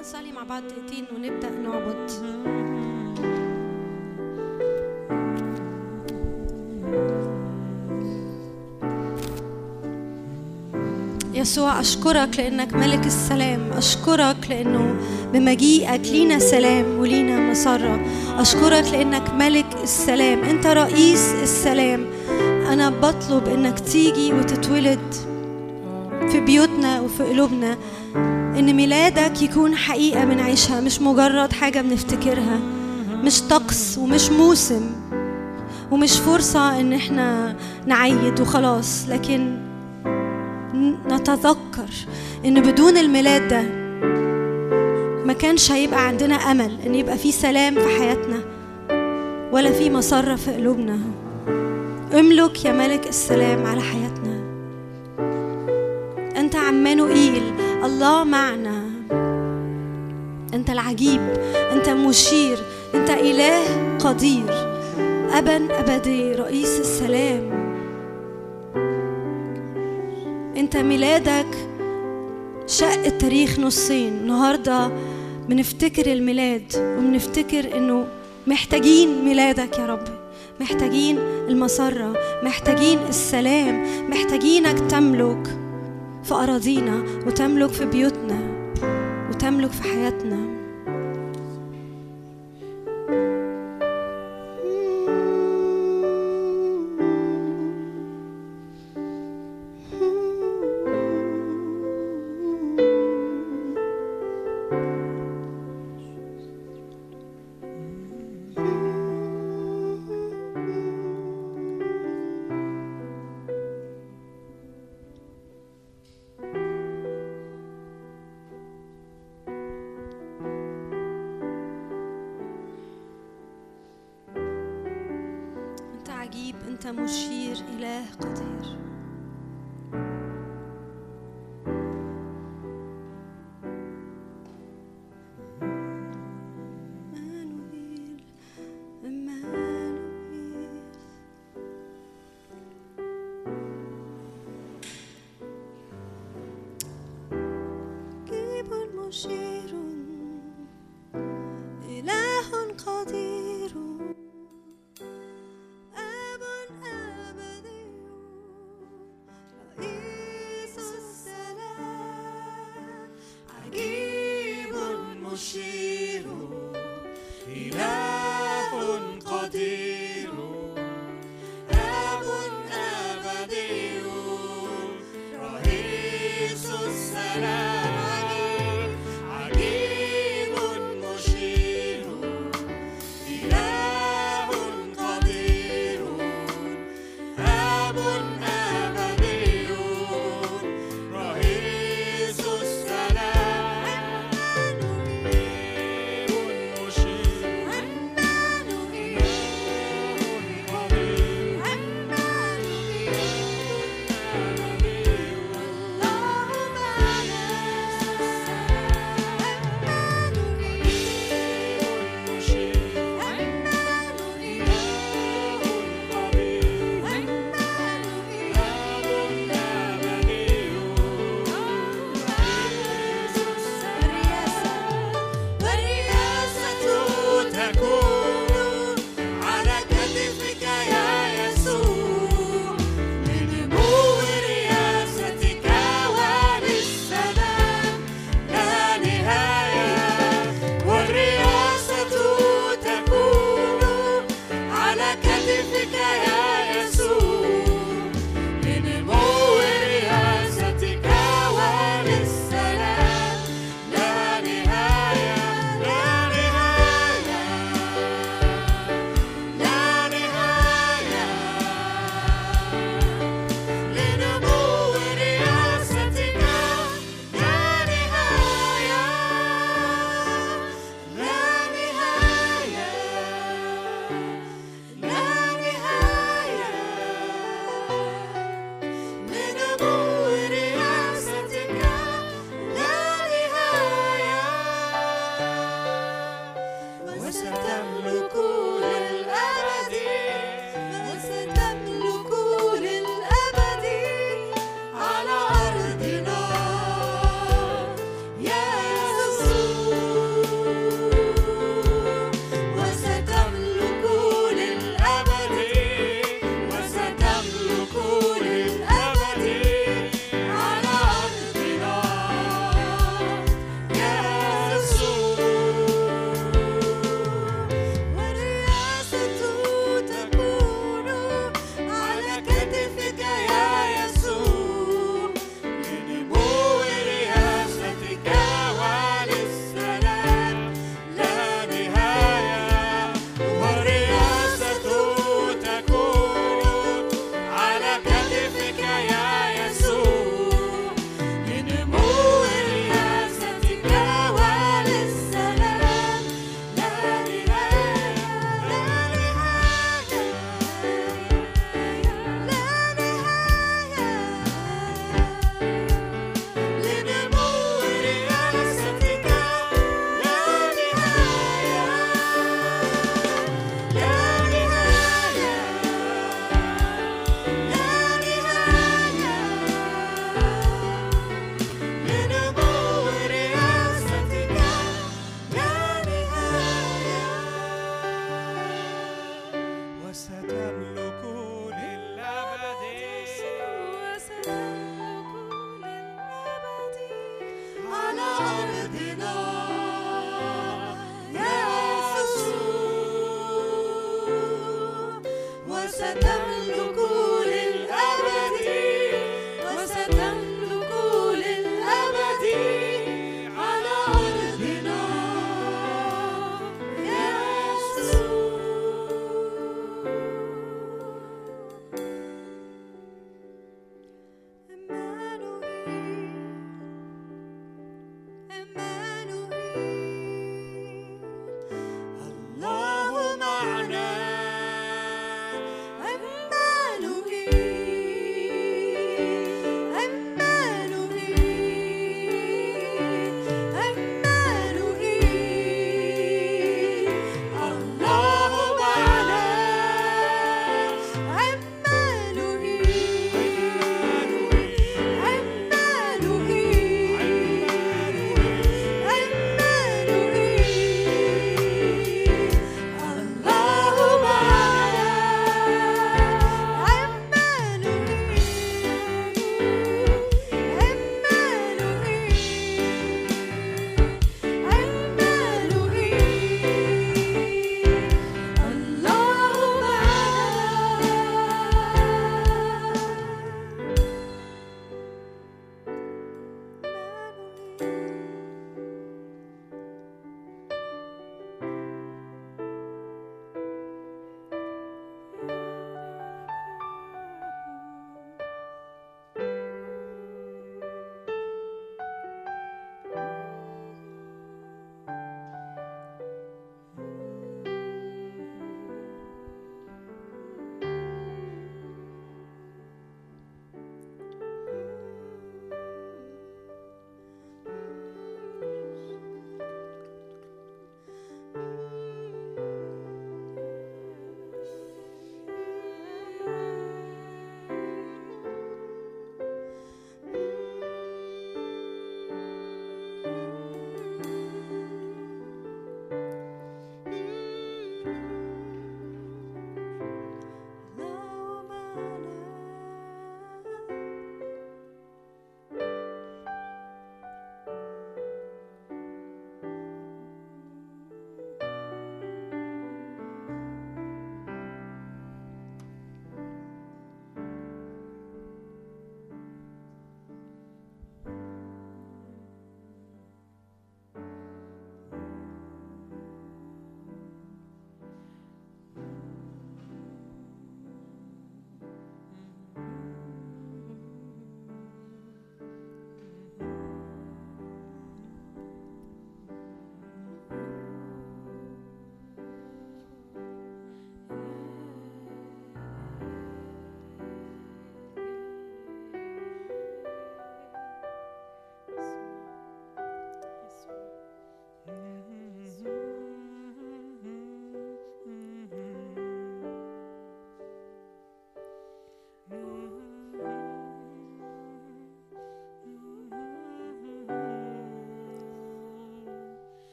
نصلي مع بعض دقيقتين ونبدأ نعبد يسوع أشكرك لأنك ملك السلام أشكرك لأنه بمجيئك لينا سلام ولينا مسرة أشكرك لأنك ملك السلام أنت رئيس السلام أنا بطلب أنك تيجي وتتولد في بيوتنا وفي قلوبنا إن ميلادك يكون حقيقة بنعيشها مش مجرد حاجة بنفتكرها مش طقس ومش موسم ومش فرصة إن إحنا نعيد وخلاص لكن نتذكر إن بدون الميلاد ده ما كانش هيبقى عندنا أمل إن يبقى في سلام في حياتنا ولا في مسره في قلوبنا. املك يا ملك السلام على حياتنا. أنت عمانوئيل الله معنا. أنت العجيب أنت مشير أنت إله قدير. ابا أبدي رئيس السلام. أنت ميلادك شق التاريخ نصين. النهارده بنفتكر الميلاد وبنفتكر إنه محتاجين ميلادك يا رب. محتاجين المسرة محتاجين السلام محتاجينك تملك. في أراضينا وتملك في بيوتنا وتملك في حياتنا.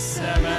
Seven.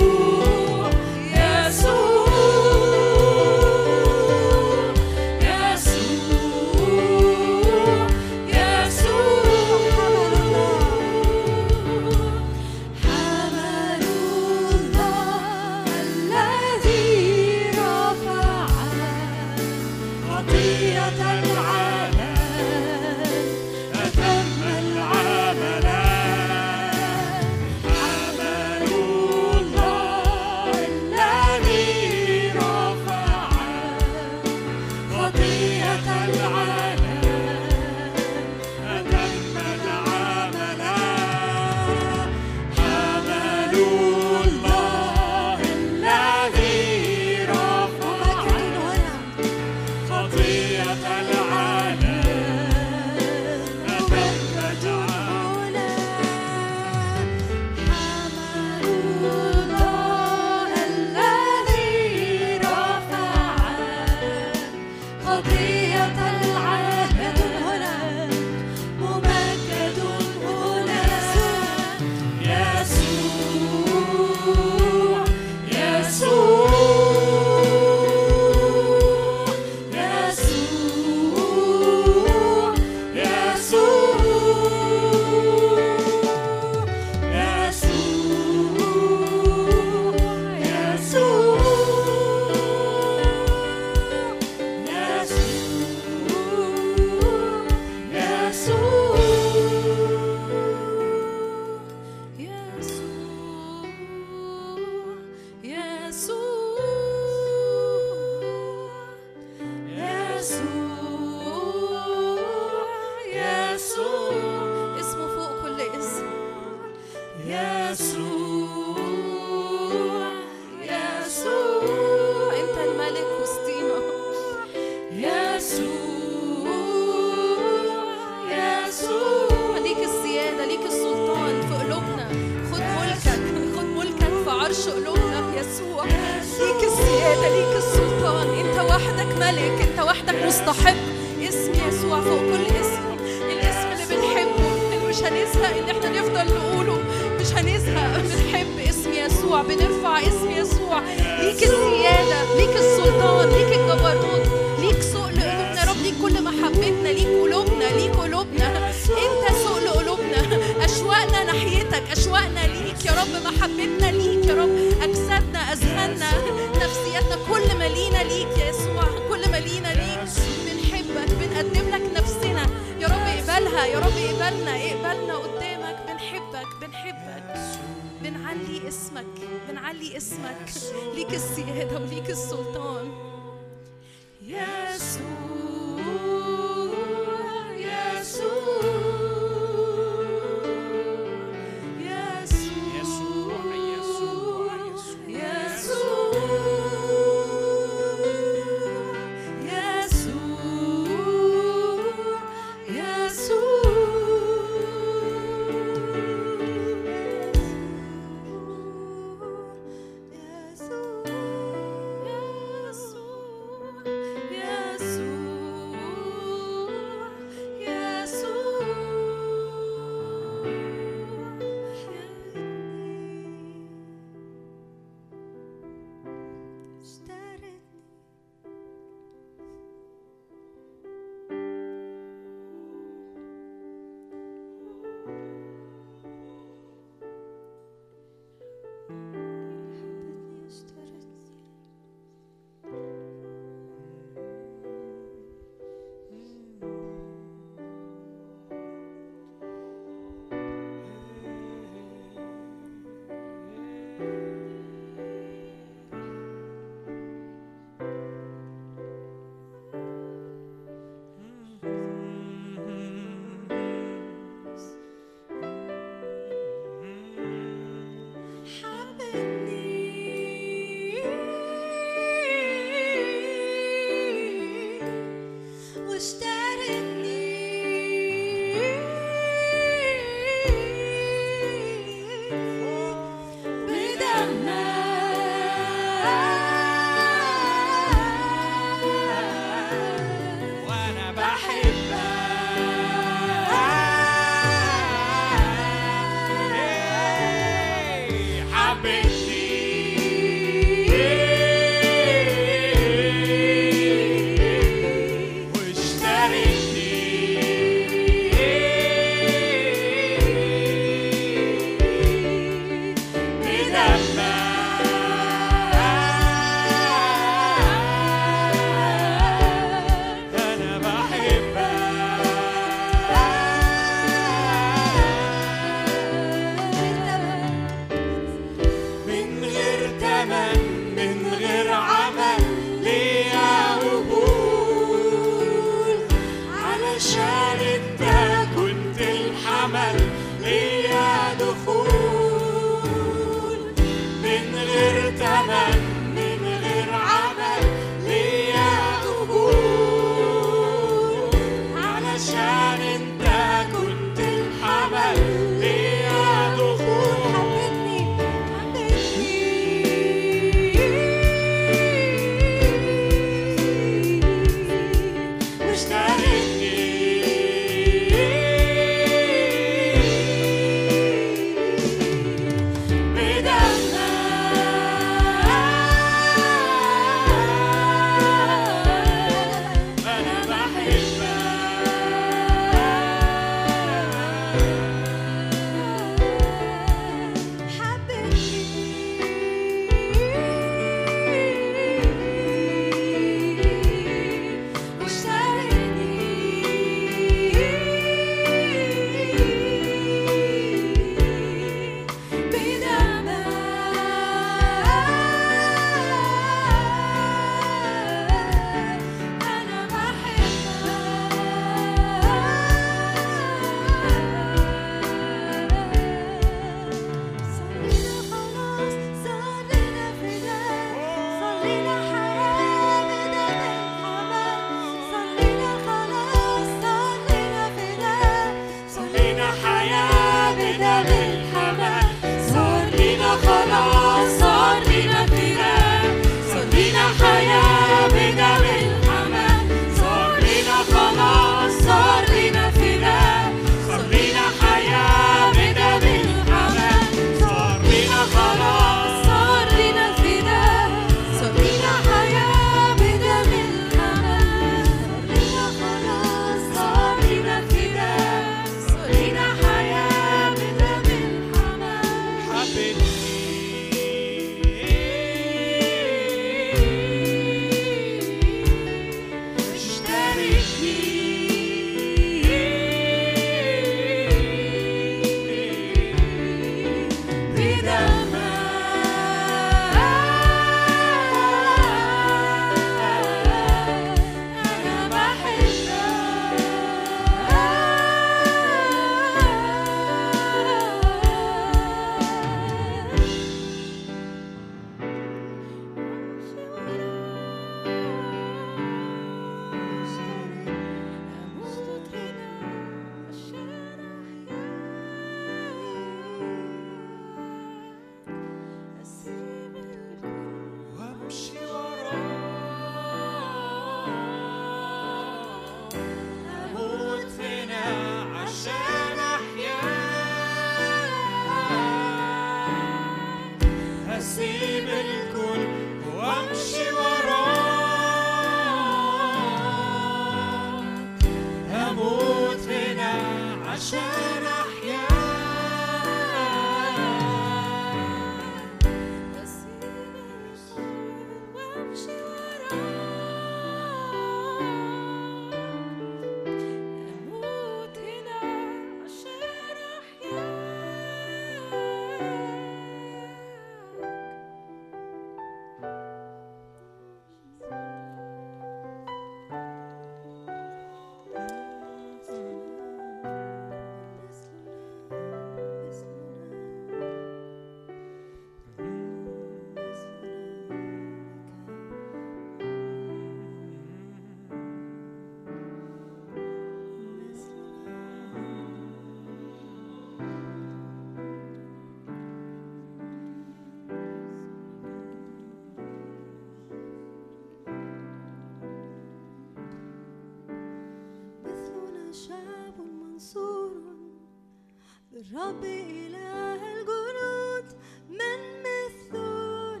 الرب إله الجنود من مثلنا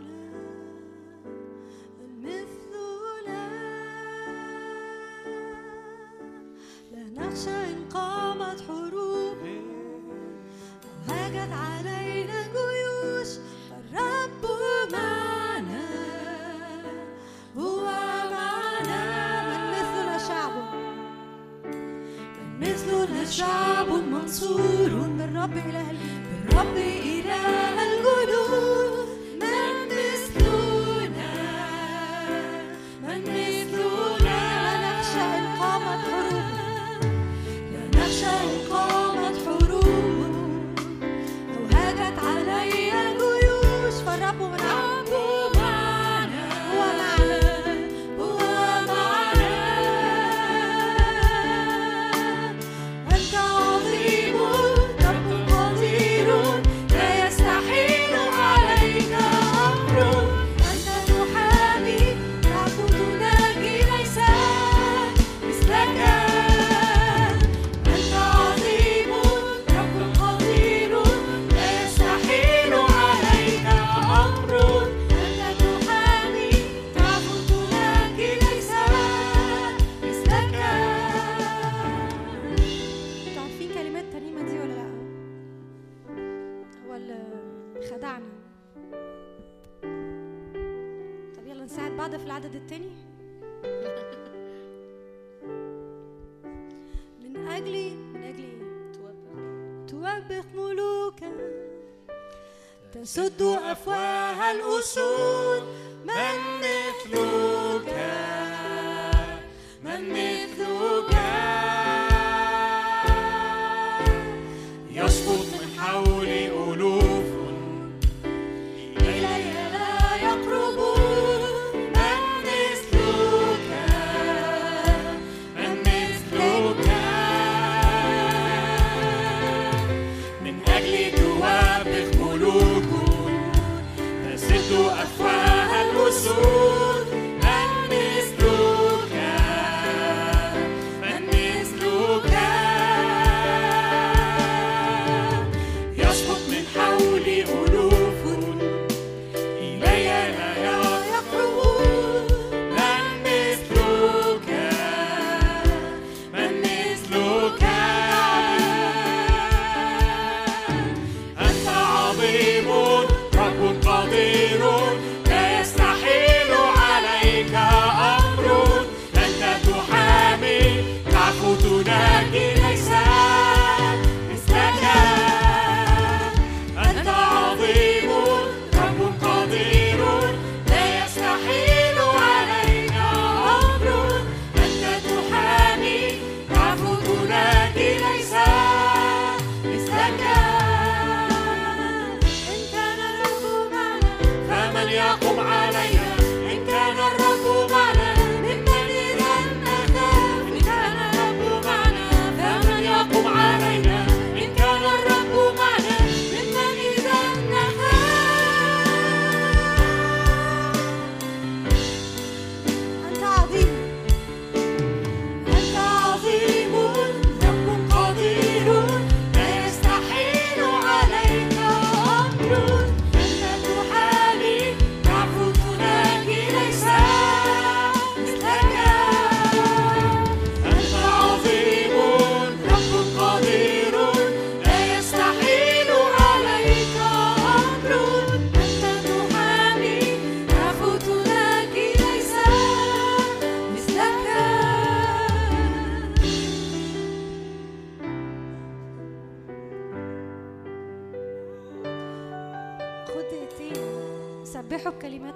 من مثلنا. لا نخشى إن قامت حروب. أو هاجت علينا جيوش. الرب معنا هو معنا. من مثلنا شعبه من مثلنا شعبه منصور بالرب رب بالرب إله.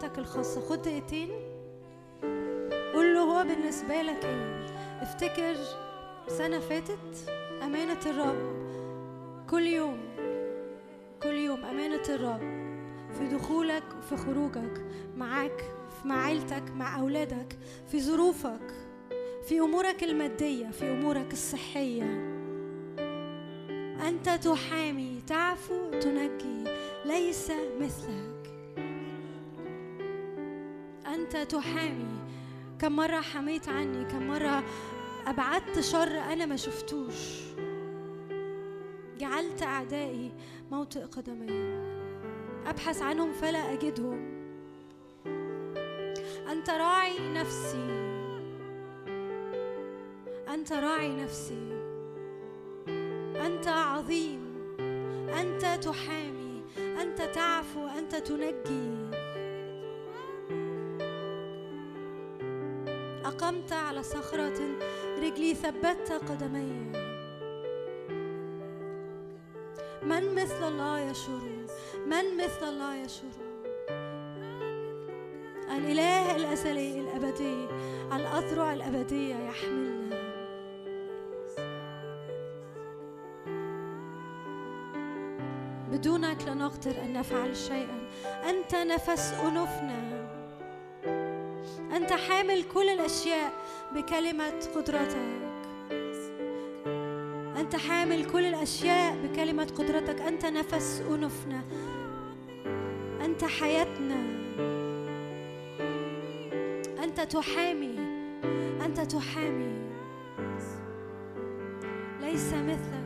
حياتك الخاصة. خد دقيقتين. قول له هو بالنسبة لك إيه. افتكر سنة فاتت أمانة الرب. كل يوم كل يوم أمانة الرب في دخولك وفي خروجك معاك مع عيلتك مع أولادك في ظروفك في أمورك المادية في أمورك الصحية. أنت تحامي تعفو تنجي ليس مثلك. أنت تحامي. كم مرة حميت عني كم مرة أبعدت شر أنا ما شفتوش. جعلت أعدائي موطئ قدمي. أبحث عنهم فلا أجدهم. أنت راعي نفسي. أنت راعي نفسي. أنت عظيم. أنت تحامي. أنت تعفو. أنت تنجي. أقمت على صخرة رجلي ثبتت قدمي. من مثل الله يشور من مثل الله يشور الإله الأزلي الأبدي الأذرع الأبدية يحملنا بدونك لا نقدر أن نفعل شيئا. أنت نفس أنوفنا. أنت حامل كل الأشياء بكلمة قدرتك. أنت حامل كل الأشياء بكلمة قدرتك. أنت نفس أنوفنا. أنت حياتنا. أنت تحامي. أنت تحامي. ليس مثلك.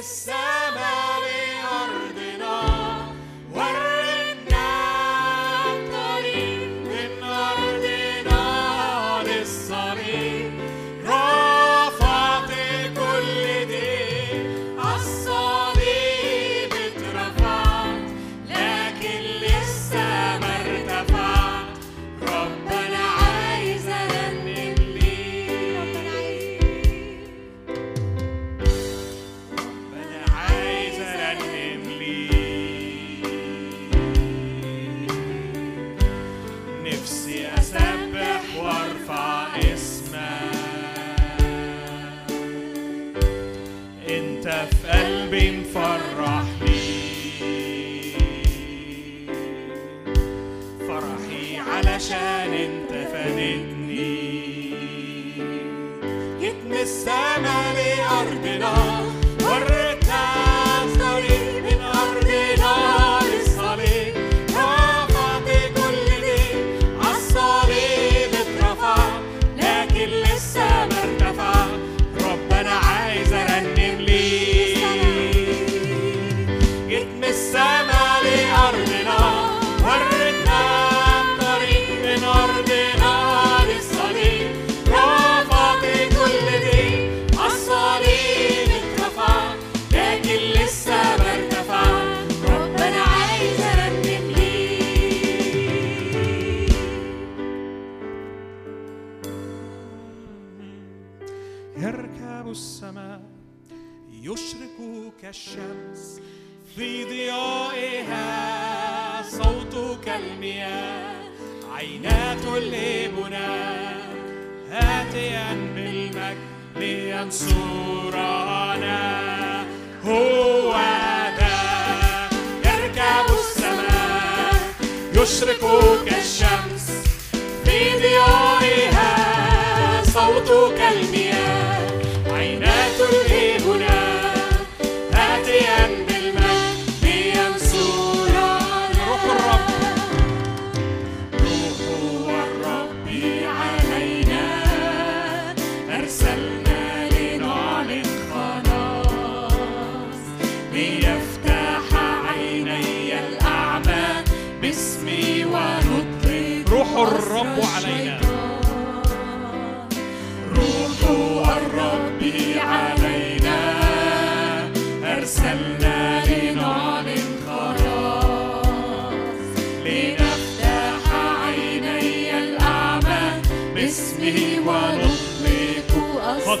جيت من روح الرب علينا. روح الرب علينا. أرسلنا لنعلن خلاص لنفتح عيني الأعمى. باسمه ونطلق قد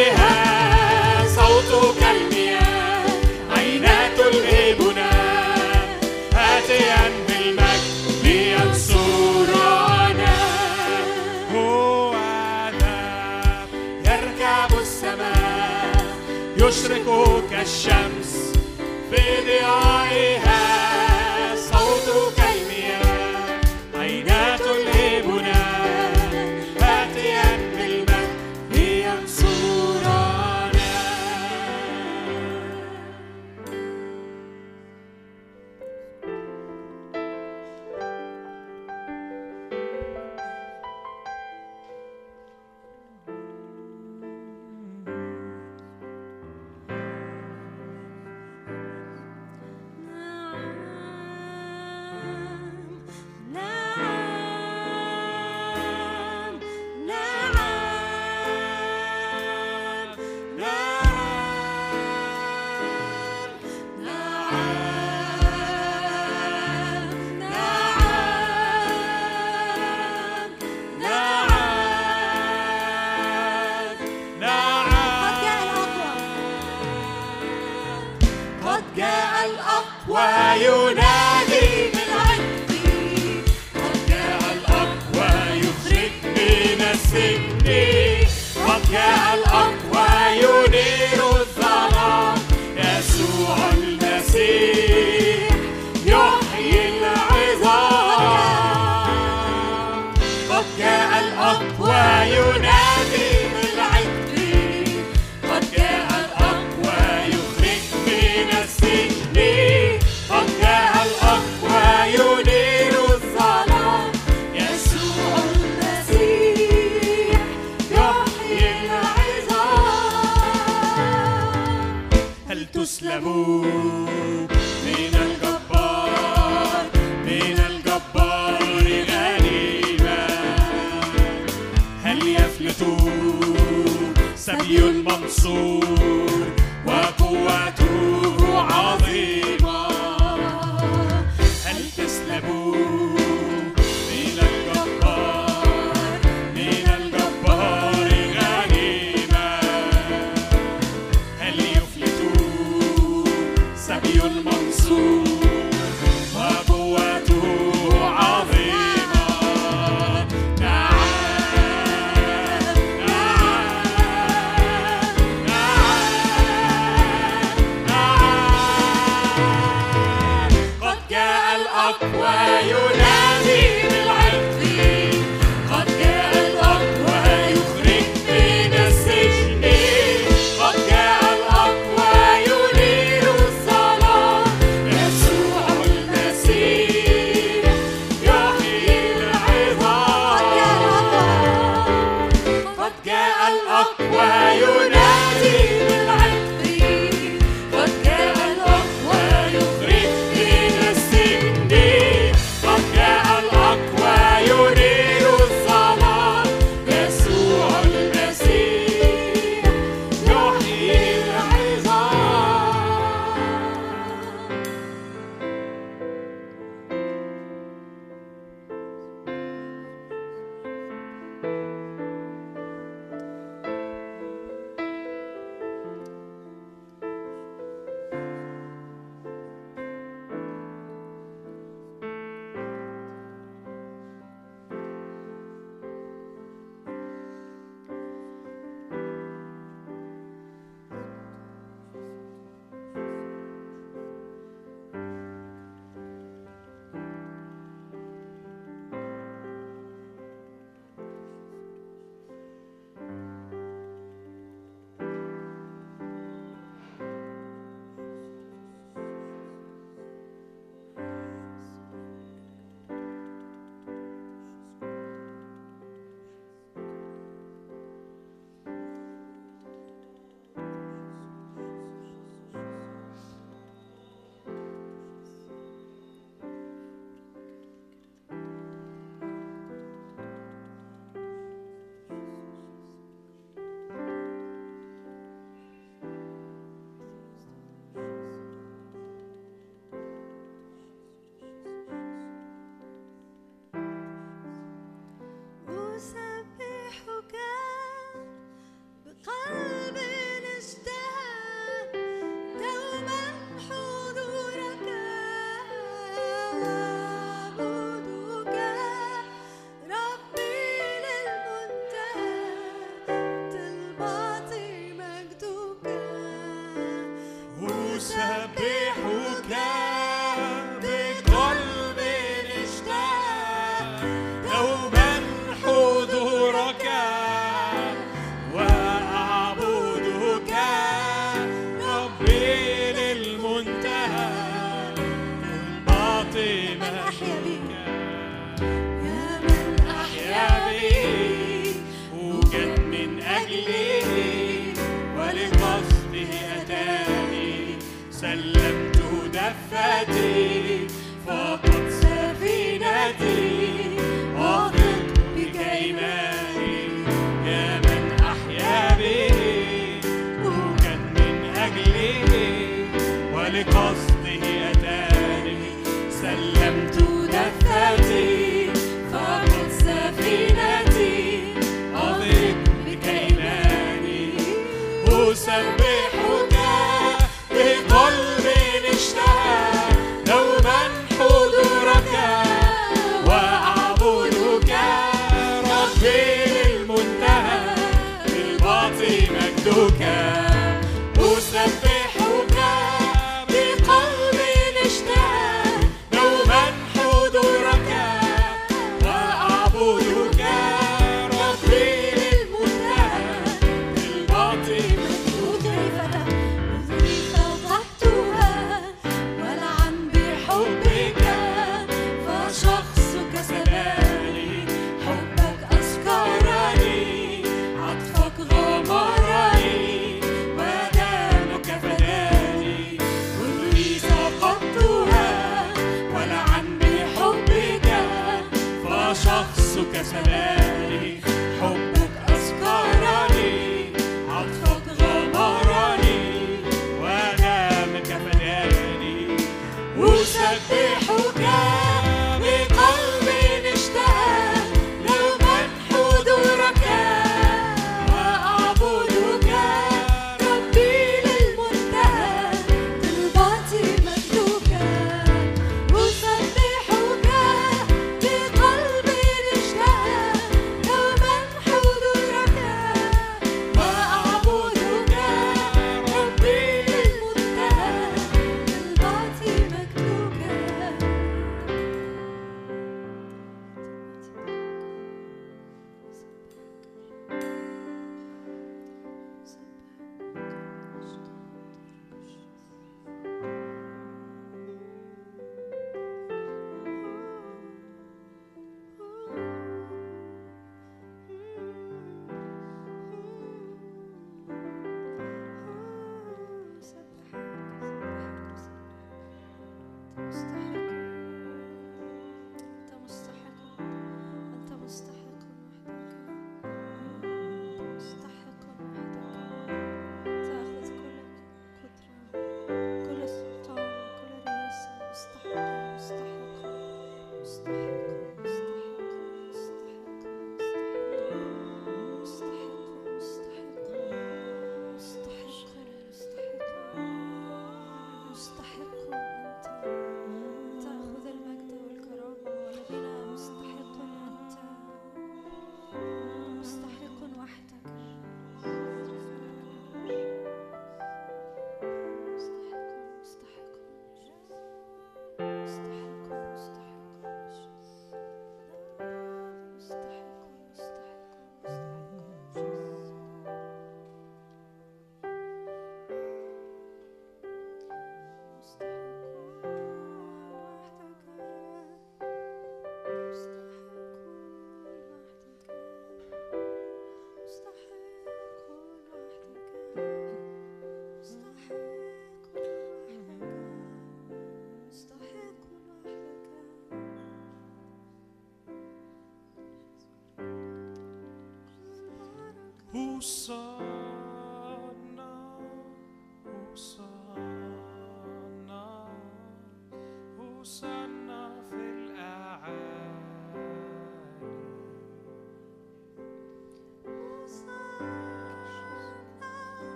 I'm so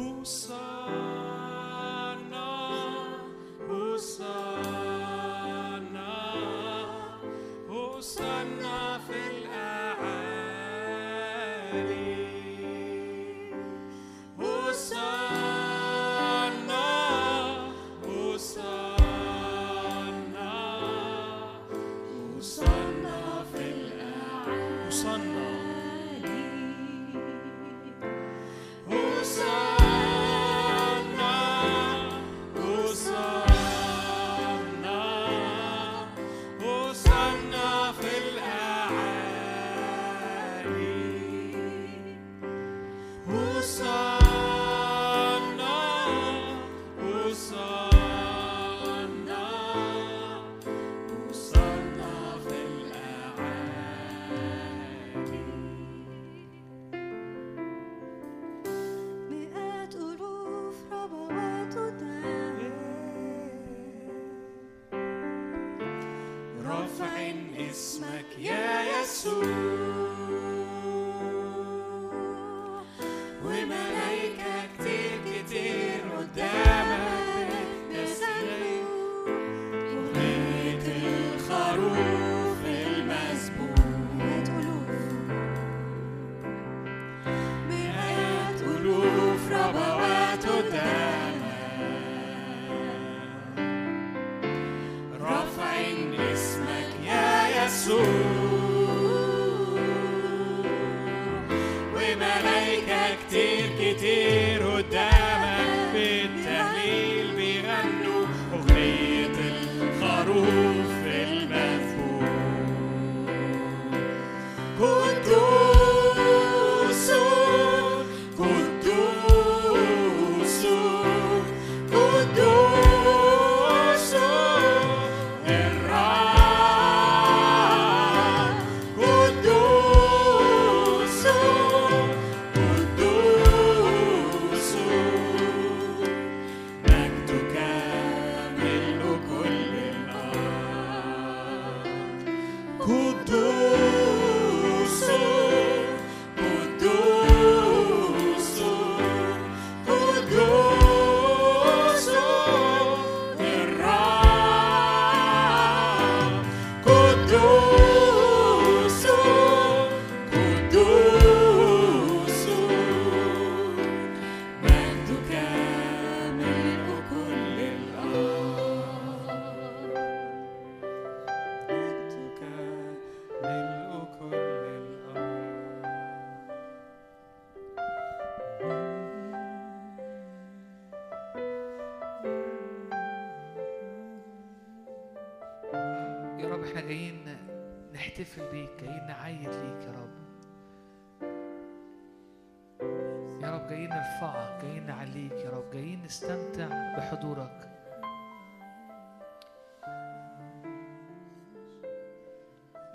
Who saw?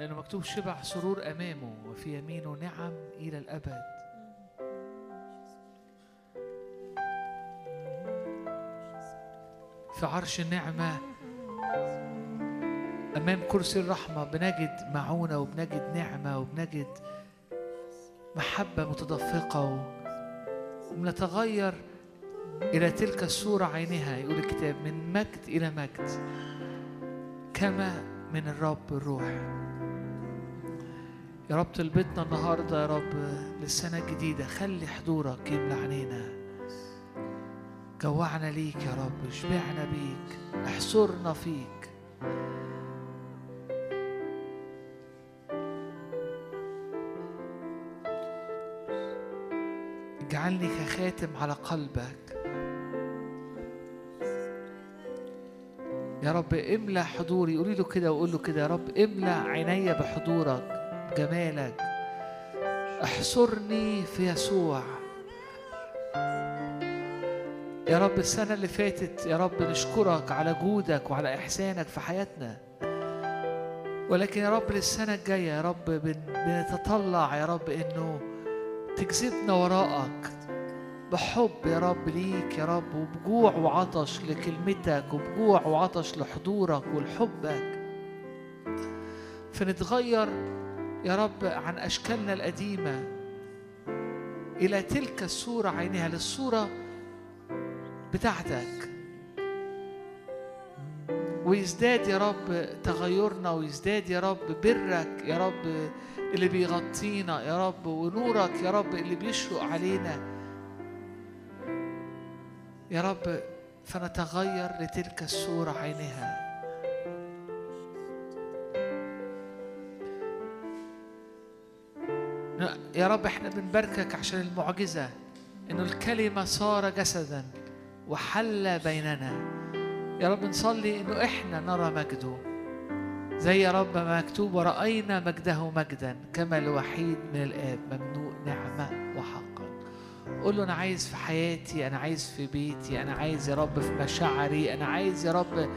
لأنه مكتوب شبع سرور أمامه وفي يمينه نعم إلى الأبد. في عرش النعمة أمام كرسي الرحمة بنجد معونة وبنجد نعمة وبنجد محبة متدفقة و- وبنتغير إلى تلك الصورة عينها. يقول الكتاب من مجد إلى مجد كما من الرب الروح. يا رب طلبتنا النهاردة يا رب للسنة الجديدة. خلي حضورك يملى عينينا. جوعنا ليك يا رب اشبعنا بيك احصرنا فيك. اجعلني كخاتم على قلبك. يا رب املى حضوري. قولي له كده وقول له كده يا رب املى عيني بحضورك. بجمالك احصرني في يسوع. يا رب السنة اللي فاتت يا رب نشكرك على جودك وعلى إحسانك في حياتنا. ولكن يا رب للسنة الجاية يا رب بن بنتطلع يا رب إنه تجذبنا وراءك بحب يا رب ليك يا رب وبجوع وعطش لكلمتك وبجوع وعطش لحضورك ولحبك. فنتغير يا رب عن أشكالنا القديمة إلى تلك الصورة عينها للصورة بتاعتك. ويزداد يا رب تغيرنا ويزداد يا رب برك يا رب اللي بيغطينا يا رب ونورك يا رب اللي بيشرق علينا. يا رب فنتغير لتلك الصورة عينها يا رب إحنا بنباركك عشان المعجزة إنه الكلمة صار جسدا وحل بيننا. يا رب نصلي إنه إحنا نرى مجده. زي يا رب ما مكتوب ورأينا مجده مجدا كما الوحيد من الآب ممنوع نعمة وحقا قول له أنا عايز في حياتي أنا عايز في بيتي أنا عايز يا رب في مشاعري أنا عايز يا رب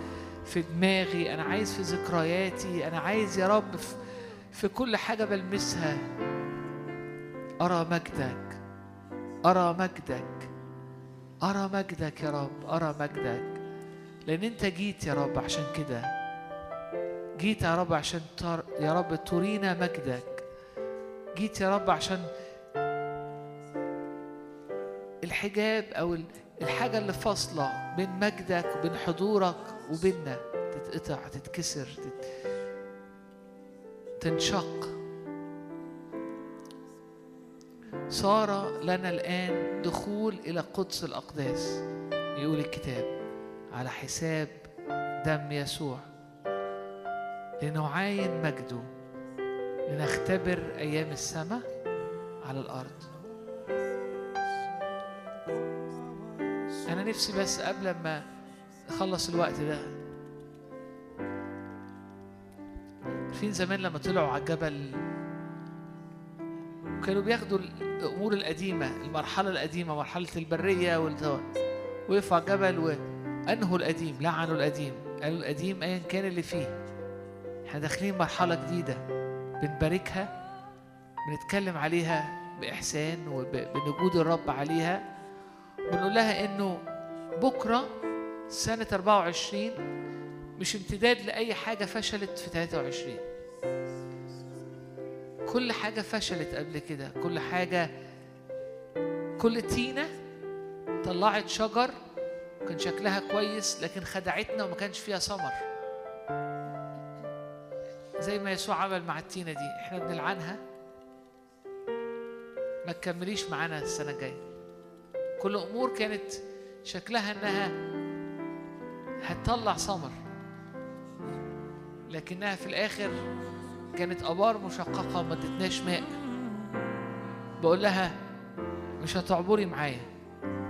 في دماغي أنا عايز في ذكرياتي أنا عايز يا رب في, في كل حاجة بلمسها. أرى مجدك أرى مجدك أرى مجدك يا رب أرى مجدك. لأن أنت جيت يا رب عشان كده. جيت يا رب عشان تر... يا رب ترينا مجدك. جيت يا رب عشان الحجاب ال- الحاجة اللي فاصلة بين مجدك وبين حضورك وبيننا تتقطع تتكسر تت... تنشق. صار لنا الآن دخول إلى قدس الأقداس. يقول الكتاب على حساب دم يسوع. لنعاين مجده. لنختبر أيام السماء على الأرض. أنا نفسي بس قبل ما أخلص الوقت ده عارفين زمان لما طلعوا على الجبل كانوا بياخدوا الأمور القديمة المرحلة القديمة مرحلة البرية وقفوا على الجبل وأنهوا القديم لعنوا القديم. قالوا القديم أيا كان اللي فيه. إحنا داخلين مرحلة جديدة. بنباركها بنتكلم عليها بإحسان وبنجود الرب عليها. بنقول لها إنه بكرة سنة 24 مش امتداد لأي حاجة فشلت في 23 كل حاجة فشلت قبل كده. كل حاجة كل تينة طلعت شجر كان شكلها كويس لكن خدعتنا وما كانش فيها ثمر. زي ما يسوع عمل مع التينة دي. إحنا بنلعنها ما تكمليش معانا السنة الجاية. كل أمور كانت شكلها إنها هتطلع ثمر لكنها في الآخر كانت أبار مشققة وما ادتناش ماء. بقول لها مش هتعبري معايا.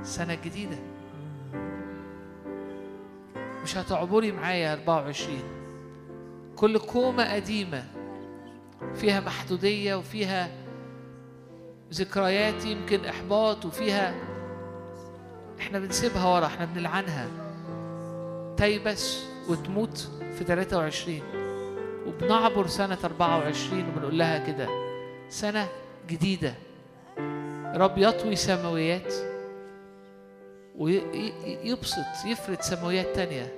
السنة الجديدة مش هتعبري معايا 24 كل كومة قديمة. فيها محدودية وفيها ذكريات يمكن إحباط وفيها إحنا بنسيبها ورا إحنا بنلعنها. تيبس وتموت في 23 وبنعبر سنة 24 وبنقول لها كده سنة جديدة. رب يطوي سماويات ويبسط يفرد سماويات تانية.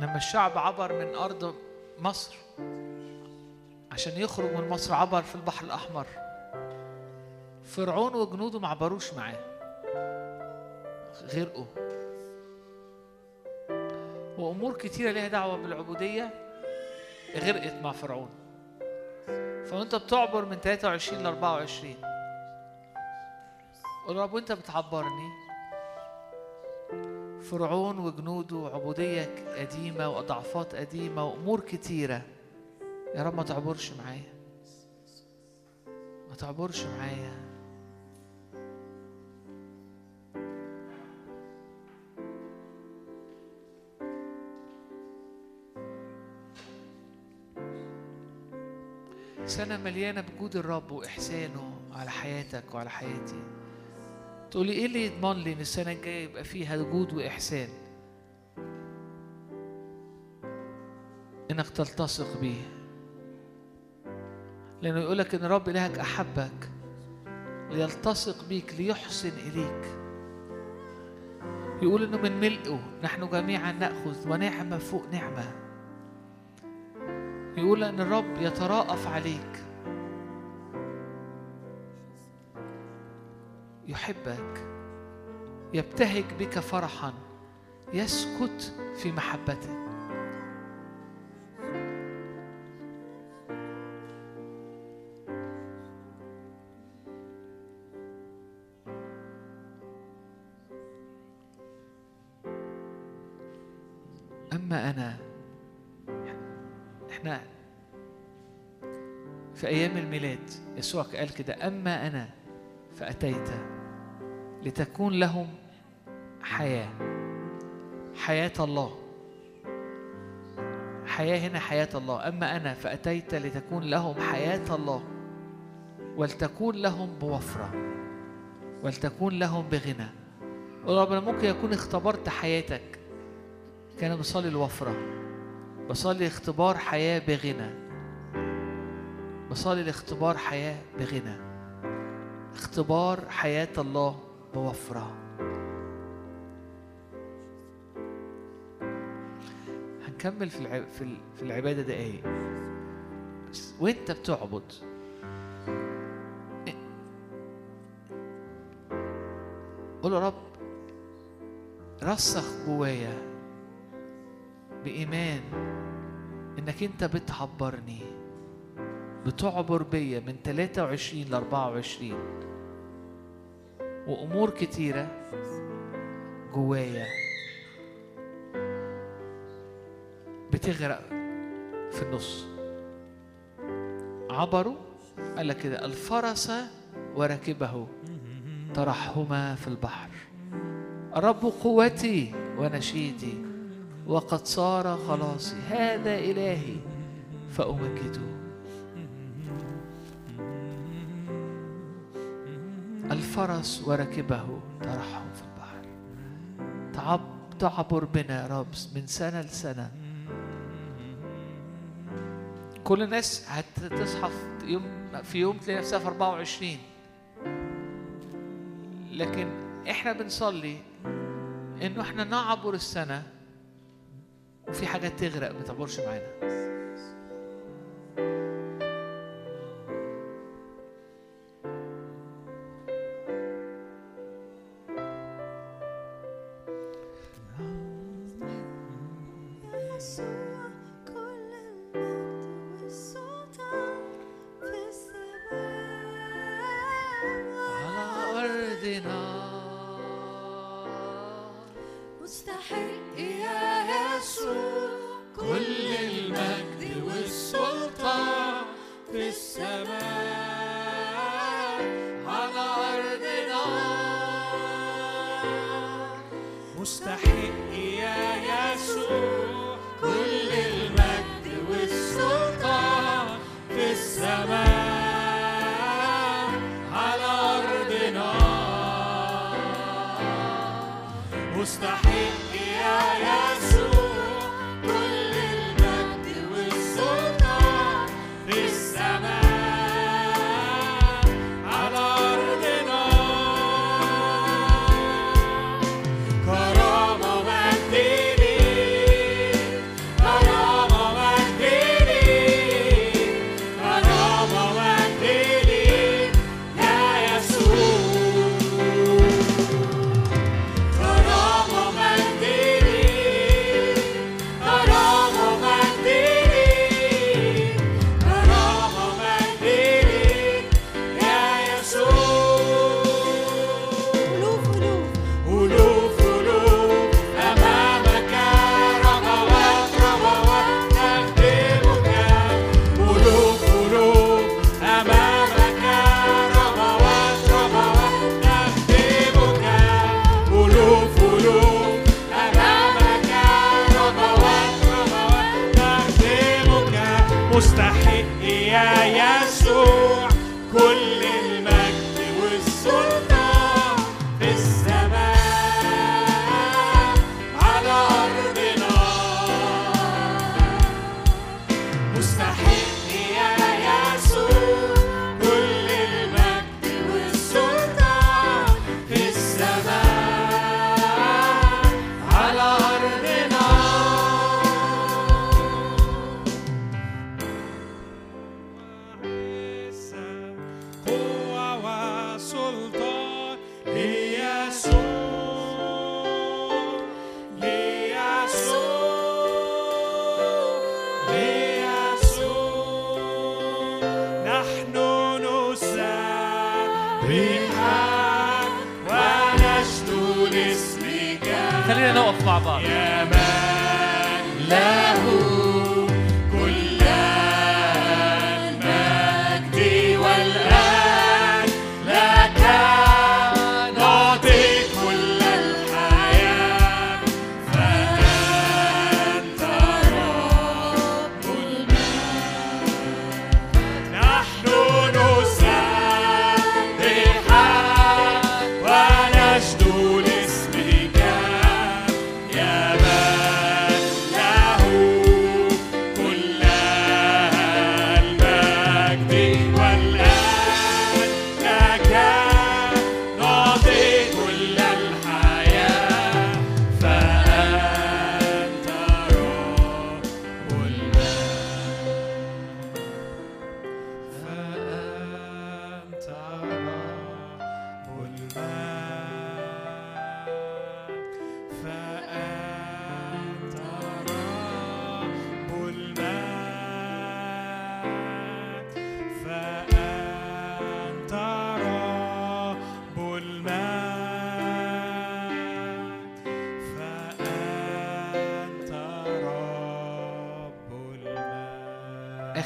لما الشعب عبر من أرض مصر عشان يخرج من مصر عبر في البحر الأحمر. فرعون وجنوده ما عبروش معاه. غرقوا. وأمور كتيرة ليها دعوة بالعبودية غرقت مع فرعون. فأنت بتعبر من 23 ل 24 قول رب وأنت بتعبرني. فرعون وجنوده وعبودية قديمة وأضعفات قديمة وأمور كتيرة. يا رب ما تعبرش معايا. ما تعبرش معايا. سنة مليانة بجود الرب وإحسانه على حياتك وعلى حياتي. تقولي إيه اللي يضمن لي إن السنة الجاية يبقى فيها جود وإحسان؟ إنك تلتصق بيه. لأنه يقولك إن رب إلهك أحبك ليلتصق بيك ليحسن إليك. يقول إنه من ملئه نحن جميعا نأخذ ونعمة فوق نعمة. يقول أن الرب يتراءف عليك. يحبك. يبتهج بك فرحا. يسكت في محبته يسوع قال كده أما أنا فأتيت لتكون لهم حياة حياة الله. حياة هنا حياة الله. أما أنا فأتيت لتكون لهم حياة الله ولتكون لهم بوفرة ولتكون لهم بغنى. رب أنا ممكن أكون اختبرت حياتك. كان بصلي الوفرة بصلي اختبار حياة بغنى. بصلي لاختبار حياة بغنى. اختبار حياة الله بوفرة. هنكمل في في العبادة دقايق بس وإنت بتعبد. قول يا رب رسخ جوايا بإيمان إنك أنت بتعبرني. بتعبر بيا من 23 ل 24 وأمور كتيرة جوايا بتغرق في النص. عبروا قال لك كده الفرس وركبه ترحما في البحر. الرب قوتي ونشيدي وقد صار خلاصي هذا إلهي فأمجده. الفرس وركبه ترحم في البحر. تعب تعبر بنا يا رب من سنة لسنة. كل الناس هتصحى في يوم في يوم تلاقي نفسها في 24 لكن إحنا بنصلي إنه إحنا نعبر السنة وفي حاجات تغرق ما تعبرش معانا.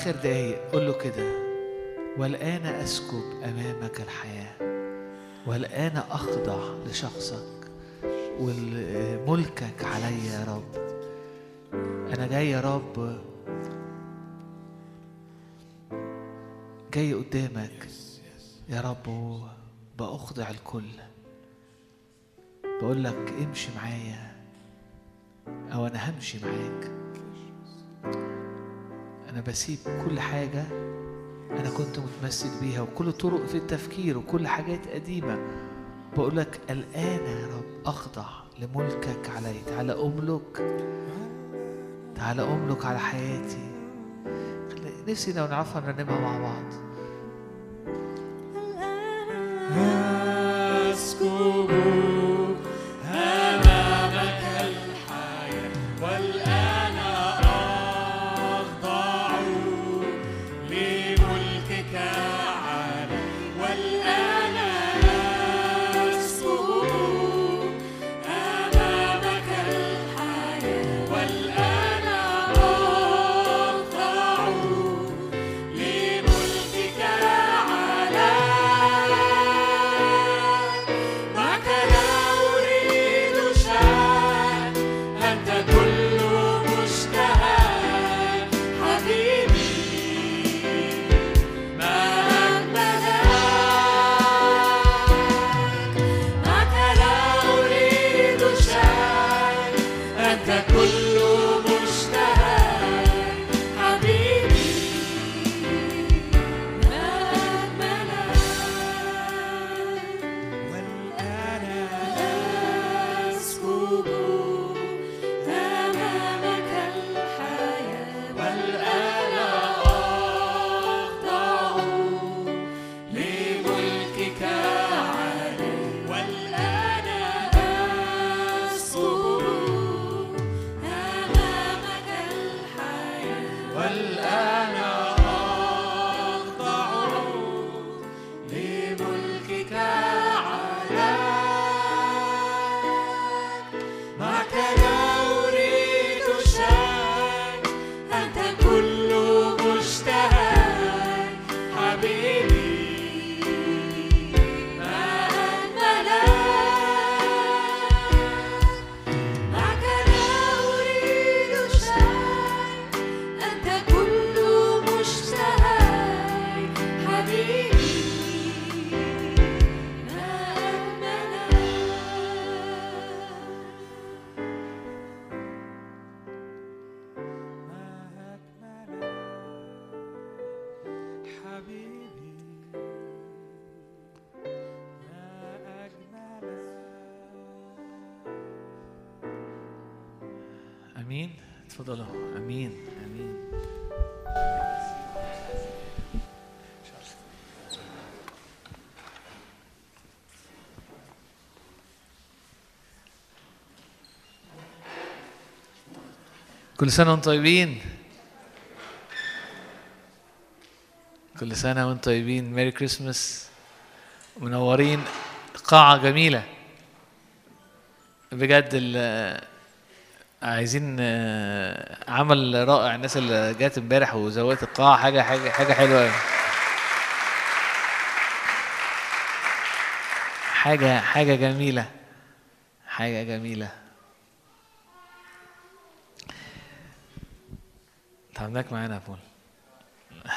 آخر دقايق قول له كده والآن أسكب أمامك الحياة والآن أخضع لشخصك وملكك علي يا رب. أنا جاي يا رب. جاي قدامك. يا رب بأخضع الكل. بقول لك امشي معايا أو أنا همشي معاك. أنا بسيب كل حاجة أنا كنت متمسك بيها وكل طرق في التفكير وكل حاجات قديمة. بقول لك الآن يا رب أخضع لملكك علي تعالى أملك تعالى أملك على حياتي. نفسي لو نعرفها نرنمها مع بعض. أسكب كل سنة وأنتم طيبين. كل سنة وأنتم طيبين. ميري كريسماس منورين. قاعة جميلة. بجد عايزين آه، عمل رائع. الناس اللي جات امبارح وزودت القاعة حاجة حاجة حاجة حلوة. حاجة حاجة جميلة. حاجة جميلة. تعبناك معانا يا بول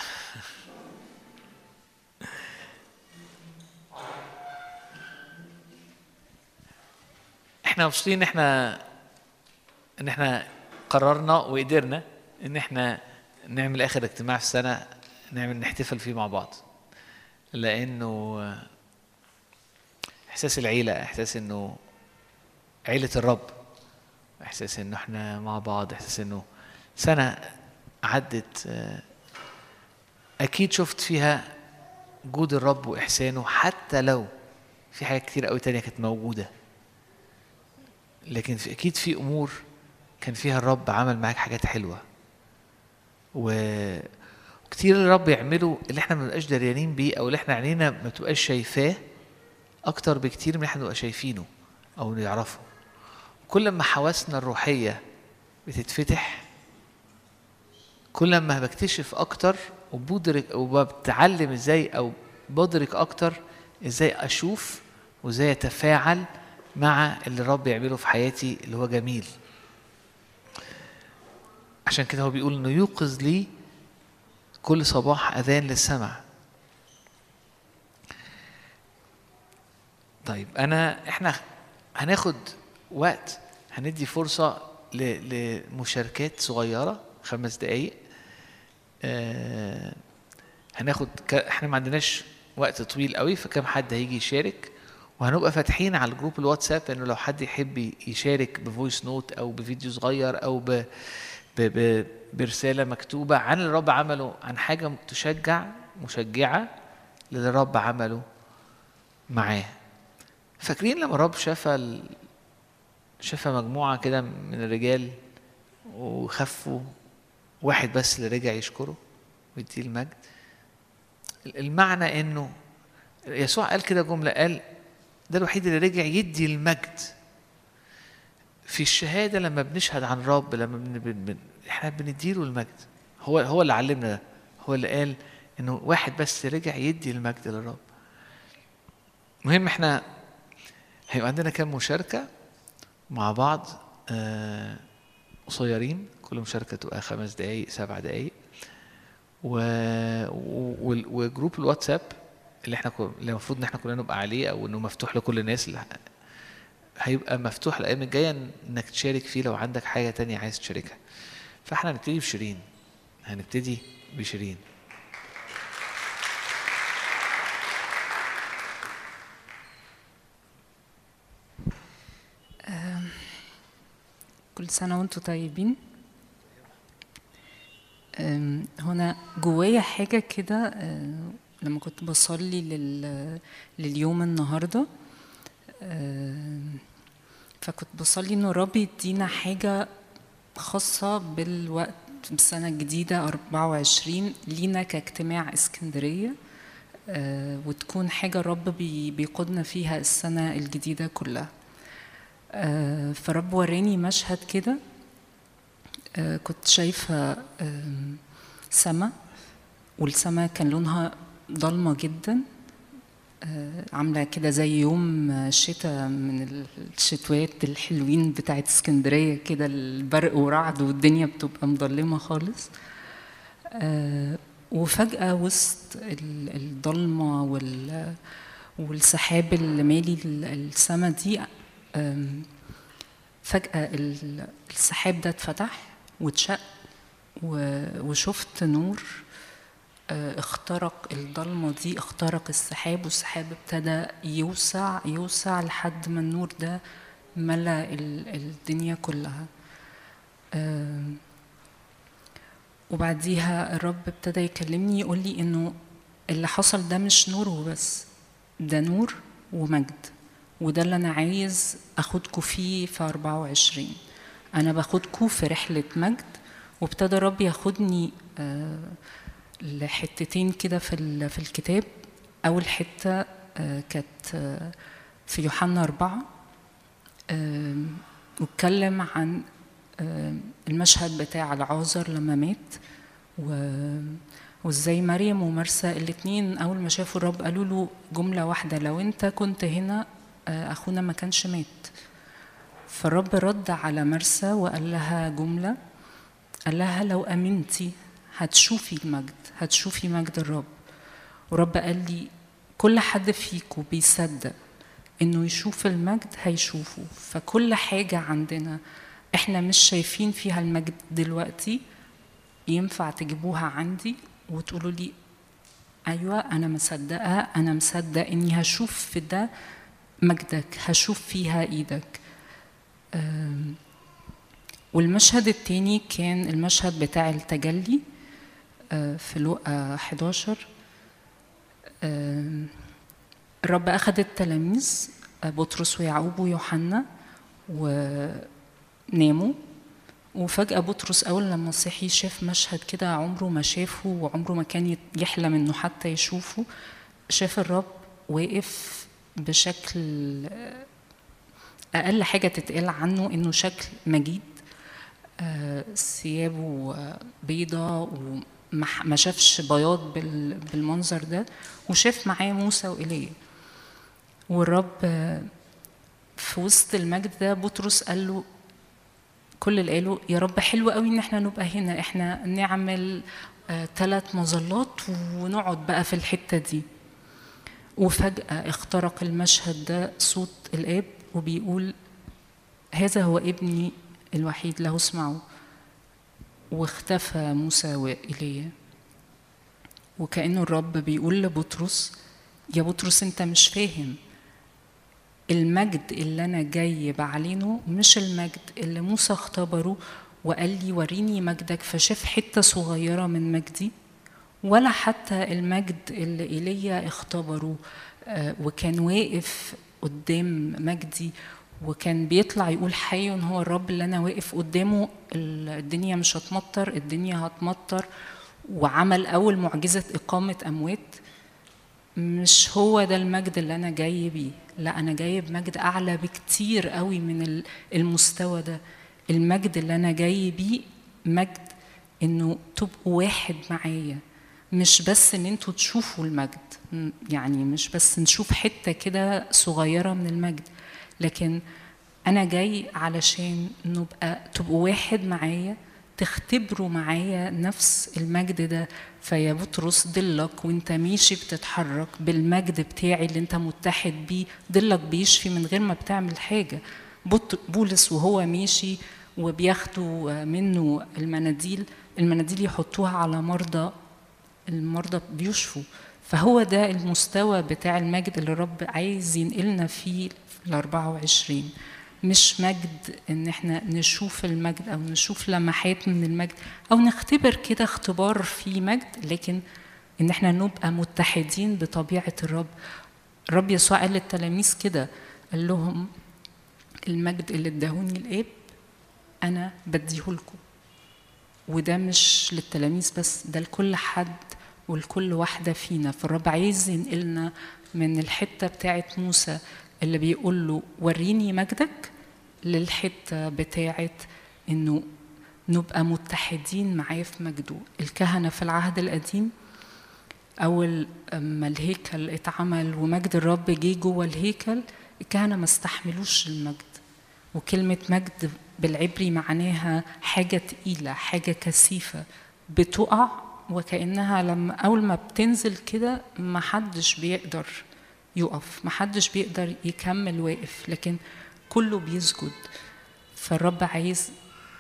إحنا مبسوطين ان إحنا ان إحنا قررنا وقدرنا ان إحنا نعمل آخر اجتماع في السنة نعمل نحتفل فيه مع بعض. لأنه إحساس العيلة إحساس إنه عيلة الرب إحساس إنه إحنا مع بعض إحساس إنه سنة عدت آه، أكيد شفت فيها جود الرب وإحسانه حتى لو في حاجات كتير قوي تانية كانت موجودة. لكن في أكيد في أمور كان فيها الرب عمل معاك حاجات حلوة. و وكتير الرب يعمله اللي إحنا ما بنبقاش دريانين بيه أو اللي إحنا عينينا ما بتبقاش شايفاه أكتر بكتير من إحنا نبقى شايفينه أو نعرفه كل ما حواسنا الروحية بتتفتح كل ما بكتشف أكتر وبدرك وبتعلم إزاي أو بدرك أكتر إزاي أشوف وإزاي أتفاعل مع اللي الرب يعمله في حياتي اللي هو جميل. عشان كده هو بيقول إنه يوقظ لي كل صباح أذنا للسمع. طيب أنا إحنا هناخد وقت هندي فرصة لمشاركات صغيرة خمس دقايق. آه، هناخد ك... إحنا ما عندناش وقت طويل قوي فكم حد هيجي يشارك وهنبقى فاتحين على ال group الواتساب انه لو حد يحب يشارك ب voice note أو بفيديو صغير أو ب... ب... ب... برسالة مكتوبة عن اللي الرب عمله عن حاجة تشجع مشجعة للي الرب عمله معاه فاكرين لما الرب شفى. شفى مجموعة كده من الرجال وخفوا واحد بس اللي رجع يشكره ويديه المجد. المعنى إنه يسوع قال كده جملة قال ده الوحيد اللي رجع يدي المجد. في الشهادة لما بنشهد عن الرب لما بن بن إحنا بنديله المجد. هو هو اللي علمنا ده. هو اللي قال إنه واحد بس رجع يدي المجد للرب. مهم إحنا هيبقى عندنا كام مشاركة مع بعض آه قصيرين؟ كل مشاركة تبقى خمس دقايق سبع دقايق. و... و... وجروب الواتساب اللي إحنا. اللي المفروض إن إحنا كلنا نبقى عليه أو إنه مفتوح لكل الناس اللي... هيبقى مفتوح الأيام الجايه إنك تشارك فيه لو عندك حاجة تانية عايز تشاركها. فإحنا هنبتدي بشيرين. هنبتدي بشيرين. كل سنة وأنتم طيبين. هنا جوايا حاجة كده أه، لما كنت بصلي لل... لليوم النهاردة أم، فكنت بصلي إنه الرب يدينا حاجة خاصة بالوقت بالسنة الجديدة 24 لينا كاجتماع اسكندرية أه، وتكون حاجة بي- بيقودنا فيها السنة الجديدة كلها. آه، فرب وراني مشهد كده. كنت شايفة سما والسما كان لونها ضلمة جدا آه، عاملة كده زي يوم آه، شتاء من الشتوات الحلوين بتاعت اسكندرية كده البرق ورعد والدنيا بتبقى مظلمة خالص. آه، وفجأة وسط ال- الضلمة وال والسحاب اللي مالي ال- السما دي فجأة ال- السحاب ده اتفتح. واتشق وشفت نور آه، اخترق الضلمة دي اخترق السحاب والسحاب ابتدى يوسع يوسع لحد ما النور ده ملأ ال- الدنيا كلها. آم، وبعديها الرب ابتدى يكلمني يقول لي إنه اللي حصل ده مش نور وبس ده نور ومجد وده اللي أنا عايز اخدكم فيه في 24 أنا باخدكم في رحلة مجد وابتدى الرب ياخدني آه، لحتتين كده في في الكتاب. أول حتة آه، كانت آه، في يوحنا أربعة واتكلم عن المشهد بتاع العازر لما مات و وإزاي مريم ومرسى الاتنين أول ما شافوا الرب قالوا له جملة واحدة لو أنت كنت هنا أخونا ما كانش مات. فالرب رد على مرسى وقال لها جملة قال لها لو امنتي هتشوفي المجد هتشوفي مجد الرب. ورب قال لي كل حد فيكم بيصدق إنه يشوف المجد هيشوفه. فكل حاجة عندنا إحنا مش شايفين فيها المجد دلوقتي ينفع تجيبوها عندي وتقولوا لي أيوه أنا مصدقه أنا مصدق إني هشوف في ده مجدك هشوف فيها إيدك. والمشهد التاني كان المشهد بتاع التجلي أه، في لقا 11 أم، الرب أخذ التلاميذ بطرس ويعقوب ويوحنا وناموا. وفجأة بطرس أول لما صحي شاف مشهد كده عمره ما شافه وعمره ما كان يحلم إنه حتى يشوفه شاف الرب واقف بشكل آه، أقل حاجة تتقال عنه إنه شكل مجيد آه، ثيابه آه، بيضة وما شافش بياض بال- بالمنظر ده وشاف معاه موسى وإيليا. والرب آه، في وسط المجد ده بطرس قال له كل اللي قالوا يا رب حلو قوي إن إحنا نبقى هنا إحنا نعمل ثلاث مظلات ونقعد بقى في الحتة دي. وفجأة اخترق المشهد ده صوت الآب وبيقول هذا هو ابني الوحيد له اسمعوا. واختفى موسى وإيليا وكأنه الرب بيقول لبطرس يا بطرس أنت مش فاهم. المجد اللي أنا جاي بعلنه مش المجد اللي موسى اختبره وقال لي وريني مجدك فشاف حتة صغيرة من مجدي ولا حتى المجد اللي إيليا اختبره آه، وكان واقف قدام مجدي وكان بيطلع يقول حي هو الرب اللي أنا واقف قدامه ال- الدنيا مش هتمطر الدنيا هتمطر. وعمل أول معجزة إقامة أموات. مش هو ده المجد اللي أنا جاي بيه. لا أنا جاي بمجد أعلى بكتير قوي من ال- المستوى ده. المجد اللي أنا جاي بيه مجد إنه تبقوا واحد معايا. مش بس إن أنتوا تشوفوا المجد يعني مش بس نشوف حتة كده صغيرة من المجد لكن أنا جاي علشان نبقى تبقوا واحد معايا تختبروا معايا نفس المجد ده فيا بطرس ضلك وانت ماشي بتتحرك بالمجد بتاعي اللي انت متحد بيه ضلك بيشفي من غير ما بتعمل حاجة. بولس وهو ماشي وبياخدوا منه المناديل المناديل يحطوها على مرضى المرضى بيشفوا. فهو ده المستوى بتاع المجد اللي الرب عايز ينقلنا فيه في ال 24 مش مجد إن إحنا نشوف المجد أو نشوف لمحات من المجد أو نختبر كده اختبار في مجد لكن إن إحنا نبقى متحدين بطبيعة الرب. الرب يسوع قال للتلاميذ كده قال لهم المجد اللي اداهوني الآب أنا بديهولكم. وده مش للتلاميذ بس ده لكل حد ولكل واحدة فينا. فالرب عايز ينقلنا من الحتة بتاعت موسى اللي بيقول له وريني مجدك للحتة بتاعت إنه نبقى متحدين معاه في مجده. الكهنة في العهد القديم أول ما الهيكل اتعمل ومجد الرب جه جوه الهيكل الكهنة ما استحملوش المجد. وكلمة مجد بالعبري معناها حاجة تقيلة حاجة كثيفة بتقع وكأنها لما أول ما بتنزل كده ما حدش بيقدر يقف ما حدش بيقدر يكمل واقف لكن كله بيسجد. فالرب عايز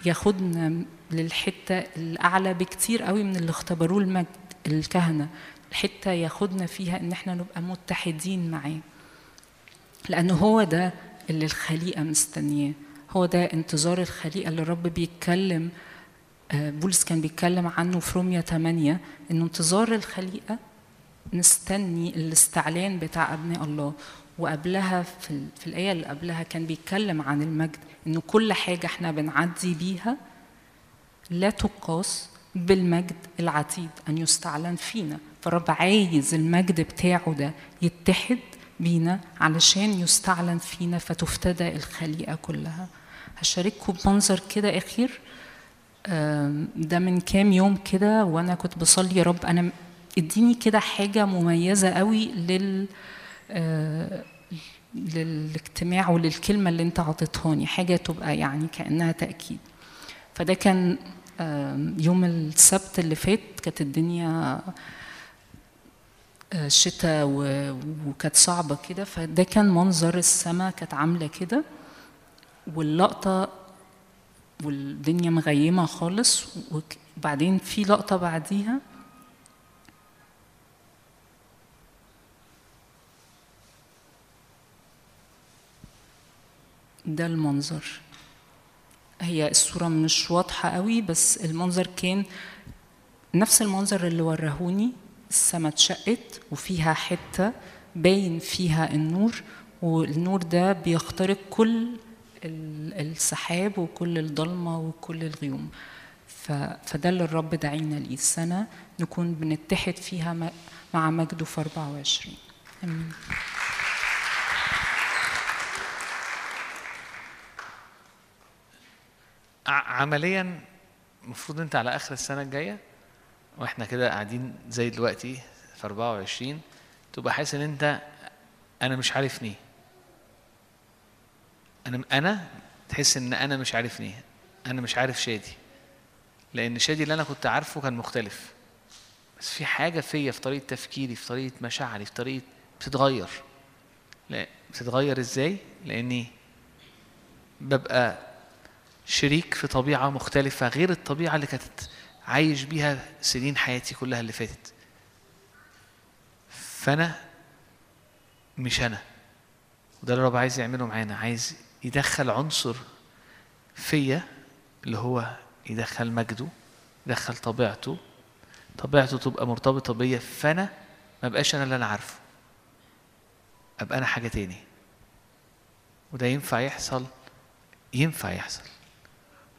ياخدنا للحتة الأعلى بكتير قوي من اللي اختبروه المجد الكهنة. الحتة ياخدنا فيها إن إحنا نبقى متحدين معاه. لأنه هو ده اللي الخليقة مستنياه. هو ده انتظار الخليقة اللي الرب بيتكلم بولس كان بيتكلم عنه في روميا 8 انه انتظار الخليقة نستني الاستعلان بتاع أبناء الله. وقبلها في, في الآية اللي قبلها كان بيتكلم عن المجد إنه كل حاجة إحنا بنعدي بيها لا تقاس بالمجد العتيد أن يستعلن فينا. فالرب عايز المجد بتاعه ده يتحد بينا علشان يستعلن فينا فتفتدى الخليقة كلها. هشارككم بمنظر كده أخير. ده من كام يوم كده وأنا كنت بصلي يا رب أنا اديني كده حاجة مميزة قوي لل آه، للاجتماع وللكلمة اللي انت عطيتهاني حاجة تبقى يعني كأنها تأكيد. فده كان يوم السبت اللي فات كانت الدنيا آه، شتاء وكانت صعبة كده فده كان منظر السماء كانت عاملة كده واللقطة والدنيا مغيمة خالص وبعدين في لقطة بعديها. ده المنظر. هي الصورة مش واضحة قوي بس المنظر كان نفس المنظر اللي ورهوني السما اتشقت وفيها حتة باين فيها النور والنور ده بيخترق كل السحاب وكل الضلمة وكل الغيوم. فده اللي الرب دعينا ليه. السنة نكون بنتحد فيها مع مجده في 24 آمين. عمليا المفروض أنت على آخر السنة الجاية وإحنا كده قاعدين زي دلوقتي في 24 تبقى حاسس إن أنت أنا مش عارفني أنا أنا تحس إن أنا مش عارفني أنا مش عارف شادي. لأن شادي اللي أنا كنت عارفه كان مختلف. بس في حاجة فيا في طريقة تفكيري في طريقة مشاعري في طريقة بتتغير. لا بتتغير إزاي؟ لأني ببقى شريك في طبيعة مختلفة غير الطبيعة اللي كانت عايش بيها سنين حياتي كلها اللي فاتت. فأنا مش أنا. وده اللي الرب عايز يعمله معانا عايز يدخل عنصر فيا اللي هو يدخل مجده يدخل طبيعته. طبيعته تبقى مرتبطة بيا فأنا ما بقاش أنا اللي أنا عارفه. أبقى أنا حاجة تاني. وده ينفع يحصل؟ ينفع يحصل.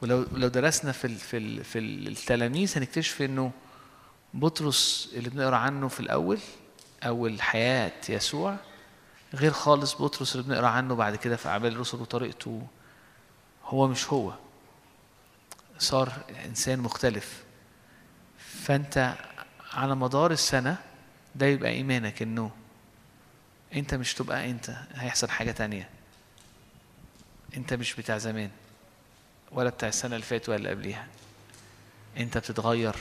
ولو لو درسنا في ال في ال في التلاميذ هنكتشف إنه بطرس اللي بنقرأ عنه في الأول أول حياة يسوع غير خالص بطرس اللي بنقرأ عنه بعد كده في أعمال الرسل وطريقته. هو مش هو. صار إنسان مختلف. فأنت على مدار السنة ده يبقى إيمانك إنه أنت مش تبقى أنت هيحصل حاجة تانية. أنت مش بتاع زمان ولا بتاع السنة اللي فاتت ولا اللي قبليها. أنت بتتغير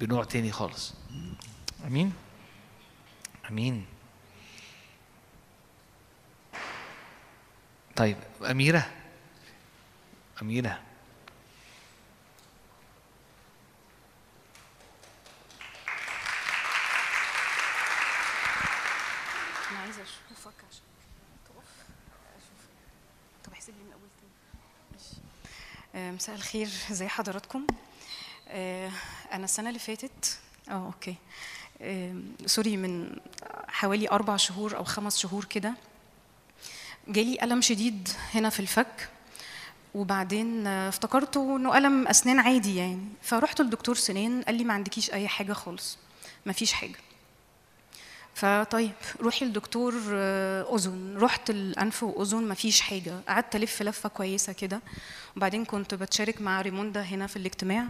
بنوع تاني خالص. آمين. آمين. طيب أميرة. أميرة. أنا عايزة أشوفك عشان طب احسب لي من اول تاني ماشي. آه، مساء الخير. ازي حضراتكم. آه، أنا السنة اللي فاتت آه okay. آه، sorry من حوالي أربع شهور أو خمس شهور كده جالي ألم شديد هنا في الفك وبعدين آه، افتكرته إنه ألم أسنان عادي يعني. فرحت لدكتور سنان قال لي ما عندكيش أي حاجة خالص ما فيش حاجة. فطيب روحي لدكتور آه، أذن. رحت الأنف وأذن مفيش حاجة. قعدت ألف لفة كويسة كده. وبعدين كنت بتشارك مع ريموندا هنا في الاجتماع.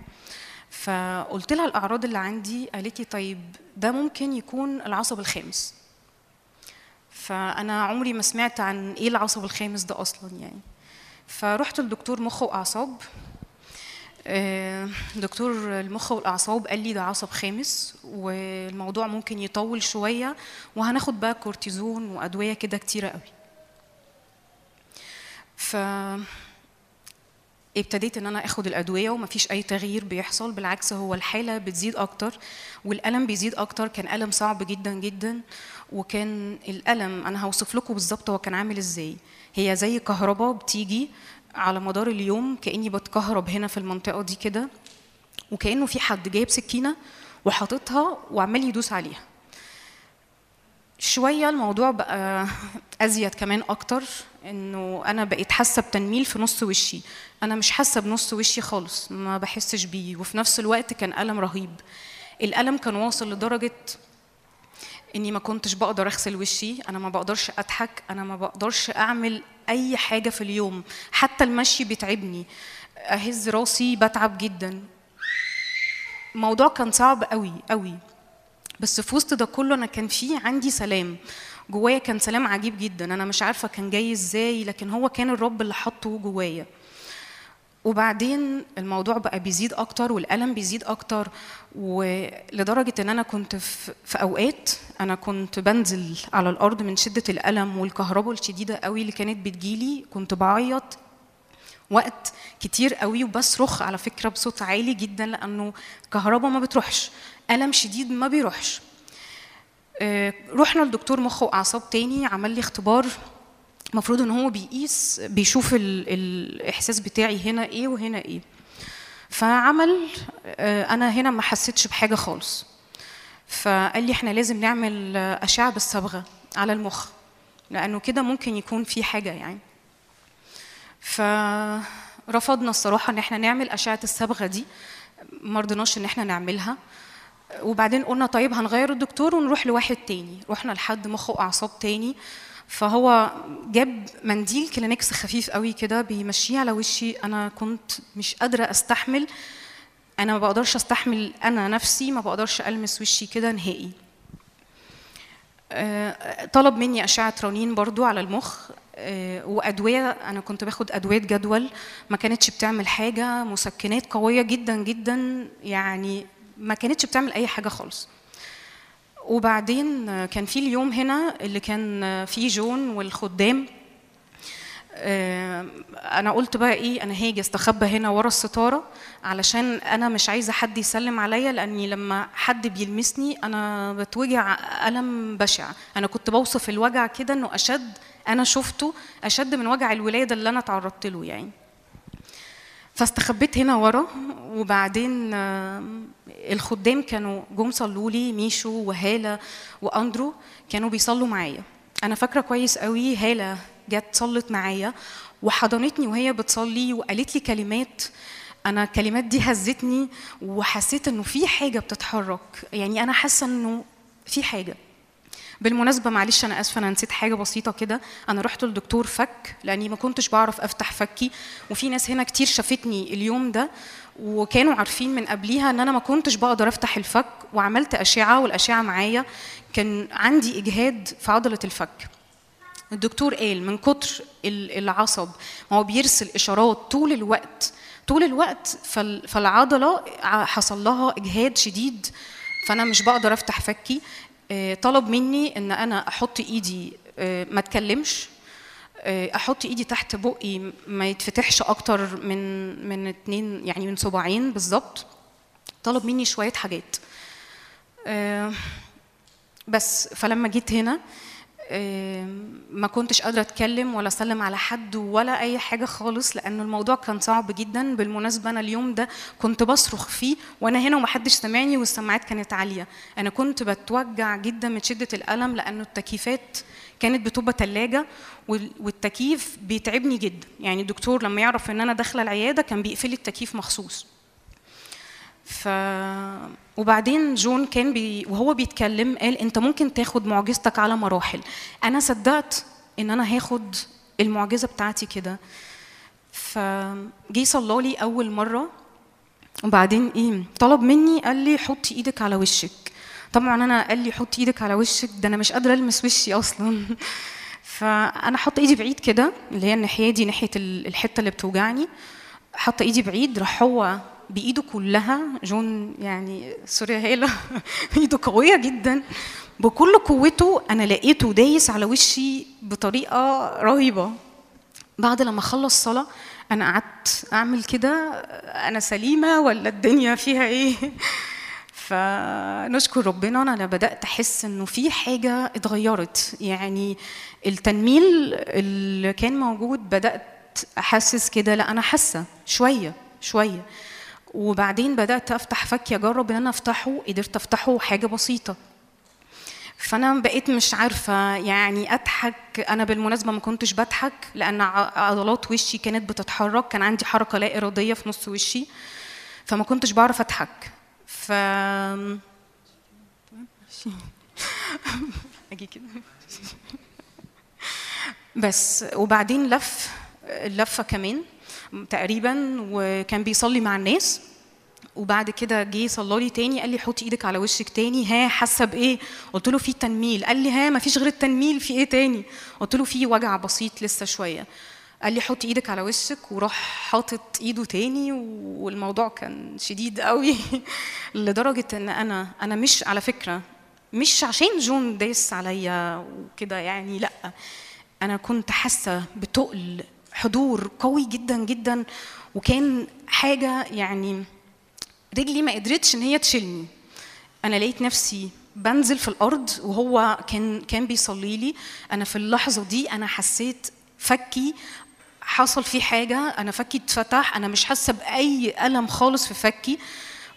فقلت لها الأعراض اللي عندي قالت لي طيب ده ممكن يكون العصب الخامس. فأنا عمري ما سمعت عن إيه العصب الخامس ده أصلا يعني. فرحت لدكتور مخ وأعصاب آه، دكتور المخ والأعصاب قال لي ده عصب خامس والموضوع ممكن يطول شوية وهناخد بقى كورتيزون وأدوية كده كتيرة قوي. ف ابتديت إن أنا آخد الأدوية ومفيش أي تغيير بيحصل بالعكس هو الحالة بتزيد أكتر والألم بيزيد أكتر. كان ألم صعب جدا جدا وكان الألم أنا هوصف لكم بالظبط هو كان عامل إزاي. هي زي كهرباء بتيجي على مدار اليوم كأني بتكهرب هنا في المنطقة دي كده وكأنه في حد جايب سكينة وحاططها وعمال يدوس عليها. شوية الموضوع بقى أزيد كمان أكتر إنه أنا بقيت حاسة بتنميل في نص وشي. أنا مش حاسة بنص وشي خالص ما بحسش بيه. وفي نفس الوقت كان ألم رهيب. الألم كان واصل لدرجة إني ما كنتش بقدر أغسل وشي أنا ما بقدرش أضحك أنا ما بقدرش أعمل أي حاجة في اليوم. حتى المشي بيتعبني. أهز راسي بتعب جدا. الموضوع كان صعب قوي قوي بس في وسط ده كله أنا كان في عندي سلام. جوايا كان سلام عجيب جدا. أنا مش عارفة كان جاي إزاي لكن هو كان الرب اللي حطه جوايا. وبعدين الموضوع بقى بيزيد أكتر والألم بيزيد أكتر ولدرجة إن أنا كنت في أوقات أنا كنت بنزل على الأرض من شدة الألم والكهرباء الشديدة قوي اللي كانت بتجيلي كنت بعيط وقت كتير قوي وبصرخ على فكرة بصوت عالي جدا لأنه كهرباء ما بتروحش ألم شديد ما بيروحش. آه، رحنا لدكتور مخ وأعصاب تاني عمل لي اختبار المفروض إن هو بيقيس بيشوف ال الإحساس بتاعي هنا إيه وهنا إيه. فعمل آه، أنا هنا ما حسيتش بحاجة خالص. فقال لي إحنا لازم نعمل آه، أشعة بالصبغة على المخ لأنه كده ممكن يكون في حاجة يعني. فرفضنا الصراحة إن إحنا نعمل أشعة الصبغة دي. ما رضيناش إن إحنا نعملها. وبعدين قلنا طيب هنغير الدكتور ونروح لواحد تاني. رحنا لحد مخ واعصاب تاني. فهو جاب منديل كلينكس خفيف قوي كده بيمشيه على وشي. أنا كنت مش قادرة أستحمل. أنا ما بقدرش أستحمل أنا نفسي ما بقدرش ألمس وشي كده نهائي. آه، طلب مني أشعة رنين برضو على المخ. آه، وأدوية أنا كنت باخد أدوية جدول. ما كانتش بتعمل حاجة. مسكنات قوية جدا جدا. يعني ما كانتش بتعمل أي حاجة خالص. وبعدين كان في اليوم هنا اللي كان فيه جون والخدام. آه، أنا قلت بقى إيه أنا هاجي أستخبى هنا ورا الستارة علشان أنا مش عايزة حد يسلم عليا لأني لما حد بيلمسني أنا بتوجع ألم بشع. أنا كنت بوصف الوجع كده إنه أشد أنا شفته أشد من وجع الولادة اللي أنا تعرضت له يعني. فاستخبيت هنا ورا وبعدين الخدام كانوا جم صلوا لي ميشو وهالة وأندرو كانوا بيصلوا معايا. أنا فاكرة كويس قوي هالة جت صلت معايا وحضنتني وهي بتصلي وقالت لي كلمات. أنا الكلمات دي هزتني وحسيت إنه في حاجة بتتحرك. يعني أنا حاسة إنه في حاجة. بالمناسبة معلش أنا آسفة أنا نسيت حاجة بسيطة كده. أنا رحت للدكتور فك لأني ما كنتش بعرف أفتح فكي وفي ناس هنا كتير شافتني اليوم ده وكانوا عارفين من قبليها إن أنا ما كنتش بقدر أفتح الفك وعملت أشعة والأشعة معايا كان عندي إجهاد في عضلة الفك. الدكتور قال من كتر ال- العصب هو بيرسل إشارات طول الوقت طول الوقت فال- فالعضلة حصل لها إجهاد شديد فأنا مش بقدر أفتح فكي. طلب مني إن أنا أحط إيدي آه، ما اتكلمش. آه، أحط إيدي تحت بقي ما يتفتحش أكتر من من اتنين يعني من صباعين بالظبط. طلب مني شوية حاجات. آه، بس فلما جيت هنا ما كنتش قادرة أتكلم ولا أسلم على حد ولا أي حاجة خالص لأن الموضوع كان صعب جدا. بالمناسبة أنا اليوم ده كنت بصرخ فيه وأنا هنا ومحدش سمعني والسماعات كانت عالية. أنا كنت بتوجع جدا من شدة الألم لأنه التكييفات كانت بتبقى تلاجة وال- والتكييف بيتعبني جدا. يعني الدكتور لما يعرف إن أنا داخلة العيادة كان بيقفل التكييف مخصوص. ف وبعدين جون كان بي... وهو بيتكلم قال انت ممكن تاخد معجزتك على مراحل. أنا صدقت ان أنا هاخد المعجزة بتاعتي كده. فجي صلى لي اول مرة وبعدين إيه طلب مني قال لي حطي إيدك على وشك. طبعا أنا قال لي حطي إيدك على وشك ده أنا مش قادرة ألمس وشي أصلا. فأنا حاطه إيدي بعيد كده اللي هي الناحية دي ناحية ال- الحتة اللي بتوجعني. حاطه إيدي بعيد راح هو بإيده كلها. جون يعني sorry هيلا ايده قوية جدا. بكل قوته أنا لقيته دايس على وشي بطريقة رهيبة. بعد لما خلص صلاة أنا قعدت أعمل كده. أنا سليمة ولا الدنيا فيها إيه؟ فنشكر ربنا. أنا بدأت أحس إنه في حاجة اتغيرت. يعني التنميل اللي كان موجود بدأت أحسس كده. لا أنا حاسة شوية شوية. وبعدين بدأت أفتح فكي اجرب إن أنا أفتحه قدرت أفتحه حاجة بسيطة. فأنا بقيت مش عارفة يعني أضحك. أنا بالمناسبة ما كنتش بضحك لأن عضلات وشي كانت بتتحرك. كان عندي حركة لا إرادية في نص وشي فما كنتش بعرف أضحك. ف أجي كده. بس. وبعدين لف اللفه كمان. تقريبا وكان بيصلي مع الناس. وبعد كده جه صلى لي تاني قال لي حطي إيدك على وشك تاني. ها حاسة بإيه؟ قلت له في تنميل قال لي ها ما فيش غير التنميل في إيه تاني؟ قلت له في وجع بسيط لسه شوية. قال لي حطي إيدك على وشك وراح حاطط ايده تاني. والموضوع كان شديد قوي لدرجة إن أنا أنا مش على فكرة مش عشان جون دايس عليا وكده يعني لأ. أنا كنت حاسة بتقل حضور قوي جدا جدا وكان حاجة يعني رجلي ما قدرتش إن هي تشيلني. أنا لقيت نفسي بنزل في الأرض وهو كان كان بيصلي لي. أنا في اللحظة دي أنا حسيت فكي حصل فيه حاجة أنا فكي اتفتح أنا مش حاسة بأي ألم خالص في فكي.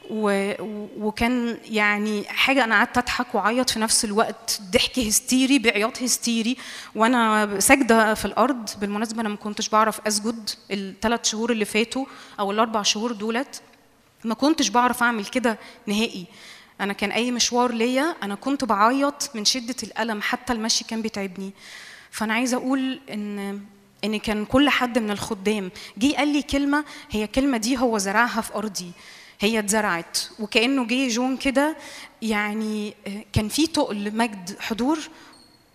و... وكان يعني حاجة أنا قعدت أضحك وأعيط في نفس الوقت. ضحك هستيري بعياط هستيري. وأنا ساجده في الأرض. بالمناسبة أنا ما كنتش بعرف أسجد الثلاث شهور اللي فاتوا أو الأربع شهور دولت. ما كنتش بعرف أعمل كده نهائي. أنا كان أي مشوار ليا أنا كنت بعيط من شدة الألم. حتى المشي كان بيتعبني. فأنا عايزة أقول إن إن كان كل حد من الخدام جه قال لي كلمة هي الكلمة دي هو زرعها في أرضي. هي اتزرعت. وكأنه جه جون كده يعني آه، كان في تقل مجد حضور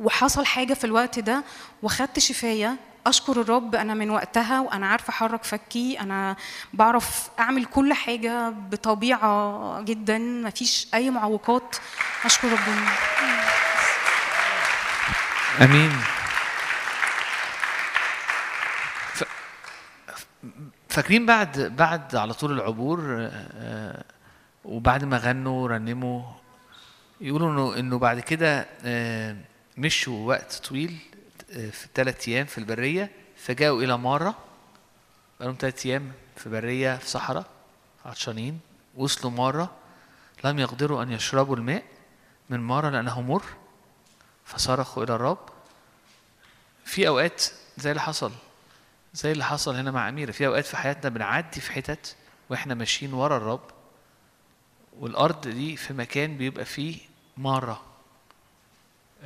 وحصل حاجة في الوقت ده واخدت شفاية. أشكر الرب أنا من وقتها وأنا عارفة أحرك فكي أنا بعرف أعمل كل حاجة بطبيعة جدا مفيش أي معوقات. أشكر ربنا. آمين. فاكرين بعد بعد على طول العبور آه، وبعد ما غنوا ورنموا يقولوا إنه إنه بعد كده آه، مشوا وقت طويل آه، في ثلاث أيام في البرية فجاءوا إلى ماره بقالهم ثلاث أيام في برية في صحراء عطشانين وصلوا ماره لم يقدروا أن يشربوا الماء من ماره لأنه مر فصرخوا إلى الرب. في أوقات زي اللي حصل. زي اللي حصل هنا مع أميرة. في أوقات في حياتنا بنعدي في حتت وإحنا ماشيين ورا الرب والأرض دي في مكان بيبقى فيه ماره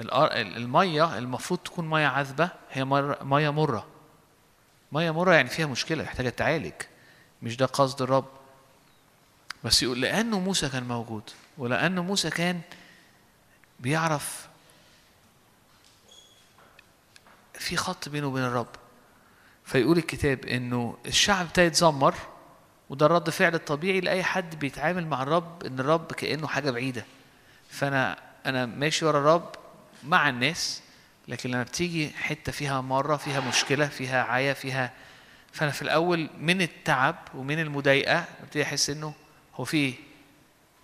الأر- المية المفروض تكون مية عذبة هي مر- مية مرة. مية مرة يعني فيها مشكلة محتاجة تعالج. مش ده قصد الرب. بس يقول لأنه موسى كان موجود ولأنه موسى كان بيعرف في خط بينه وبين الرب. فيقول الكتاب إنه الشعب ابتدى يتذمر وده الرد فعل الطبيعي لأي حد بيتعامل مع الرب إن الرب كأنه حاجة بعيدة. فأنا أنا ماشي ورا الرب مع الناس لكن لما بتيجي حتة فيها مرة فيها مشكلة فيها عيا فيها فأنا في الأول من التعب ومن المضايقة ببتدي أحس إنه هو في إيه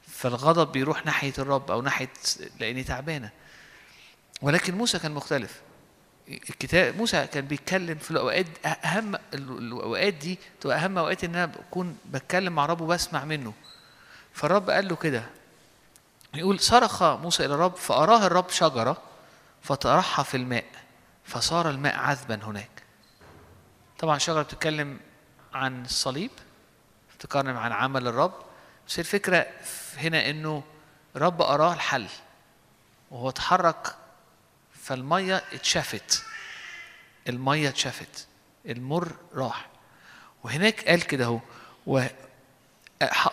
فالغضب بيروح ناحية الرب أو ناحية لأني تعبانة. ولكن موسى كان مختلف. الكتاب موسى كان بيتكلم في الأوقات أهم الأوقات دي تبقى أهم أوقات إن أنا بكون بتكلم مع رب وبسمع منه. فالرب قال له كده يقول صرخ موسى إلى الرب فأراه الرب شجرة فطرحها في الماء فصار الماء عذبا هناك. طبعا الشجرة بتتكلم عن الصليب بتتكلم عن عمل الرب. بس الفكرة هنا إنه الرب أراه الحل وهو اتحرك فالمية اتشافت. المية اتشافت. المر راح. وهناك قال كده اهو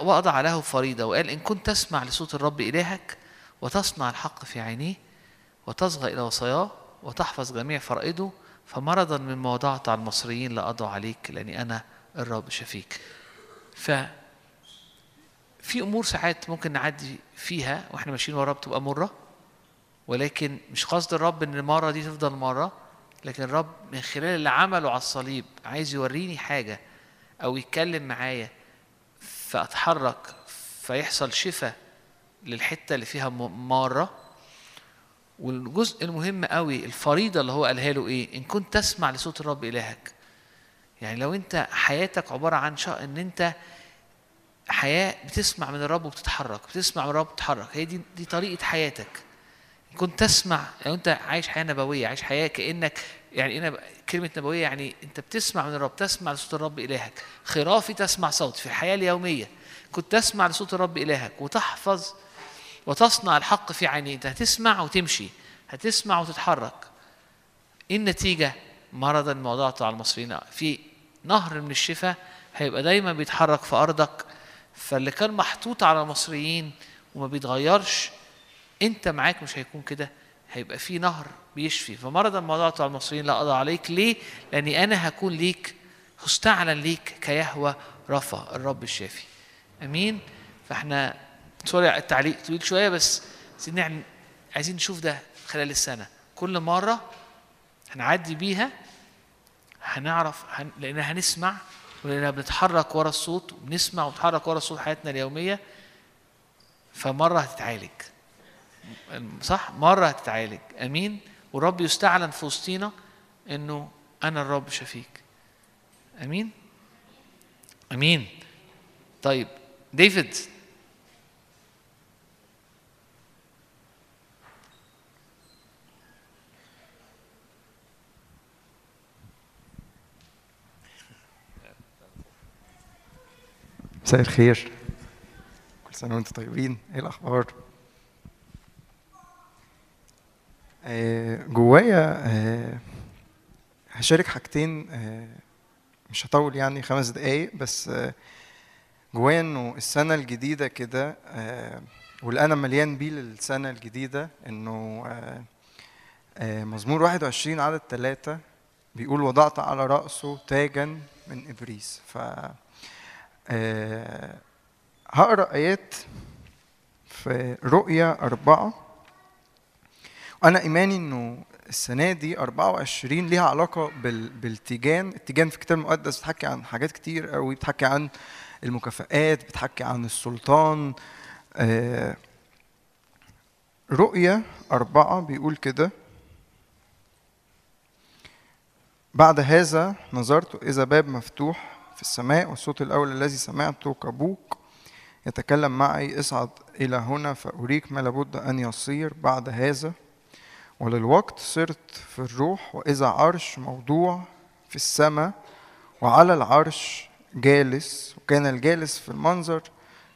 وأضع له فريضة وقال إن كنت تسمع لصوت الرب إلهك وتصنع الحق في عينيه وتصغى إلى وصاياه وتحفظ جميع فرائضه فمرضا مما وضعت على المصريين لا أضع عليك لأني أنا الرب شفيك. ف في أمور ساعات ممكن نعدي فيها وإحنا ماشيين ورا بتبقى مرة. ولكن مش قصد الرب إن المرة دي تفضل مرة لكن الرب من خلال اللي عمله على الصليب عايز يوريني حاجة أو يتكلم معايا فأتحرك فيحصل شفاء للحتة اللي فيها ماره والجزء المهم قوي الفريضة اللي هو قالها له إيه؟ إن كنت تسمع لصوت الرب إلهك. يعني لو أنت حياتك عبارة عن شا إن أنت حياة بتسمع من الرب وبتتحرك بتسمع من الرب وبتتحرك. هي دي دي طريقة حياتك. كنت تسمع لو انت عايش حياة نبوية عايش حياة كأنك يعني أنا كلمة نبوية يعني أنت بتسمع من الرب تسمع لصوت الرب إلهك. خرافي تسمع صوت في الحياة اليومية. كنت تسمع لصوت الرب إلهك وتحفظ وتصنع الحق في عينيه أنت هتسمع وتمشي هتسمع وتتحرك. إيه النتيجة؟ مرضا ما وضعته على المصريين. في نهر من الشفاء هيبقى دايما بيتحرك في أرضك فاللي كان محطوط على المصريين وما بيتغيرش انت معاك مش هيكون كده هيبقى في نهر بيشفي. وضعته على المصريين لا أضع عليك. ليه؟ لأني أنا هكون ليك هستعلن ليك كيهوى رفا الرب الشافي. أمين؟ فإحنا سوري التعليق طويل شوية بس عايزين عايزين نشوف ده خلال السنة. كل مرة هنعدي بيها هنعرف هن... لأن هنسمع ولاننا بنتحرك ورا الصوت وبنسمع ونتحرك ورا الصوت حياتنا اليومية. فمرة هتتعالج. صح؟ مرة هتتعالج. أمين؟ والرب يستعلن في وسطينا إنه أنا الرب شفيك. أمين؟ أمين. طيب ديفيد. مساء الخير. كل سنة وأنتم طيبين. إيه الأخبار؟ آه، جوايا آه، هشارك حاجتين آه، مش هطول يعني خمس دقايق بس آه، جوايا إنه السنة الجديدة كده آه، واللي أنا مليان بيه للسنة الجديدة إنه آه، آه، مزمور 21 عدد ثلاثة بيقول وضعت على رأسه تاجا من إبريس. ف آه، هقرأ آيات في رؤيا أربعة أنا إيماني إنه السنة دي 24 ليها علاقة بال... بالتيجان، التيجان في الكتاب المقدس بتحكي عن حاجات كتير قوي، بتحكي عن المكافآت، بتحكي عن السلطان. آه، رؤيا أربعة بيقول كده بعد هذا نظرت إذا باب مفتوح في السماء والصوت الأول الذي سمعته كبوق يتكلم معي اصعد إلى هنا فأريك ما لابد أن يصير بعد هذا وللوقت صرت في الروح وإذا عرش موضوع في السماء وعلى العرش جالس وكان الجالس في المنظر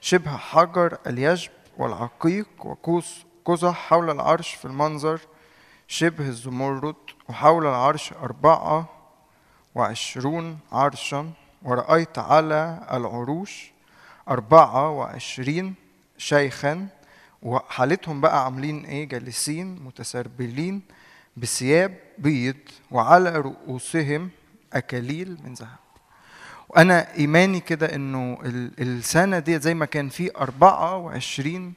شبه حجر اليشب والعقيق وقوس قزح حول العرش في المنظر شبه الزمرد وحول العرش أربعة وعشرون عرشا ورأيت على العروش أربعة وعشرين شيخا. وحالتهم بقى عاملين إيه؟ جالسين متسربلين بثياب بيض وعلى رؤوسهم أكاليل من ذهب. وأنا إيماني كده إنه ال- السنة دي زي ما كان في 24 آه،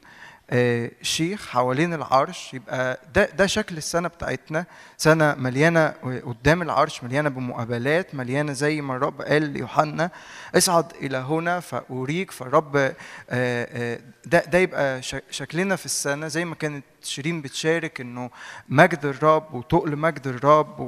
شيخ حوالين العرش يبقى ده ده شكل السنة بتاعتنا سنة مليانة قدام العرش مليانة بمقابلات مليانة زي ما الرب قال ليوحنا اصعد إلى هنا فأريك فالرب آه، آه، ده ده يبقى شكلنا في السنة زي ما كانت شيرين بتشارك إنه مجد الرب وتقل مجد الرب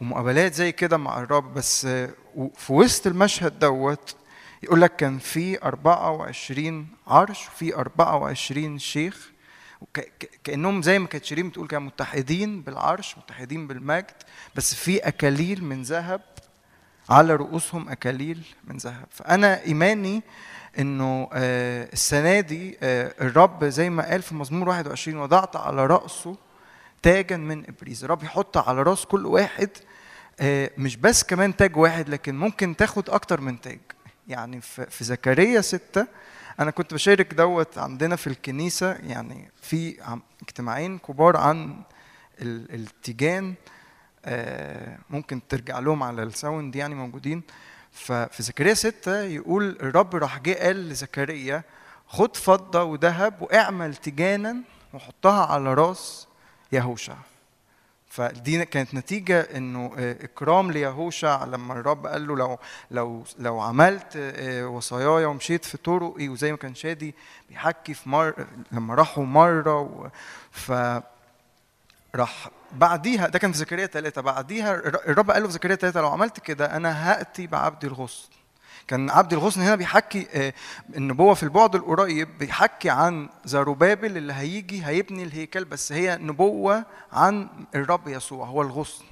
ومقابلات زي كده مع الرب بس آه، في وسط المشهد دوت يقول لك كان في 24 عرش وفي 24 شيخ كأنهم زي ما كانت شيرين بتقول كانوا متحدين بالعرش متحدين بالمجد بس في أكاليل من ذهب على رؤوسهم أكاليل من ذهب. فأنا إيماني إنه آه، السنة دي آه، الرب زي ما قال في مزمور 21 وضعت على رأسه تاجا من ابريز الرب يحط على رأس كل واحد آه، مش بس كمان تاج واحد لكن ممكن تاخد أكتر من تاج. يعني في زكريا ستة. أنا كنت بشارك دوت عندنا في الكنيسة يعني في اجتماعين كبار عن ال- التيجان. آه، ممكن ترجع لهم على ال sound يعني موجودين. ففي زكريا ستة يقول الرب راح جه قال لزكريا خد فضة وذهب واعمل تيجانا وحطها على راس يهوشع. فدي كانت نتيجة إنه آه، إكرام ليهوشع لما الرب قال له لو لو لو عملت آه، وصاياي ومشيت في طرقي وزي ما كان شادي بيحكي في مر لما راحوا مرة ف راح بعديها ده كان في زكريا ثلاثة بعديها الر- الرب قال له في زكريا ثلاثة لو عملت كده أنا هأتي بعبدي الغصن. كان عبد الغصن هنا بيحكي النبوة في البعد القريب بيحكي عن زروبابل اللي هيجي هيبني الهيكل بس هي نبوة عن الرب يسوع هو الغصن.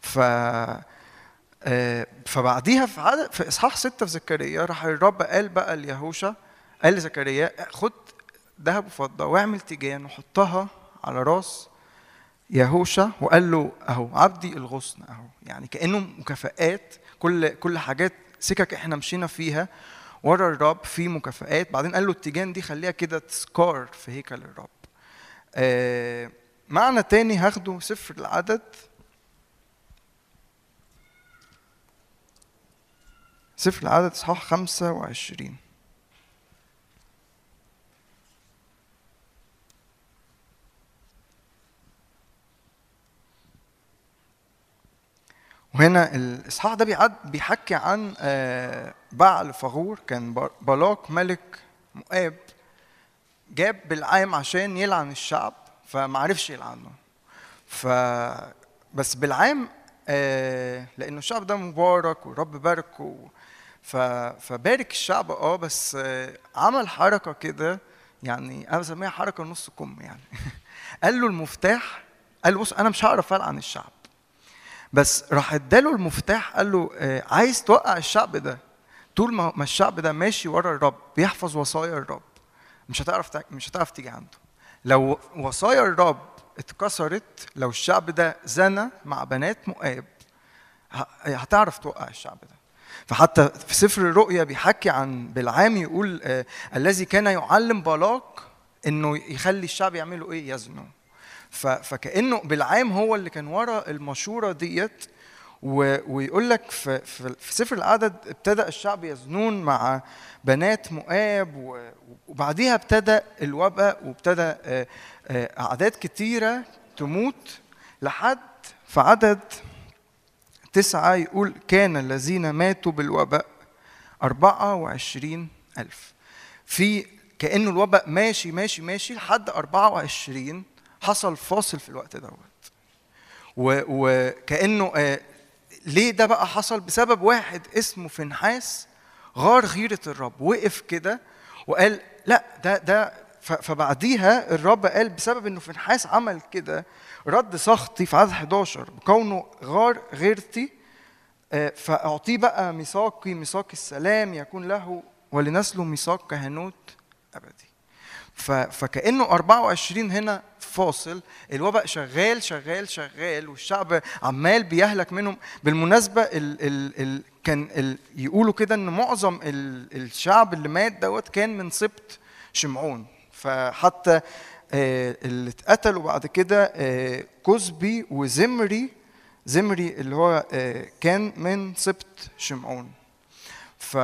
ف آه، فبعديها في عدد في إصحاح ستة في زكريا راح الرب قال بقى ليهوشع قال لزكريا خد ذهب وفضة واعمل تيجان وحطها على راس يهوشع وقال له أهو عبدي الغصن أهو. يعني كأنه مكافآت كل كل حاجات سكك إحنا مشينا فيها ورا الرب في مكافآت. بعدين قال له التيجان دي خليها كده تذكار في هيكل الرب. آه معنى تاني هاخده سفر العدد. سفر العدد إصحاح 25 وهنا الاصحاح ده بيعد بيحكي عن آه، بعل فغور. كان ب- بلاق ملك مؤاب جاب بالعام عشان يلعن الشعب فما عرفش يلعنه. ف بس بالعام آه، لأنه الشعب ده مبارك والرب باركه. فبارك الشعب آه بس آه، عمل حركة كده يعني أنا بسميها حركة نص كم يعني. قال له المفتاح قال له بص أنا مش هعرف ألعن الشعب. بس راح اداله المفتاح قال له آه، عايز توقع الشعب ده. طول ما الشعب ده ماشي ورا الرب بيحفظ وصايا الرب مش هتعرف تع- مش هتعرف تيجي عنده. لو وصايا الرب اتكسرت لو الشعب ده زنى مع بنات مؤاب هتعرف توقع الشعب ده. فحتى في سفر الرؤيا بيحكي عن بالعام يقول آه الذي كان يعلم بالاق إنه يخلي الشعب يعملوا إيه؟ يزنوا. فكأنه بالعام هو اللي كان ورا المشورة ديت ويقول لك في, في, سفر العدد ابتدى الشعب يزنون مع بنات مؤاب وبعديها ابتدى الوباء وابتدى آه، آه، أعداد كتيرة تموت لحد في عدد تسعة يقول كان الذين ماتوا بالوباء أربعة وعشرين ألف. في كأنه الوباء ماشي ماشي ماشي لحد أربعة وعشرين حصل فاصل في الوقت دوت. و- وكأنه آه، ليه ده بقى حصل؟ بسبب واحد اسمه فنحاس غار غيرة الرب وقف كده وقال لا ده ده فبعديها الرب قال بسبب إنه فنحاس عمل كده رد سخطي في عدد 11 بكونه غار غيرتي آه، فأعطيه بقى ميثاقي ميثاق السلام يكون له ولنسله ميثاق كهنوت أبدي. ف- فكأنه 24 هنا فاصل الوباء شغال شغال شغال والشعب عمال بيهلك منهم. بالمناسبة ال ال ال كان ال يقولوا كده إن معظم ال الشعب اللي مات دوت كان من سبط شمعون. فحتى آه، اللي اتقتلوا بعد كده آه، كزبي وزمري زمري اللي هو آه، كان من سبط شمعون. ف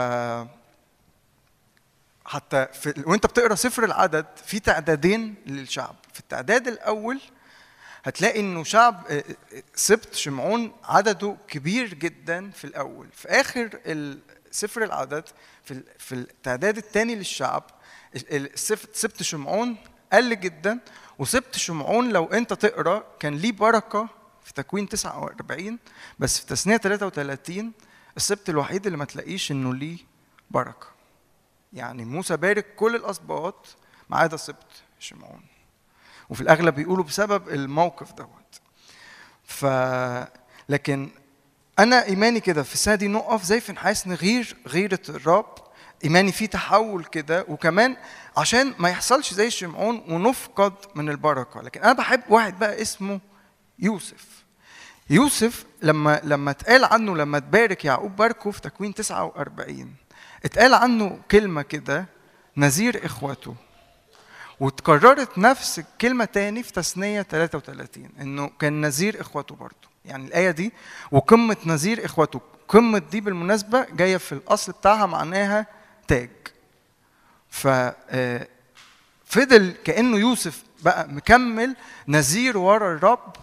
حتى في وانت بتقرأ سفر العدد في تعدادين للشعب. في التعداد الأول هتلاقي إنه شعب آه، آه، سبط شمعون عدده كبير جدا في الأول. في آخر سفر العدد في في التعداد الثاني للشعب سبط شمعون قل جدا وسبط شمعون لو انت تقرأ كان ليه بركة في تكوين 49 بس في تثنية 33 السبط الوحيد اللي ما تلاقيش إنه ليه بركة. يعني موسى بارك كل الأسباط ما عدا سبط شمعون وفي الأغلب بيقولوا بسبب الموقف دوت. ف لكن أنا إيماني كده في السنة دي نقف زي في نحاس نغير غيرة الرب. إيماني فيه تحول كده. وكمان عشان ما يحصلش زي شمعون ونفقد من البركة. لكن أنا بحب واحد بقى اسمه يوسف. يوسف لما لما اتقال عنه لما تبارك يعقوب باركه في تكوين 49 اتقال عنه كلمة كده نذير اخوته وتكررت نفس الكلمة تاني في تثنية 33 إنه كان نذير اخوته برضه. يعني الآية دي وقمة نذير اخوته قمة دي بالمناسبة جاية في الأصل بتاعها معناها تاج. ف آه، فضل كأنه يوسف بقى مكمل نذير ورا الرب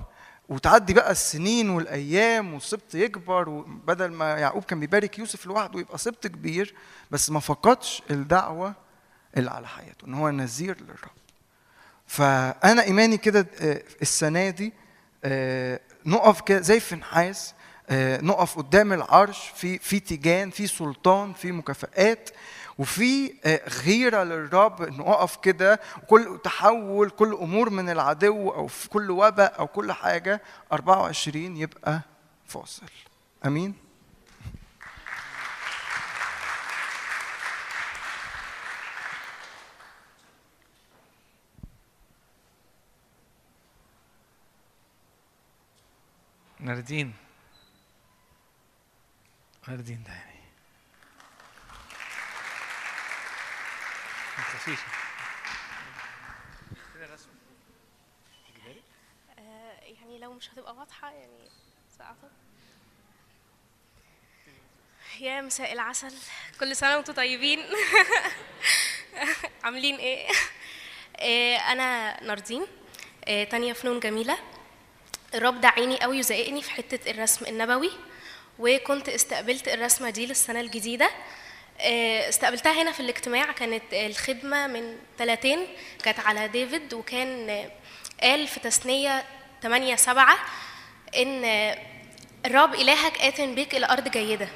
وتعدي بقى السنين والأيام والسبط يكبر وبدل ما يعقوب كان بيبارك يوسف لوحده يبقى سبط كبير بس ما فقدش الدعوة اللي على حياته إن هو نذير للرب. فأنا إيماني كده آه، السنة دي آه، نقف كده زي في نحاس آه، نقف قدام العرش في في تيجان في سلطان في مكافآت وفي آه، غيرة للرب انه اقف كده. وكل تحول كل أمور من العدو أو في كل وباء أو كل حاجة 24 يبقى فاصل. أمين؟ ناردين. ناردين تاني خفيفة آه، يعني لو مش هتبقى واضحة يعني سأعتقد يا مساء العسل كل سنة وأنتم طيبين عاملين إيه؟ أنا ناردين تانية فنون جميلة الرب دعيني قوي وزقني في حتة الرسم النبوي وكنت استقبلت الرسمة دي للسنة الجديدة استقبلتها هنا في الاجتماع كانت الخدمة من ثلاثين كانت على ديفيد وكان آه، قال في تثنية 8 7 إن آه، الرب إلهك آت بك إلى أرض جيدة.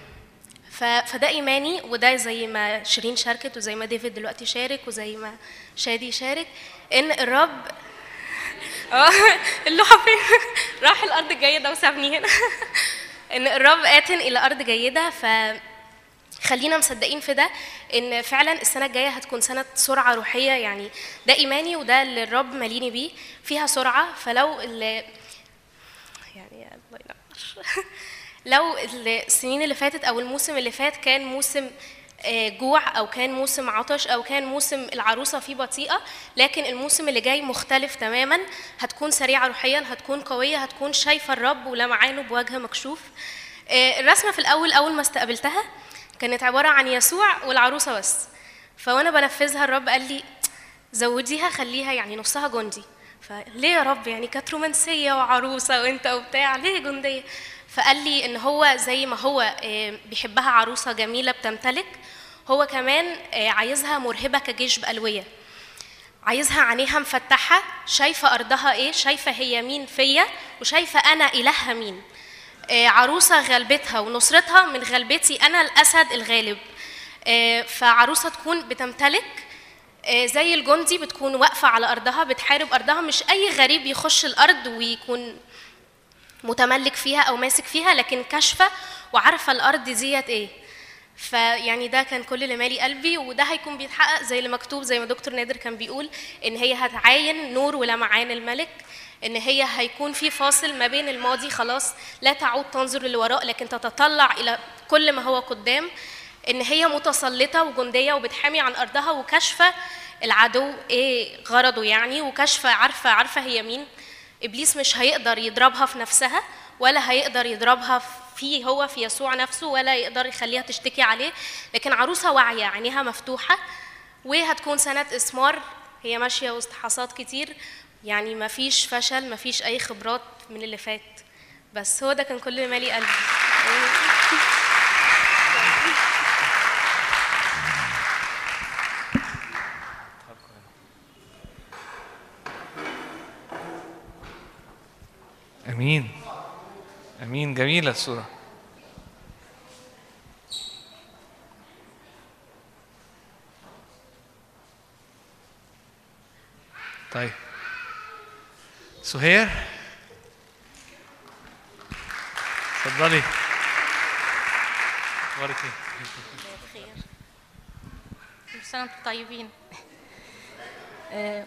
فده إيماني وده زي ما شيرين شاركت وزي ما ديفيد دلوقتي شارك وزي ما شادي شارك إن الرب آه اللوحة فين؟ راح الأرض الجيدة وسابني هنا إن الرب آت إلى أرض جيدة ف خلينا مصدقين في ده إن فعلا السنة الجاية هتكون سنة سرعة روحية يعني ده إيماني وده اللي الرب ماليني بيه فيها سرعة. فلو اللي يعني الله ينور. لو السنين اللي فاتت أو الموسم اللي فات كان موسم آه، جوع أو كان موسم عطش أو كان موسم العروسة فيه بطيئة لكن الموسم اللي جاي مختلف تماما. هتكون سريعة روحيا هتكون قوية هتكون شايفة الرب ولمعانه بوجه مكشوف. آه، الرسمة في الأول أول ما استقبلتها كانت عبارة عن يسوع والعروسة بس. فوانا بنفذها الرب قال لي زوديها خليها يعني نصها جندي. فليه يا رب؟ يعني كانت رومانسية وعروسة وانت وبتاع ليه جندية؟ فقال لي إن هو زي ما هو آه، بيحبها عروسة جميلة بتمتلك هو كمان آه، عايزها مرهبة كجيش بألوية. عايزها عينيها مفتحة شايفة أرضها إيه شايفة هي مين فيا وشايفة أنا إلهها مين. آه، عروسة غلبتها ونصرتها من غلبتي أنا الأسد الغالب. آه، فعروسة تكون بتمتلك آه، زي الجندي بتكون واقفة على أرضها بتحارب أرضها. مش أي غريب يخش الأرض ويكون متملك فيها أو ماسك فيها لكن كاشفه وعارفة الأرض ديت إيه. فيعني ده كان كل اللي مالي قلبي وده هيكون بيتحقق زي اللي مكتوب زي ما دكتور نادر كان بيقول إن هي هتعاين نور ولمعان الملك. إن هي هيكون في فاصل ما بين الماضي خلاص لا تعود تنظر للوراء لكن تتطلع إلى كل ما هو قدام. إن هي متسلطة وجندية وبتحامي عن أرضها وكاشفة العدو إيه غرضه يعني وكاشفة عارفة عارفة هي مين. إبليس مش هيقدر يضربها في نفسها ولا هيقدر يضربها فيه هو في يسوع نفسه ولا يقدر يخليها تشتكي عليه. لكن عروسة واعية عينيها مفتوحة وهتكون سنة إسمار. هي ماشية وسط حصاد كتير. يعني ما فيش فشل ما فيش أي خبرات من اللي فات. بس هو ده كان كل مالي قلبي. أمين. أمين. جميلة الصورة. طيب. سهير اتفضلي. أخبارك بخير. كل سنة وأنتم طيبين. آه،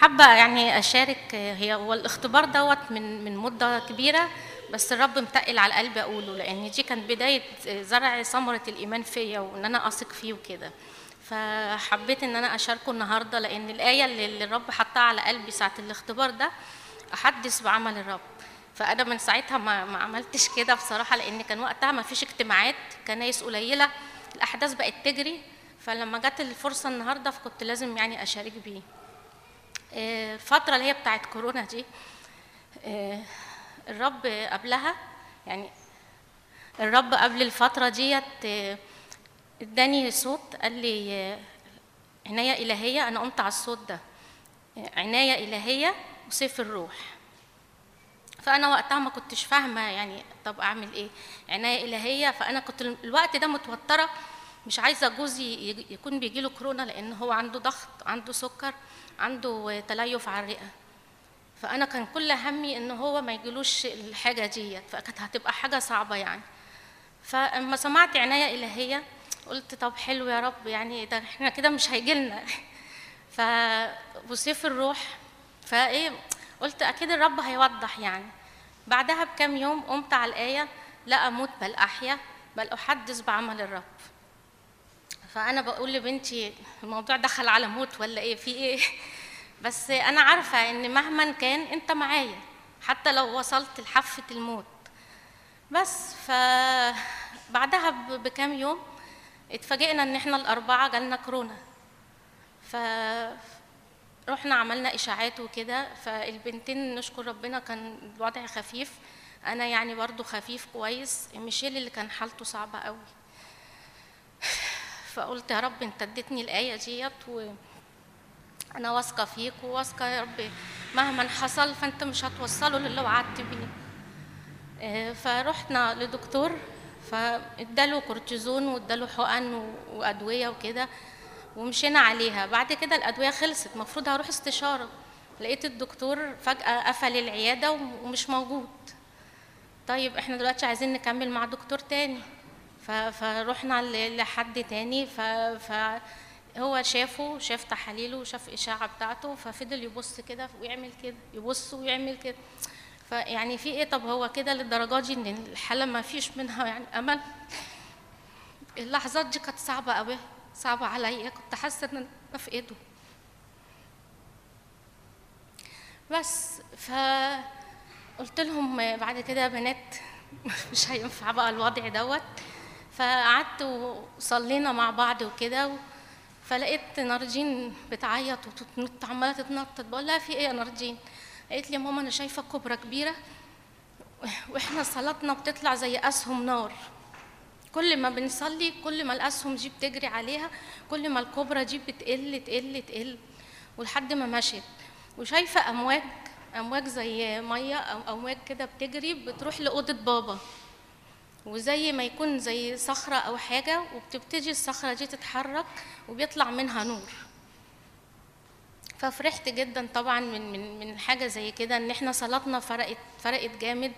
حابة يعني أشارك آه، هي هو الاختبار دوت من من مدة كبيرة بس الرب متقل على قلبي أقوله لأن دي كانت بداية آه، زرع ثمرة الإيمان فيا وإن أنا أثق فيه وكده. فحبيت إن أنا أشاركه النهاردة لأن الآية اللي الرب حطها على قلبي ساعة الاختبار ده أحدث بعمل الرب. فأنا من ساعتها ما, ما عملتش كده بصراحة لأن كان وقتها ما فيش اجتماعات كنايس قليلة الأحداث بقت تجري. فلما جت الفرصة النهاردة فكنت لازم يعني أشارك بيه. آه، الفترة اللي هي بتاعت كورونا دي آه، الرب قبلها يعني الرب قبل الفترة ديت آه، اداني صوت قال لي عناية إلهية أنا قمت على الصوت ده. عناية إلهية وسيف الروح. فأنا وقتها ما كنتش فاهمة يعني طب أعمل إيه؟ عناية إلهية. فأنا كنت الوقت ده متوترة. مش عايزة جوزي يكون بيجيله كورونا لأن هو عنده ضغط عنده سكر عنده تليف على الرئة فأنا كان كل همي إن هو ما يجيلوش الحاجة ديت. فكانت هتبقى حاجة صعبة يعني. فلما سمعت عناية إلهية قلت طب حلو يا رب يعني ده إحنا كده مش هيجيلنا. ف وسيف الروح فايه قلت أكيد الرب هيوضح يعني. بعدها بكام يوم قمت على الآية لا أموت بل أحيا بل أحدث بعمل الرب. فأنا بقول لبنتي الموضوع دخل على موت ولا إيه؟ في إيه؟ بس أنا عارفة إن مهما كان أنت معايا حتى لو وصلت لحافة الموت. بس فبعدها بكام يوم اتفاجئنا إن إحنا الأربعة جالنا كورونا. ف رحنا عملنا إشاعات وكده فالبنتين نشكر ربنا كان الوضع خفيف. أنا يعني برضو خفيف كويس ميشيل اللي كان حالته صعبة قوي. فقلت يا رب أنت اديتني الآية ديت وأنا واثقة فيك وواثقة يا رب مهما حصل فأنت مش هتوصله للي وعدت بيه. آه، فرحنا لدكتور فاداله كورتيزون واداله حقن وأدوية وكده. ومشينا عليها. بعد كده الأدوية خلصت. المفروض هروح استشارة. لقيت الدكتور فجأة قفل العيادة وم- ومش موجود. طيب إحنا دلوقتي عايزين نكمل مع دكتور تاني. فروحنا لحد تاني. ف... ف هو شافه شاف تحاليله وشاف الاشاعه بتاعته ففضل يبص كده ويعمل كده يبص ويعمل كده. فيعني في إيه؟ طب هو كده للدرجة دي إن الحالة ما فيش منها يعني أمل؟ اللحظات دي كانت صعبة قوي صعبة عليا. كنت أنا في إيده. بس فقلت لهم بعد كده يا بنات مش هينفع بقى الوضع دوت. فقعدت وصلينا مع بعض وكده. فلقيت نارجين بتعيط وتتنط عمالة تتنطط. بقول لها في إيه يا نارجين قالت لي ماما أنا شايفة كبرى كبيرة وإحنا صلاتنا بتطلع زي أسهم نار. كل ما بنصلي كل ما الأسهم دي بتجري عليها كل ما الكبرى دي بتقل تقل تقل ولحد ما مشت وشايفة أمواج أمواج زي مية أو أمواج كده بتجري بتروح لأوضة بابا. وزي ما يكون زي صخرة أو حاجة وبتبتدي الصخرة دي تتحرك وبيطلع منها نور. ففرحت جدا طبعا من من من حاجة زي كده إن إحنا صلاتنا فرقت فرقت جامد.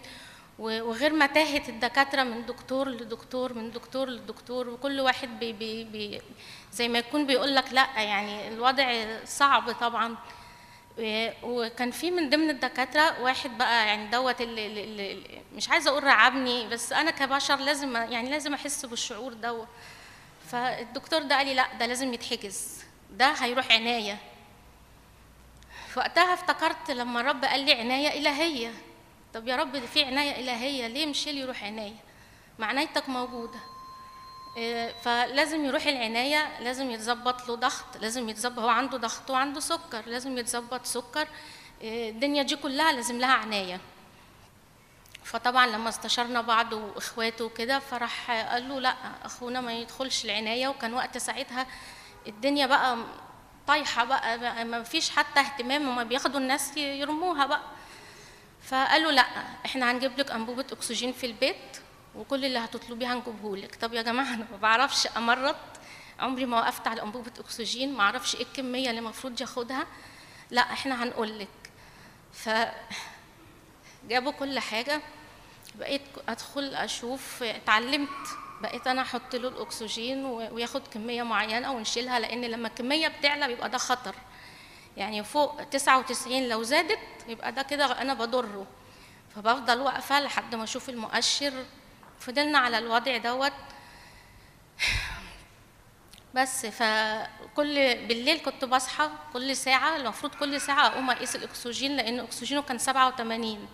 وغير متاهة الدكاترة من دكتور لدكتور من دكتور لدكتور وكل واحد بي بي بي زي ما يكون بيقول لك لأ يعني الوضع صعب طبعا. وكان في من ضمن الدكاترة واحد بقى يعني دوت اللي, اللي مش عايزة أقول رعبني بس أنا كبشر لازم يعني لازم أحس بالشعور دوت فالدكتور ده قال لي لأ ده لازم يتحجز. ده هيروح عناية. وقتها افتكرت لما الرب قال لي عناية إلهية. طب يا رب في عناية إلهية ليه مشيل يروح عناية؟ ما عنايتك موجودة. إيه، فلازم يروح العناية لازم يتظبط له ضغط لازم يتظبط هو عنده ضغط وعنده سكر لازم يتظبط سكر. إيه، الدنيا دي كلها لازم لها عناية. فطبعا لما استشرنا بعض وإخواته وكده فراح قال له لأ أخونا ما يدخلش العناية. وكان وقت ساعتها الدنيا بقى طايحة بقى, بقى ما فيش حتى اهتمام وما بياخدوا الناس يرموها بقى. فقالوا لا إحنا هنجيب لك أنبوبة أكسجين في البيت وكل اللي هتطلبيه هنجيبه لك طب يا جماعة أنا ما بعرفش أمرض عمري ما وقفت على أنبوبة أكسجين ما أعرفش إيه الكمية اللي المفروض ياخدها. لا إحنا هنقول لك ف جابوا كل حاجة بقيت أدخل أشوف اتعلمت بقيت أنا أحط له الأكسجين وياخد كمية معينة ونشيلها لأن لما الكمية بتعلى بيبقى ده خطر. يعني فوق 99 لو زادت يبقى ده كده أنا بضره. فبفضل واقفة لحد ما أشوف المؤشر. فضلنا على الوضع دوت. بس فكل بالليل كنت بصحى كل ساعة المفروض كل ساعة أقوم أقيس الأكسجين لأن أكسجينه كان 87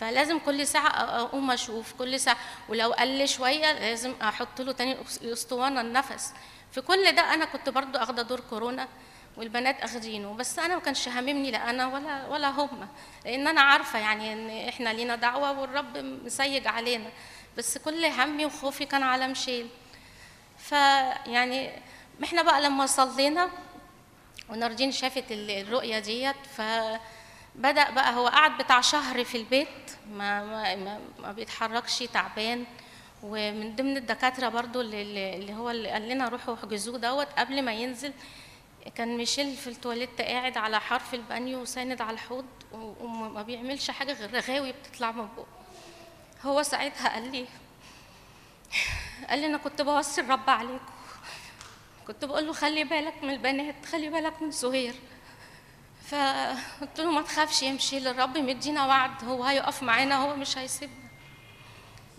فلازم كل ساعة أقوم أشوف كل ساعة. ولو قل شوية لازم أحط له تاني الأسطوانة النفس. في كل ده أنا كنت برضو أخدة دور كورونا. والبنات اخدينه بس أنا ما كانش هاممني لا أنا ولا ولا هم. لأن أنا عارفة يعني إن إحنا لينا دعوة والرب مسيج علينا. بس كل همي وخوفي كان على مشيل. فيعني إحنا بقى لما صلينا وناردين شافت ال- الرؤية ديت فبدأ بقى هو قعد بتاع شهر في البيت ما ما ما, ما بيتحركش تعبان. ومن ضمن الدكاترة برضو اللي اللي هو اللي قال لنا روحوا احجزوه دوت قبل ما ينزل كان ميشيل في التواليت قاعد على حرف البانيو وساند على الحوض وما بيعملش حاجة غير رغاوي بتطلع من بقه. هو ساعتها قال لي قال لي أنا كنت بوصي الرب عليكم. كنت بقول له خلي بالك من البنات خلي بالك من سهير. فقلت له ما تخافش يمشي الرب مدينا وعد هو هيقف معانا هو مش هيسيبنا.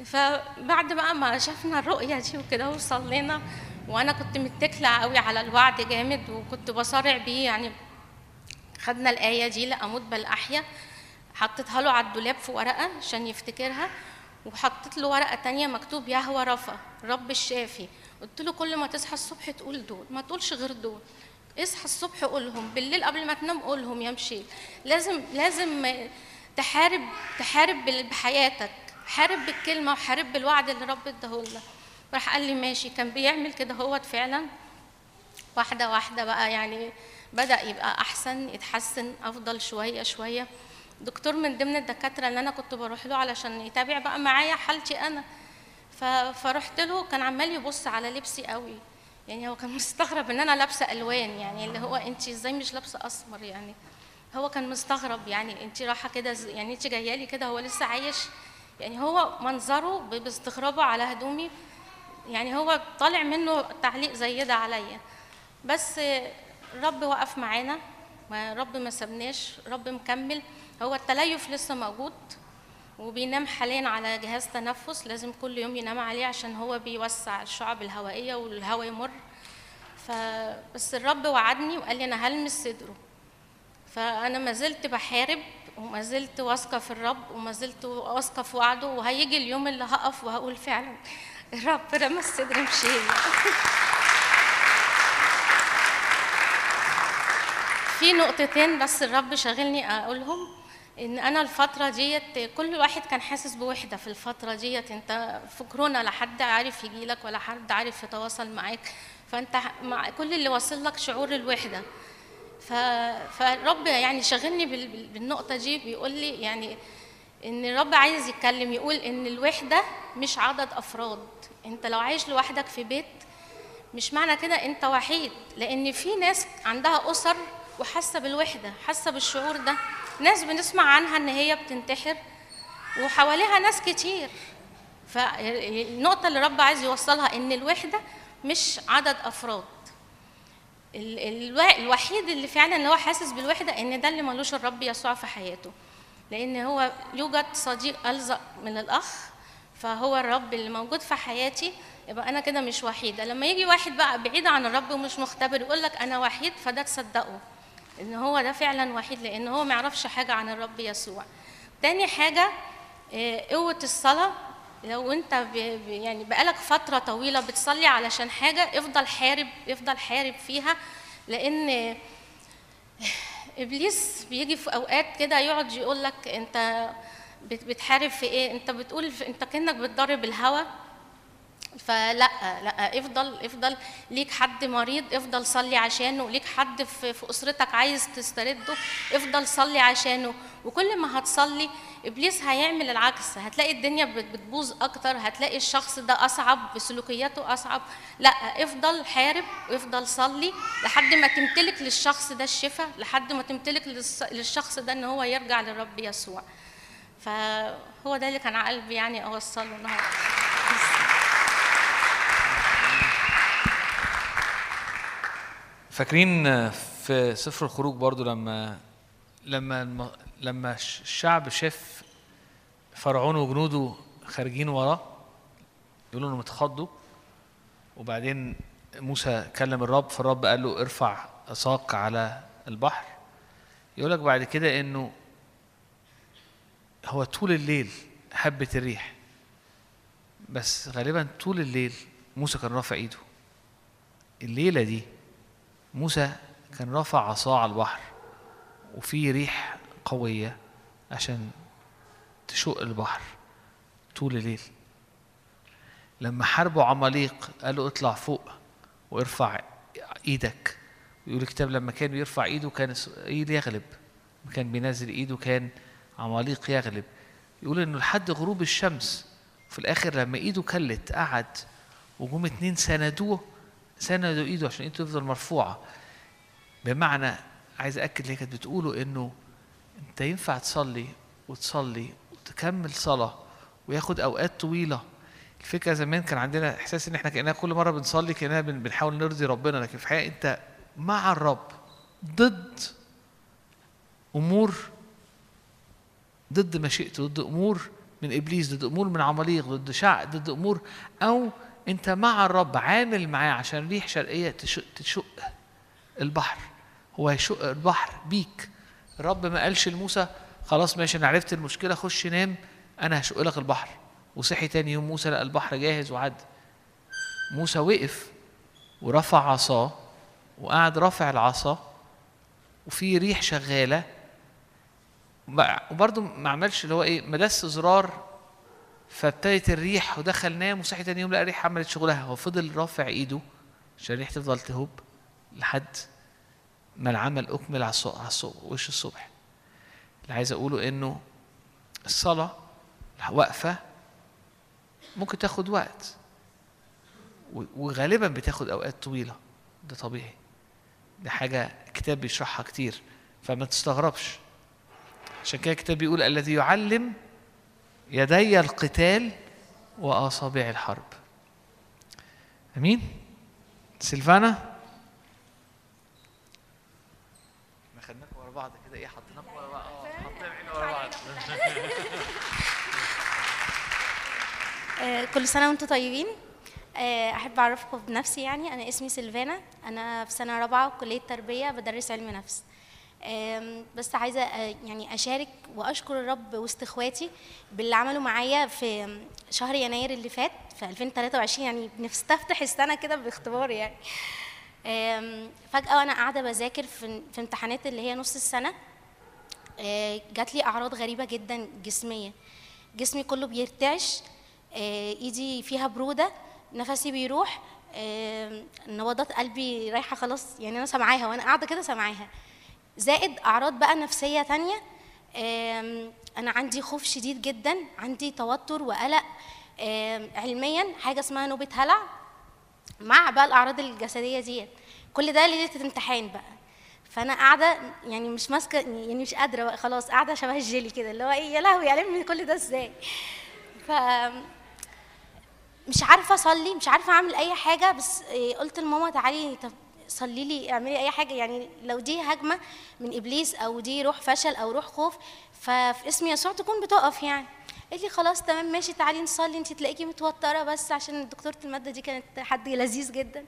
فبعد بقى ما شفنا الرؤية دي وكده وصلينا وأنا كنت متكلة قوي على الوعد جامد وكنت بصارع بيه يعني خدنا الآية دي لأموت بل أحيا حطيتها له على الدولاب في ورقة عشان يفتكرها وحطيت له ورقة تانية مكتوب يهوى رفا رب الشافي. قلت له كل ما تصحى الصبح تقول دول ما تقولش غير دول. اصحى الصبح قولهم بالليل قبل ما تنام قولهم يا مشيل لازم لازم تحارب تحارب بحياتك حارب بالكلمة وحارب بالوعد اللي رب اداهولنا راح قال لي ماشي. كان بيعمل كده هوت فعلا. واحدة واحدة بقى يعني بدأ يبقى أحسن يتحسن أفضل شوية شوية. دكتور من ضمن الدكاترة اللي أنا كنت بروح له علشان يتابع بقى معايا حالتي أنا. ف... فرحت له كان عمال يبص على لبسي قوي. يعني هو كان مستغرب إن أنا لابسة ألوان يعني اللي هو أنت إزاي مش لابسة اسمر يعني؟ هو كان مستغرب يعني أنت رايحة كده يعني أنت جاية لي كده هو لسه عايش؟ يعني هو منظره باستغرابه على هدومي يعني هو طالع منه تعليق زي ده عليا. بس الرب وقف معانا رب ما سابناش رب مكمل. هو التليف لسه موجود وبينام حاليا على جهاز تنفس لازم كل يوم ينام عليه عشان هو بيوسع الشعب الهوائية والهواء يمر. فبس الرب وعدني وقال لي أنا هلمس صدره. فأنا ما زلت بحارب وما زلت واثقة في الرب وما زلت واثقة في وعده وهيجي اليوم اللي هقف وهقول فعلا. الرب رمى الصدر مشينا في نقطتين بس الرب شاغلني أقولهم. إن أنا الفترة ديت كل واحد كان حاسس بوحدة في الفترة ديت. أنت في كورونا لا حد عارف يجي لك ولا حد عارف يتواصل معاك. فأنت مع كل اللي واصل لك شعور الوحدة. ف... فالرب يعني شاغلني بال... بال- بالنقطة دي. بيقول لي يعني إن الرب عايز يتكلم يقول إن الوحدة مش عدد أفراد. انت لو عايش لوحدك في بيت مش معنى كده انت وحيد. لأن في ناس عندها أسر وحاسة بالوحدة حاسة بالشعور ده. ناس بنسمع عنها إن هي بتنتحر وحواليها ناس كتير. فالنقطة اللي رب عايز يوصلها إن الوحدة مش عدد أفراد. الوحيد اللي فعلا هو حاسس بالوحدة إن ده اللي ملوش الرب يسوع في حياته. لأن هو يوجد صديق ألزق من الأخ فهو الرب اللي موجود في حياتي يبقى أنا كده مش وحيده لما يجي واحد بقى بعيد عن الرب ومش مختبر يقول لك أنا وحيد فده تصدقه إن هو ده فعلا وحيد لأن هو ما يعرفش حاجة عن الرب يسوع. تاني حاجة آه، قوة الصلاة. لو أنت يعني بقالك فترة طويلة بتصلي علشان حاجة افضل حارب افضل حارب فيها لأن إبليس بيجي في أوقات كده يقعد يقول لك أنت بتحارب في إيه؟ أنت بتقول أنت كأنك بتضرب الهوى فلا لا افضل افضل ليك حد مريض افضل صلي عشانه. ليك حد في, في أسرتك عايز تسترده افضل صلي عشانه. وكل ما هتصلي إبليس هيعمل العكس. هتلاقي الدنيا بت- بتبوظ أكتر. هتلاقي الشخص ده أصعب بسلوكياته أصعب. لا افضل حارب وافضل صلي لحد ما تمتلك للشخص ده الشفاء لحد ما تمتلك للشخص ده إن هو يرجع للرب يسوع. فهو ده اللي كان على قلبي يعني أوصله النهارده. فاكرين في سفر الخروج برضو لما لما لما الشعب شاف فرعون وجنوده خارجين وراه يقولوا إنهم اتخضوا. وبعدين موسى كلم الرب فالرب قال له ارفع عصاك على البحر. يقول لك بعد كده إنه هو طول الليل هبت الريح بس غالبا طول الليل موسى كان رافع إيده. الليلة دي موسى كان رافع عصاة على البحر وفي ريح قوية عشان تشق البحر طول الليل. لما حاربوا عماليق قالوا اطلع فوق وارفع إيدك. يقول الكتاب لما كان يرفع ايده كان اسرائيل يغلب كان بينزل ايده كان عماليق يغلب. يقول إنه لحد غروب الشمس في الآخر لما إيده كلت قعد وجم اتنين سندوه سندوا إيده عشان إيده تفضل مرفوعة. بمعنى عايز أكد اللي هي كانت بتقوله إنه أنت ينفع تصلي وتصلي وتكمل صلاة وياخد أوقات طويلة. الفكرة زمان كان عندنا إحساس إن إحنا كأننا كل مرة بنصلي كأننا بن- بنحاول نرضي ربنا لكن في الحقيقة أنت مع الرب ضد أمور ضد مشيئته ضد أمور من إبليس ضد أمور من عماليق ضد شعب ضد أمور أو أنت مع الرب عامل معاه عشان ريح شرقية تشق, تشق البحر. هو هيشق البحر بيك. الرب ما قالش لموسى خلاص ماشي أنا عرفت المشكلة خش نام أنا هشق لك البحر. وصحي تاني يوم موسى لقى البحر جاهز وعدى موسى وقف ورفع عصاه وقعد رافع العصا وفي ريح شغالة وبرضه ما عملش اللي هو إيه ما دس زرار فابتدت الريح ودخل نام وصحي تاني يوم لقى الريح عملت شغلها. هو فضل رافع إيده عشان الريح تفضل تهب لحد ما العمل أكمل على الصبح وش الصبح. اللي عايز أقوله إنه الصلاة واقفه ممكن تاخد وقت وغالبا بتاخد أوقات طويلة. ده طبيعي. دي حاجة الكتاب بيشرحها كتير فما تستغربش. عشان كده الكتاب بيقول الذي يعلم يدي القتال وأصابع الحرب. أمين؟ سيلفانا؟ إحنا خدناكم ورا بعض كده. إيه حطيناكم ورا بعض؟ آه حطينا عيني ورا بعض. آه، كل سنة وأنتم طيبين. آه، أحب أعرفكم بنفسي يعني. أنا اسمي سيلفانا. أنا في سنة رابعة كلية تربية بدرس علم نفس. بس عايزة آه، يعني أشارك وأشكر الرب وسط إخواتي باللي عملوا معايا في شهر يناير اللي فات في 2023 يعني بنستفتح السنة كده باختبار يعني. آم، فجأة وأنا قاعدة بذاكر في امتحانات اللي هي نص السنة آه، جات لي أعراض غريبة جدا جسمية. جسمي كله بيرتعش آه، إيدي فيها برودة نفسي بيروح نبضات قلبي رايحة خلاص يعني أنا سامعاها وأنا قاعدة كده سامعاها. زائد أعراض بقى نفسية تانية أنا عندي خوف شديد جدا عندي توتر وقلق علميا حاجة اسمها نوبة هلع مع بقى الأعراض الجسدية ديت. كل ده ليلة الامتحان بقى. فأنا قاعدة يعني مش ماسكة يعني مش قادرة خلاص قاعدة شبه الجيلي كده اللي هو إيه يا لهوي ألم كل ده إزاي؟ ف مش عارفة أصلي مش عارفة أعمل أي حاجة بس إيه، قلت لماما تعالي طب صلي لي اعملي أي حاجة. يعني لو دي هجمة من إبليس أو دي روح فشل أو روح خوف ففي اسم يسوع تكون بتقف يعني. قالت لي خلاص تمام ماشي تعالي نصلي. انت تلاقيكي متوترة بس عشان دكتورة المادة دي كانت حد لذيذ جدا.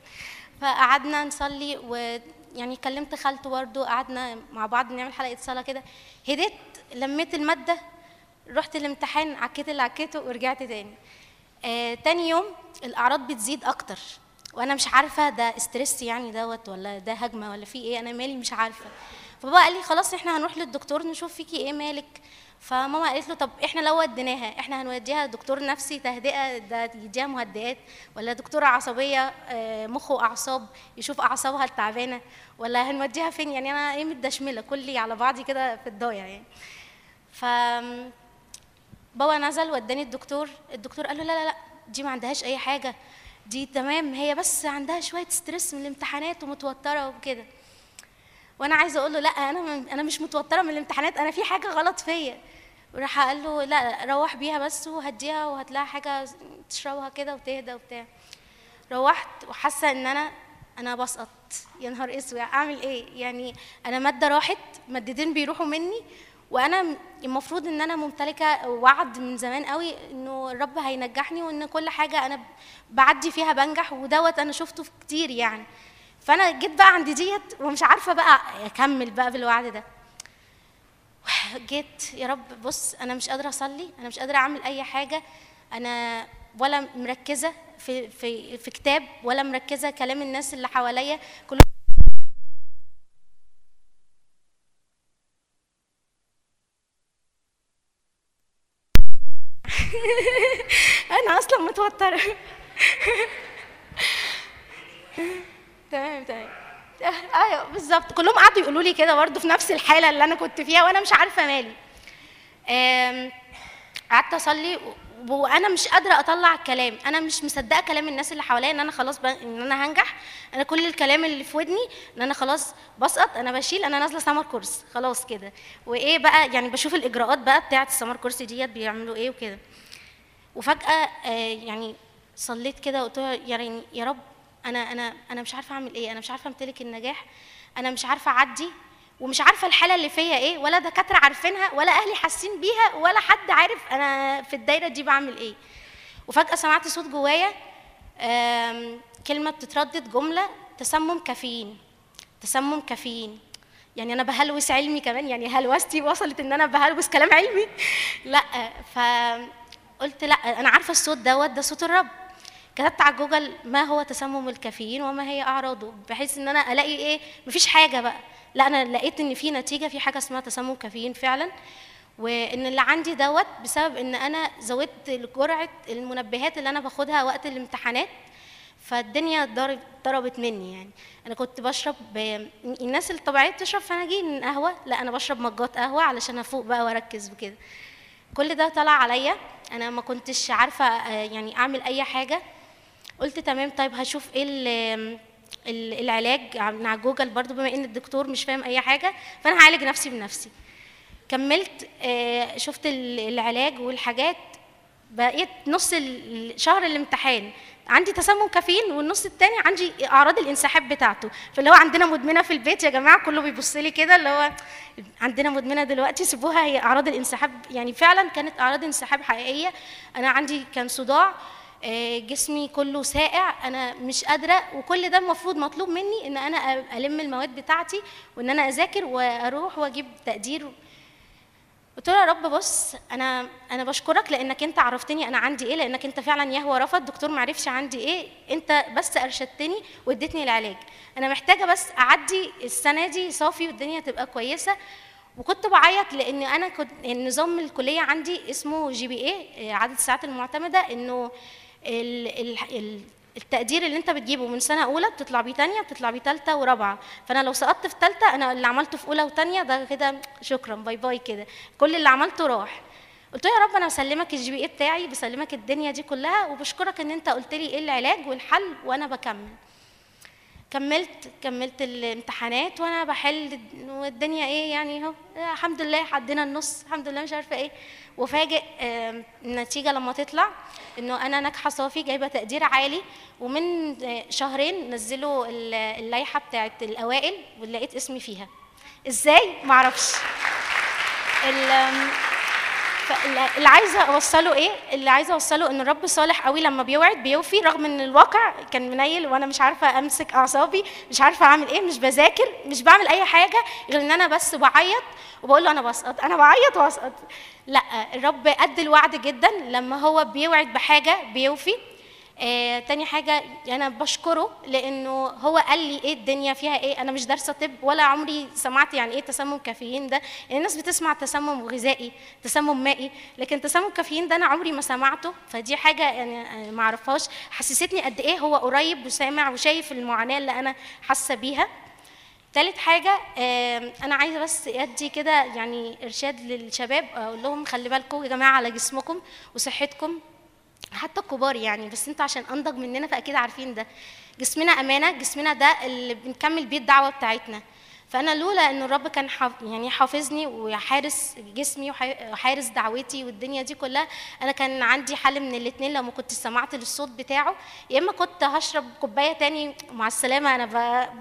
فقعدنا نصلي ويعني كلمت خالته برضه قعدنا مع بعض نعمل حلقة صلاة كده. هديت لميت المادة رحت الامتحان عكيت اللي عكيته ورجعت تاني. آه تاني يوم الأعراض بتزيد أكتر. وأنا مش عارفة ده استرس يعني دوت ولا ده هجمة ولا في إيه أنا مالي مش عارفة. فبابا قال لي خلاص إحنا هنروح للدكتور نشوف فيكي إيه مالك. فماما قالت له طب إحنا لو وديناها إحنا هنوديها دكتور نفسي تهدئة ده يديها مهدئات ولا دكتورة عصبية آه، مخ واعصاب يشوف أعصابها التعبانة ولا هنوديها فين؟ يعني أنا إيه متدشملة كلي على بعضي كده في الضايع يعني. ف بابا نزل وداني الدكتور الدكتور قال له لا لا لا دي ما عندهاش أي حاجة. دي تمام. هي بس عندها شوية ستريس من الامتحانات ومتوترة وكده. وأنا عايزة أقول له لأ أنا أنا مش متوترة من الامتحانات أنا في حاجة غلط فيا. وراح قال له لأ روح بيها بس وهديها لها حاجة تشربها كده وتهدى وبتاع. روحت وحاسة إن أنا أنا بسقط. يا نهار أسود أعمل إيه؟ يعني أنا مادة راحت مادتين بيروحوا مني وأنا المفروض ان أنا ممتلكة وعد من زمان قوي انه الرب هينجحني وان كل حاجة أنا بعدي فيها بنجح ودوت أنا شفته في كتير يعني. فانا جيت بقى عند ديت ومش عارفة بقى اكمل بقى بالوعد ده. جيت يا رب بص أنا مش قادرة اصلي أنا مش قادرة اعمل اي حاجة أنا ولا مركزة في في في كتاب ولا مركزة كلام الناس اللي حواليا كل أنا أصلا متوترة. تمام تمام. أيوه بالظبط. كلهم قعدوا يقولوا لي كده برضه في نفس الحالة اللي أنا كنت فيها وأنا مش عارفة مالي. قعدت أصلي وأنا مش قادرة اطلع الكلام. أنا مش مصدقة كلام الناس اللي حواليا ان أنا خلاص. إن أنا هنجح. أنا كل الكلام اللي في ودني ان أنا خلاص بسقط أنا بشيل أنا نازلة سمر كورس خلاص كده. وايه بقى يعني بشوف الاجراءات بقى بتاعه السمر كورس ديت بيعملوا إيه وكده. وفجأة آه يعني صليت كده وقلت ريني يا رب أنا أنا أنا مش عارفة اعمل إيه. أنا مش عارفة امتلك النجاح. أنا مش عارفة اعدي ومش عارفة الحالة اللي فيا إيه ولا دكاترة عارفينها ولا أهلي حاسين بيها ولا حد عارف أنا في الدايرة دي بعمل إيه. وفجأة سمعت صوت جوايا كلمة بتتردد جملة تسمم كافيين تسمم كافيين. يعني أنا بهلوس علمي كمان يعني هلوستي وصلت إن أنا بهلوس كلام علمي. لأ فقلت لأ أنا عارفة الصوت دوت ده صوت الرب. كتبت على جوجل ما هو تسمم الكافيين وما هي أعراضه بحيث إن أنا ألاقي إيه مفيش حاجة بقى. لا أنا لقيت إن في نتيجة في حاجة اسمها تسمم كافيين فعلا. وإن اللي عندي دوت بسبب إن أنا زودت جرعه المنبهات اللي أنا باخدها وقت الامتحانات فالدنيا ضرب ضربت مني يعني. أنا كنت بشرب ب... الناس الطبيعيه بتشرب فناجين قهوة. لا أنا بشرب مجات قهوة علشان أفوق بقى وأركز وكده. كل ده طلع عليا. أنا ما كنتش عارفة آه، يعني أعمل أي حاجة. قلت تمام طيب هشوف إيه ال- ال- العلاج على جوجل برضو بما ان الدكتور مش فاهم اي حاجة فأنا هعالج نفسي بنفسي. كملت آه، شفت ال- العلاج والحاجات بقيت نص شهر الامتحان عندي تسمم كافيين والنص التاني عندي أعراض الانسحاب بتاعته فاللي هو عندنا مدمنة في البيت يا جماعة كله بيبص لي كده اللي هو عندنا مدمنة دلوقتي سيبوها هي أعراض الانسحاب يعني فعلا كانت أعراض انسحاب حقيقية. أنا عندي كان صداع جسمي كله ساقع أنا مش قادرة وكل ده المفروض مطلوب مني إن أنا ألم المواد بتاعتي وإن أنا أذاكر وأروح وأجيب تقدير. قلت له يا رب بص أنا أنا بشكرك لإنك أنت عرفتني أنا عندي إيه لإنك أنت فعلا يهوى رفض الدكتور ما عرفش عندي إيه أنت بس أرشدتني واديتني العلاج. أنا محتاجة بس أعدي السنة دي صافي والدنيا تبقى كويسة. وكنت بعيط لإن أنا كنت النظام الكلية عندي اسمه GPA عدد الساعات المعتمدة إنه التقدير اللي انت بتجيبه من سنة أولى بتطلع بيه تانية بتطلع بيه تالتة ورابعة. فأنا لو سقطت في تالتة أنا اللي عملته في أولى وتانية ده كده شكرا bye bye كده. كل اللي عملته راح. قلت له يا رب أنا بسلمك ال GPA بتاعي بسلمك الدنيا دي كلها وبشكرك إن أنت قلت لي إيه العلاج والحل وأنا بكمل. كملت كملت الامتحانات وأنا بحل والدنيا إيه يعني أهو. الحمد لله عدينا النص الحمد لله مش عارفة إيه. وفاجئ النتيجة لما تطلع إنه أنا ناجحة صافي جايبة تقدير عالي ومن آه، شهرين نزلوا ال- اللائحة بتاعت الأوائل ولقيت اسمي فيها. إزاي؟ معرفش. اللي عايزة أوصله إيه؟ اللي عايزة أوصله إن الرب صالح قوي لما بيوعد بيوفي رغم إن الواقع كان منيل وأنا مش عارفة أمسك أعصابي مش عارفة أعمل إيه مش بذاكر مش بعمل أي حاجة غير إن أنا بس بعيط وبقول له أنا بسقط أنا بعيط وأسقط. لا الرب قد الوعد جدا لما هو بيوعد بحاجة بيوفي. آه، تاني حاجة أنا بشكره لأنه هو قال لي إيه الدنيا فيها إيه. أنا مش دارسة طب ولا عمري سمعت يعني إيه تسمم كافيين ده. يعني الناس بتسمع تسمم غذائي تسمم مائي لكن تسمم كافيين ده أنا عمري ما سمعته. فدي حاجة يعني آه، ما أعرفهاش. حسستني قد إيه هو قريب وسامع وشايف المعاناة اللي أنا حاسة بيها. تالت حاجة أنا عايزة بس أدي كده يعني إرشاد للشباب أقول لهم خلي بالكم يا جماعة على جسمكم وصحتكم حتى الكبار يعني بس أنتوا عشان أنضج مننا فأكيد عارفين ده. جسمنا أمانة جسمنا ده اللي بنكمل بيه الدعوة بتاعتنا. فأنا لولا إن الرب كان يعني حافظني وحارس جسمي وحارس دعوتي والدنيا دي كلها أنا كان عندي حل من الاثنين لو ما كنت سمعت للصوت بتاعه يا إما كنت هشرب كوباية تاني مع السلامة أنا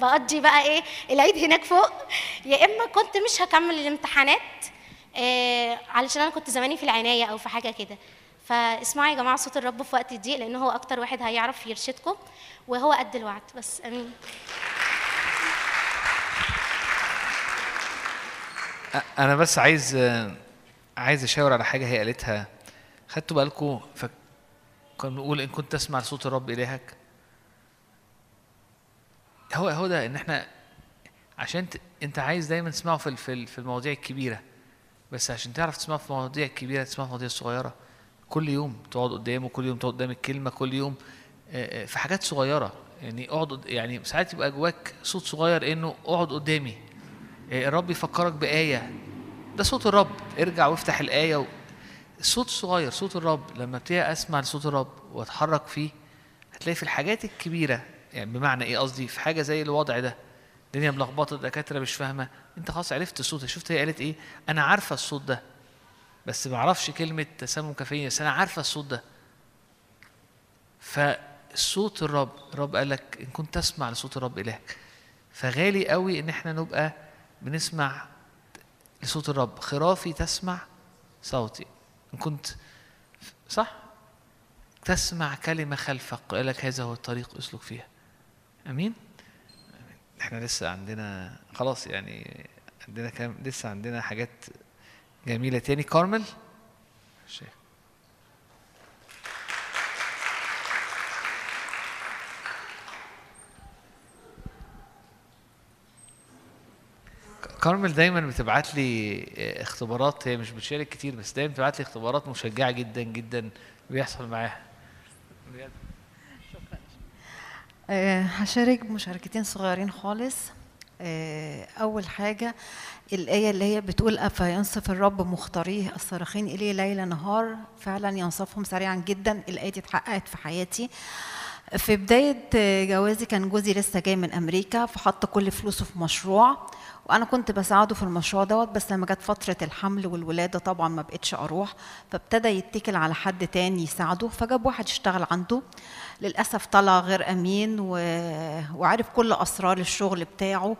بقضي بقى إيه العيد هناك فوق يا إما كنت مش هكمل الامتحانات آه علشان أنا كنت زماني في العناية أو في حاجة كده. فاسمعوا يا جماعة صوت الرب في وقت الضيق لأن هو أكتر واحد هيعرف يرشدكم وهو قد الوعد. بس آمين. أنا بس عايز عايز أشاور على حاجة هي قالتها. خدتوا بالكم ف... كنا بنقول إن كنت تسمع صوت الرب إلهك. هو هو ده إن إحنا عشان. أنت عايز دايما تسمعه في في ال- في المواضيع الكبيرة. بس عشان تعرف تسمعه في المواضيع الكبيره تسمعه في المواضيع الصغيره كل يوم تقعد قدامه كل يوم تقعد قدام الكلمة كل يوم في حاجات صغيرة. يعني اقعد يعني ساعات يبقى جواك صوت صغير إنه اقعد قدامي. الرب يفكرك بآية. ده صوت الرب. ارجع وافتح الآية و... الصوت الصغير صوت الرب. لما ابتدي أسمع لصوت الرب وأتحرك فيه هتلاقي في الحاجات الكبيرة يعني بمعنى إيه؟ قصدي في حاجة زي الوضع ده. الدنيا ملخبطة الدكاترة مش فاهمة. أنت خلاص عرفت الصوت شفت هي قالت إيه؟ أنا عارفة الصوت ده بس ما أعرفش كلمة تسمم كافيين بس أنا عارفة الصوت ده. فصوت الرب الرب قال لك إن كنت تسمع لصوت الرب إلهك. فغالي قوي إن إحنا نبقى بنسمع لصوت الرب. خرافي تسمع صوتي. إن كنت صح؟ تسمع كلمة خلفك. قال لك هذا هو الطريق أسلك فيها. آمين. إحنا لسه عندنا خلاص يعني عندنا كام لسه عندنا حاجات جميلة تاني. كارمل؟ شيخ. كارمل دايما بتبعت لي اختبارات هي مش بتشارك كتير بس دايما بتبعت لي اختبارات مشجعة جدا جدا بيحصل معاها. بجد. آه، هشارك مشاركتين صغيرين خالص. آه، أول حاجة الآية اللي هي بتقول أفينصف الرب مختاريه الصارخين إليه ليل نهار. فعلا ينصفهم سريعا جدا. الآية دي اتحققت في حياتي. في بداية جوازي كان جوزي لسه جاي من أمريكا فحط كل فلوسه في مشروع. وأنا كنت بساعده في المشروع دوت بس لما جت فترة الحمل والولادة طبعا ما بقتش أروح فابتدى يتكل على حد تاني يساعده فجاب واحد يشتغل عنده للأسف طلع غير أمين و... وعرف كل أسرار الشغل بتاعه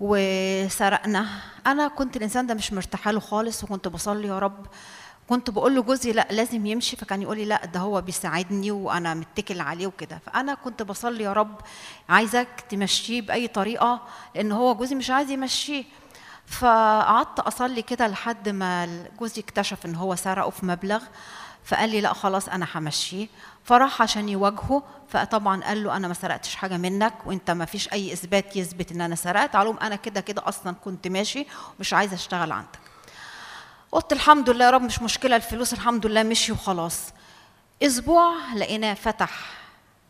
وسرقنا. أنا كنت الإنسان ده مش مرتاحة له خالص وكنت بصلي يا رب كنت بقول لجوزي لا لازم يمشي. فكان يقول لي لا ده هو بيساعدني وأنا متكل عليه وكده. فأنا كنت بصلي يا رب عايزك تمشيه بأي طريقة لأن هو جوزي مش عايز يمشيه. فقعدت أصلي كده لحد ما جوزي اكتشف إن هو سرقه في مبلغ. فقال لي لا خلاص أنا همشيه. فراح عشان يواجهه. فطبعا قال له أنا ما سرقتش حاجة منك وأنت ما فيش أي إثبات يثبت إن أنا سرقت. علوم أنا كده كده أصلا كنت ماشي ومش عايزه أشتغل عندك. قلت الحمد لله يا رب مش مشكلة الفلوس الحمد لله مشي وخلاص. أسبوع لقيناه فتح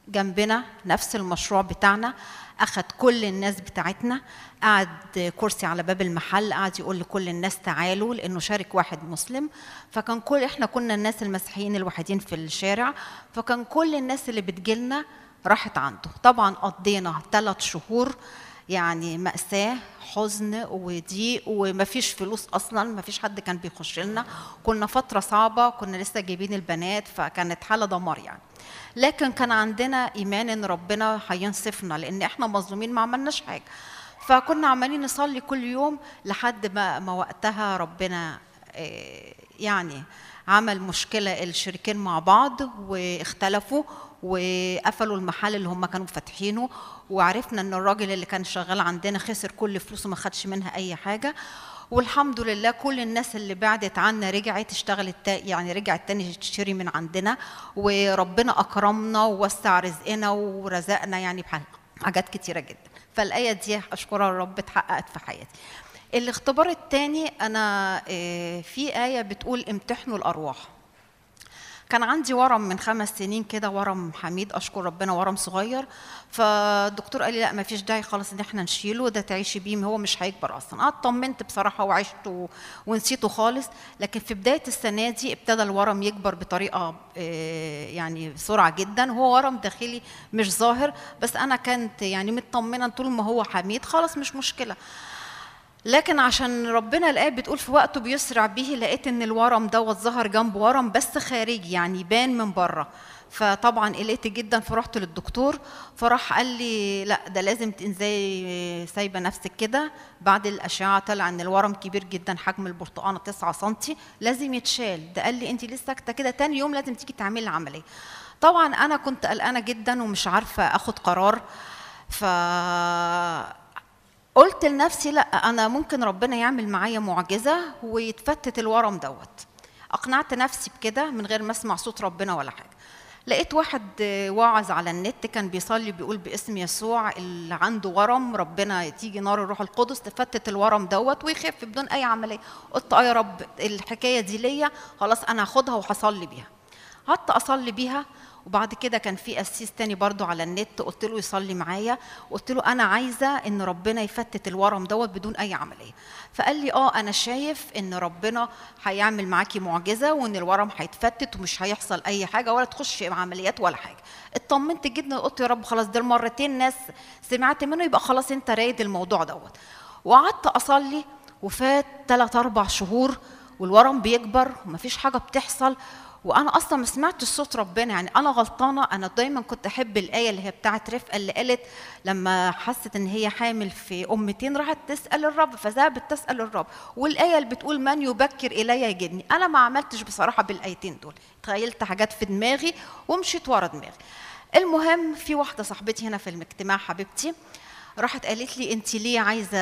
جنبنا نفس المشروع بتاعنا أخد كل الناس بتاعتنا قعد كرسي على باب المحل قعد يقول لكل الناس تعالوا لأنه شارك واحد مسلم. فكان كل إحنا كنا الناس المسيحيين الوحيدين في الشارع فكان كل الناس اللي بتجيلنا راحت عنده. طبعا قضينا ثلاث شهور يعني مأساة حزن وضيق ومفيش فلوس أصلا مفيش حد كان بيخش لنا. كنا فترة صعبة كنا لسه جايبين البنات فكانت حالة دمار يعني. لكن كان عندنا إيمان إن ربنا هينصفنا لأن إحنا مظلومين ما عملناش حاجة. فكنا عمالين نصلي كل يوم لحد ما, ما وقتها ربنا آه، يعني عمل مشكلة الشريكين مع بعض واختلفوا وقفلوا المحل اللي هم كانوا فاتحينه. وعرفنا إن الراجل اللي كان شغال عندنا خسر كل فلوسه ما خدش منها أي حاجة. والحمد لله كل الناس اللي بعدت عنا رجعت اشتغلت يعني رجعت تاني تشتري من عندنا. وربنا أكرمنا ووسع رزقنا ورزقنا يعني بح- حاجات كتيرة جدا. فالآية دي اشكرها الرب اتحققت في حياتي. الاختبار الثاني أنا آه، في آية بتقول امتحنوا الأرواح. كان عندي ورم من خمس سنين كده ورم حميد أشكر ربنا ورم صغير. فالدكتور قال لي لا ما فيش داعي خالص إن إحنا نشيله ده تعيشي بيه هو مش هيكبر أصلا. اطمنت بصراحة وعشت ونسيته خالص. لكن في بداية السنة دي ابتدى الورم يكبر بطريقة آه، يعني بسرعة جدا. هو ورم داخلي مش ظاهر بس أنا كنت يعني مطمنة طول ما هو حميد. خلاص مش مشكلة. لكن عشان ربنا الآية بتقول في وقته بيسرع به لقيت إن الورم دوت ظهر جنب ورم بس خارجي يعني يبان من بره. فطبعا قلقت جدا فرحت للدكتور. فراح قال لي لأ ده لازم إزاي سايبة نفسك كده. بعد الأشعة طلع إن الورم كبير جدا حجم البرتقانة 9 سم لازم يتشال. ده قال لي انت لسه ساكتة كده تاني يوم لازم تيجي تعملي العملية. طبعا أنا كنت قلقانة جدا ومش عارفة أخد قرار. ف قلت لنفسي لا أنا ممكن ربنا يعمل معايا معجزة ويتفتت الورم دوت. أقنعت نفسي بكده من غير ما أسمع صوت ربنا ولا حاجة. لقيت واحد واعظ على النت كان بيصلي بيقول باسم يسوع اللي عنده ورم ربنا تيجي نار الروح القدس تفتت الورم دوت ويخف بدون أي عملية. قلت آه يا رب الحكاية دي ليا خلاص أنا هاخدها وهصلي بيها. قعدت أصلي بيها وبعد كده كان في قسيس تاني برضو على النت قلت له يصلي معايا قلت له أنا عايزة إن ربنا يفتت الورم دوت بدون أي عملية. فقال لي آه أنا شايف إن ربنا هيعمل معاكي معجزة وإن الورم هيتفتت ومش هيحصل أي حاجة ولا تخش عمليات ولا حاجة. اطمنت جدا قلت يا رب خلاص ده المرتين ناس سمعت منه يبقى خلاص أنت رايد الموضوع دوت. وقعدت أصلي وفات 3 4 شهور والورم بيكبر ومفيش حاجة بتحصل وأنا أصلا ما سمعتش صوت ربنا. يعني أنا غلطانة. أنا دايما كنت أحب الآية اللي هي بتاعه رفقة اللي قالت لما حست إن هي حامل في أمتين راحت تسأل الرب فذهبت تسأل الرب. والآية اللي بتقول من يبكر إلي يجدني. أنا ما عملتش بصراحة بالآيتين دول. تخيلت حاجات في دماغي ومشيت ورا دماغي. المهم في واحدة صاحبتي هنا في الاجتماع حبيبتي راحت قالت لي انت ليه عايزة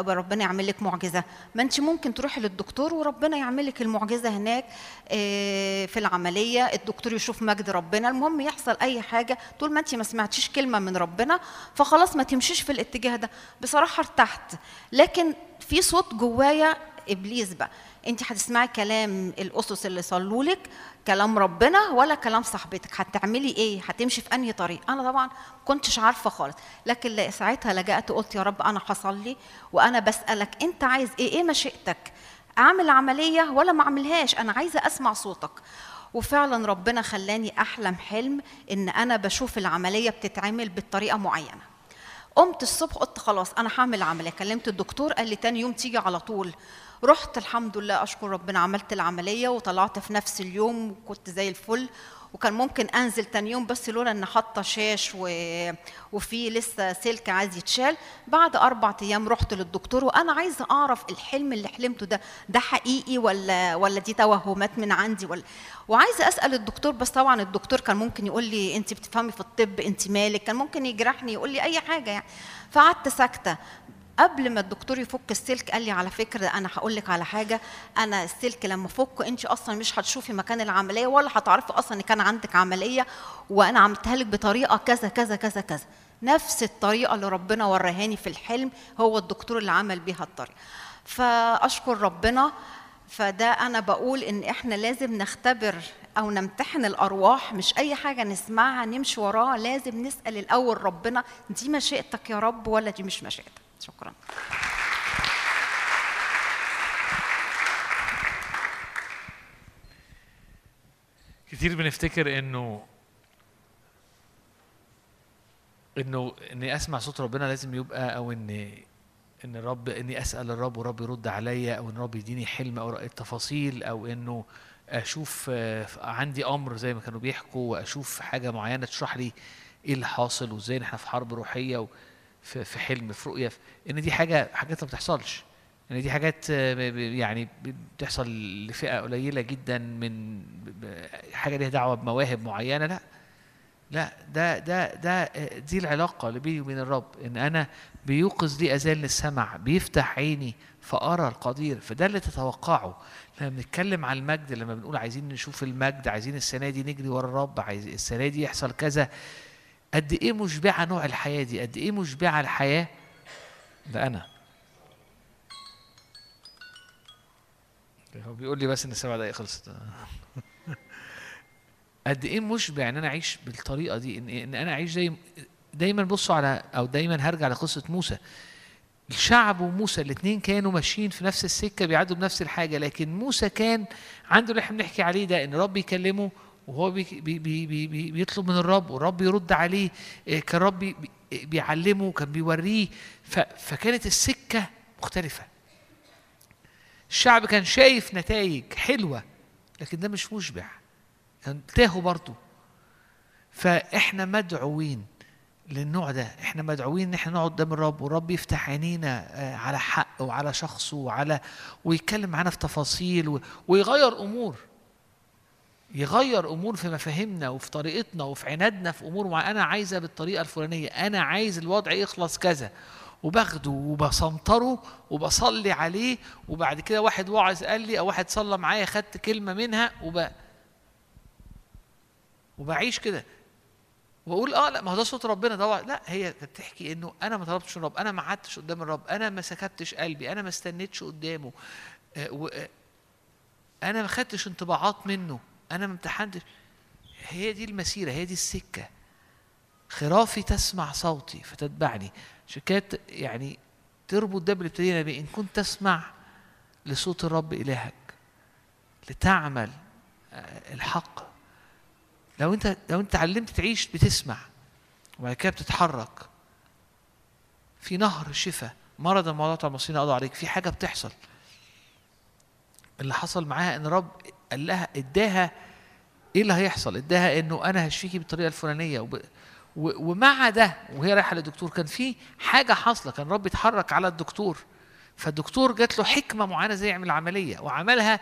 أبقى ربنا يعمل لك معجزة؟ ما انت ممكن تروحي للدكتور وربنا يعمل لك المعجزة هناك آه، في العملية الدكتور يشوف مجد ربنا المهم يحصل أي حاجة طول ما انت ما سمعتيش كلمة من ربنا فخلاص ما تمشيش في الاتجاه ده. بصراحة ارتحت. لكن في صوت جوايا إبليس بقى. انت هتسمعي كلام الأسس اللي صلوا لك كلام ربنا ولا كلام صاحبتك. هتعملي إيه؟ هتمشي في أنهي طريق؟ أنا طبعا كنتش عارفة خالص. لكن ساعتها لجأت قلت يا رب أنا هصلي وأنا بسألك أنت عايز إيه؟ إيه مشيئتك؟ أعمل عملية ولا ما أعملهاش؟ أنا عايزة أسمع صوتك. وفعلا ربنا خلاني أحلم حلم إن أنا بشوف العملية بتتعمل بطريقة معينة. قمت الصبح قلت خلاص أنا هعمل عملية. كلمت الدكتور قال لي تاني يوم تيجي على طول. رحت الحمد لله أشكر ربنا عملت العملية وطلعت في نفس اليوم وكنت زي الفل. وكان ممكن أنزل تاني يوم بس لولا ان حاطة شاش و... وفي لسه سلك عايز يتشال. بعد أربع أيام رحت للدكتور وأنا عايزة أعرف الحلم اللي حلمته ده ده حقيقي ولا ولا دي توهمات من عندي ولا وعايزة أسأل الدكتور بس طبعا الدكتور كان ممكن يقول لي انت بتفهمي في الطب انت مالك؟ كان ممكن يجرحني يقول لي أي حاجة يعني. فقعدت ساكتة. قبل ما الدكتور يفك السلك قال لي على فكرة أنا هقول لك على حاجة أنا السلك لما افكه أنت أصلا مش هتشوفي مكان العملية ولا هتعرفي أصلا إن كان عندك عملية وأنا عملتها لك بطريقة كذا كذا كذا كذا. نفس الطريقة اللي ربنا ورهاني في الحلم هو الدكتور اللي عمل بيها الطريقة. فأشكر ربنا فده أنا بقول إن إحنا لازم نختبر أو نمتحن الأرواح مش أي حاجة نسمعها نمشي وراها لازم نسأل الأول ربنا دي مشيئتك يا رب ولا دي مش مشيئتك؟ شكرا. كتير بنفتكر إنه إنه إني أسمع صوت ربنا لازم يبقى أو ان إن الرب إني أسأل الرب والرب يرد عليا أو إن الرب يديني حلم أو التفاصيل أو إنه أشوف آه، عندي أمر زي ما كانوا بيحكوا وأشوف حاجة معينة تشرح لي إيه اللي حاصل وإزاي إحنا في حرب روحية وفي في حلم في رؤية في- إن دي حاجة حاجات ما بتحصلش. إن دي حاجات آه، يعني بتحصل لفئة قليلة جدا من حاجة ليها دعوة بمواهب معينة لا. لا ده ده ده آه، دي العلاقة اللي بيني وبين الرب إن أنا بيوقظ لي أذان للسمع بيفتح عيني فأرى القدير فده اللي تتوقعه. لما بنتكلم على المجد لما بنقول عايزين نشوف المجد عايزين السنة دي نجري ورا الرب عايز السنة دي يحصل كذا قد إيه مشبعة نوع الحياة دي؟ قد إيه مشبعة الحياة؟ ده أنا. هو بيقول لي بس إن السبع دقايق خلصت. قد إيه مشبع إن أنا أعيش بالطريقة دي؟ ان, إن أنا أعيش زي دايما بصوا على أو دايما هرجع لقصة موسى. الشعب وموسى الاثنين كانوا ماشيين في نفس السكة بيعدوا بنفس الحاجة لكن موسى كان عنده اللي إحنا بنحكي عليه ده إن الرب يكلمه وهو بي بي بي بي بي بيطلب من الرب والرب يرد عليه إيه، كان الرب بي- بيعلمه كان بيوريه. فكانت السكة مختلفة. الشعب كان شايف نتائج حلوة لكن ده مش مشبع كان تاهوا برضه. فإحنا مدعوين للنوع ده إحنا مدعوين إن إحنا نقعد قدام الرب والرب يفتح عينينا آه، على حقه وعلى شخصه وعلى ويتكلم معانا في تفاصيل ويغير أمور. يغير أمور في مفاهيمنا وفي طريقتنا وفي عنادنا في أمور معينه أنا عايزه بالطريقة الفلانية أنا عايز الوضع يخلص كذا. وباخده وبسنطره وبصلي عليه وبعد كده واحد واعظ قال لي أو واحد صلى معايا خدت كلمة منها وب وبعيش كده. وأقول آه لأ ما هو ده صوت ربنا ده لأ هي بتحكي إنه أنا ما طلبتش الرب أنا ما قعدتش قدام الرب أنا ما سكتش قلبي أنا ما استنيتش قدامه. آه، و- آه، أنا ما خدتش انطباعات منه. أنا ما امتحنتش. هي دي المسيرة هي دي السكة. خرافي تسمع صوتي فتتبعني. عشان كده ت- يعني تربط ده باللي ابتدينا إن كنت تسمع لصوت الرب إلهك لتعمل آه، الحق. لو أنت لو أنت علمت تعيش بتسمع. وبعد كده بتتحرك. في نهر شفاء مرض الموضوع المصريين قضوا عليك. في حاجة بتحصل. اللي حصل معاها إن الرب قال لها اداها إيه اللي هيحصل؟ اداها إنه أنا هشفيكي بالطريقة الفلانية. وب... و... ومع ده وهي رايحة للدكتور كان في حاجة حاصلة كان الرب يتحرك على الدكتور. فالدكتور جات له حكمة معينة زي يعمل العملية وعملها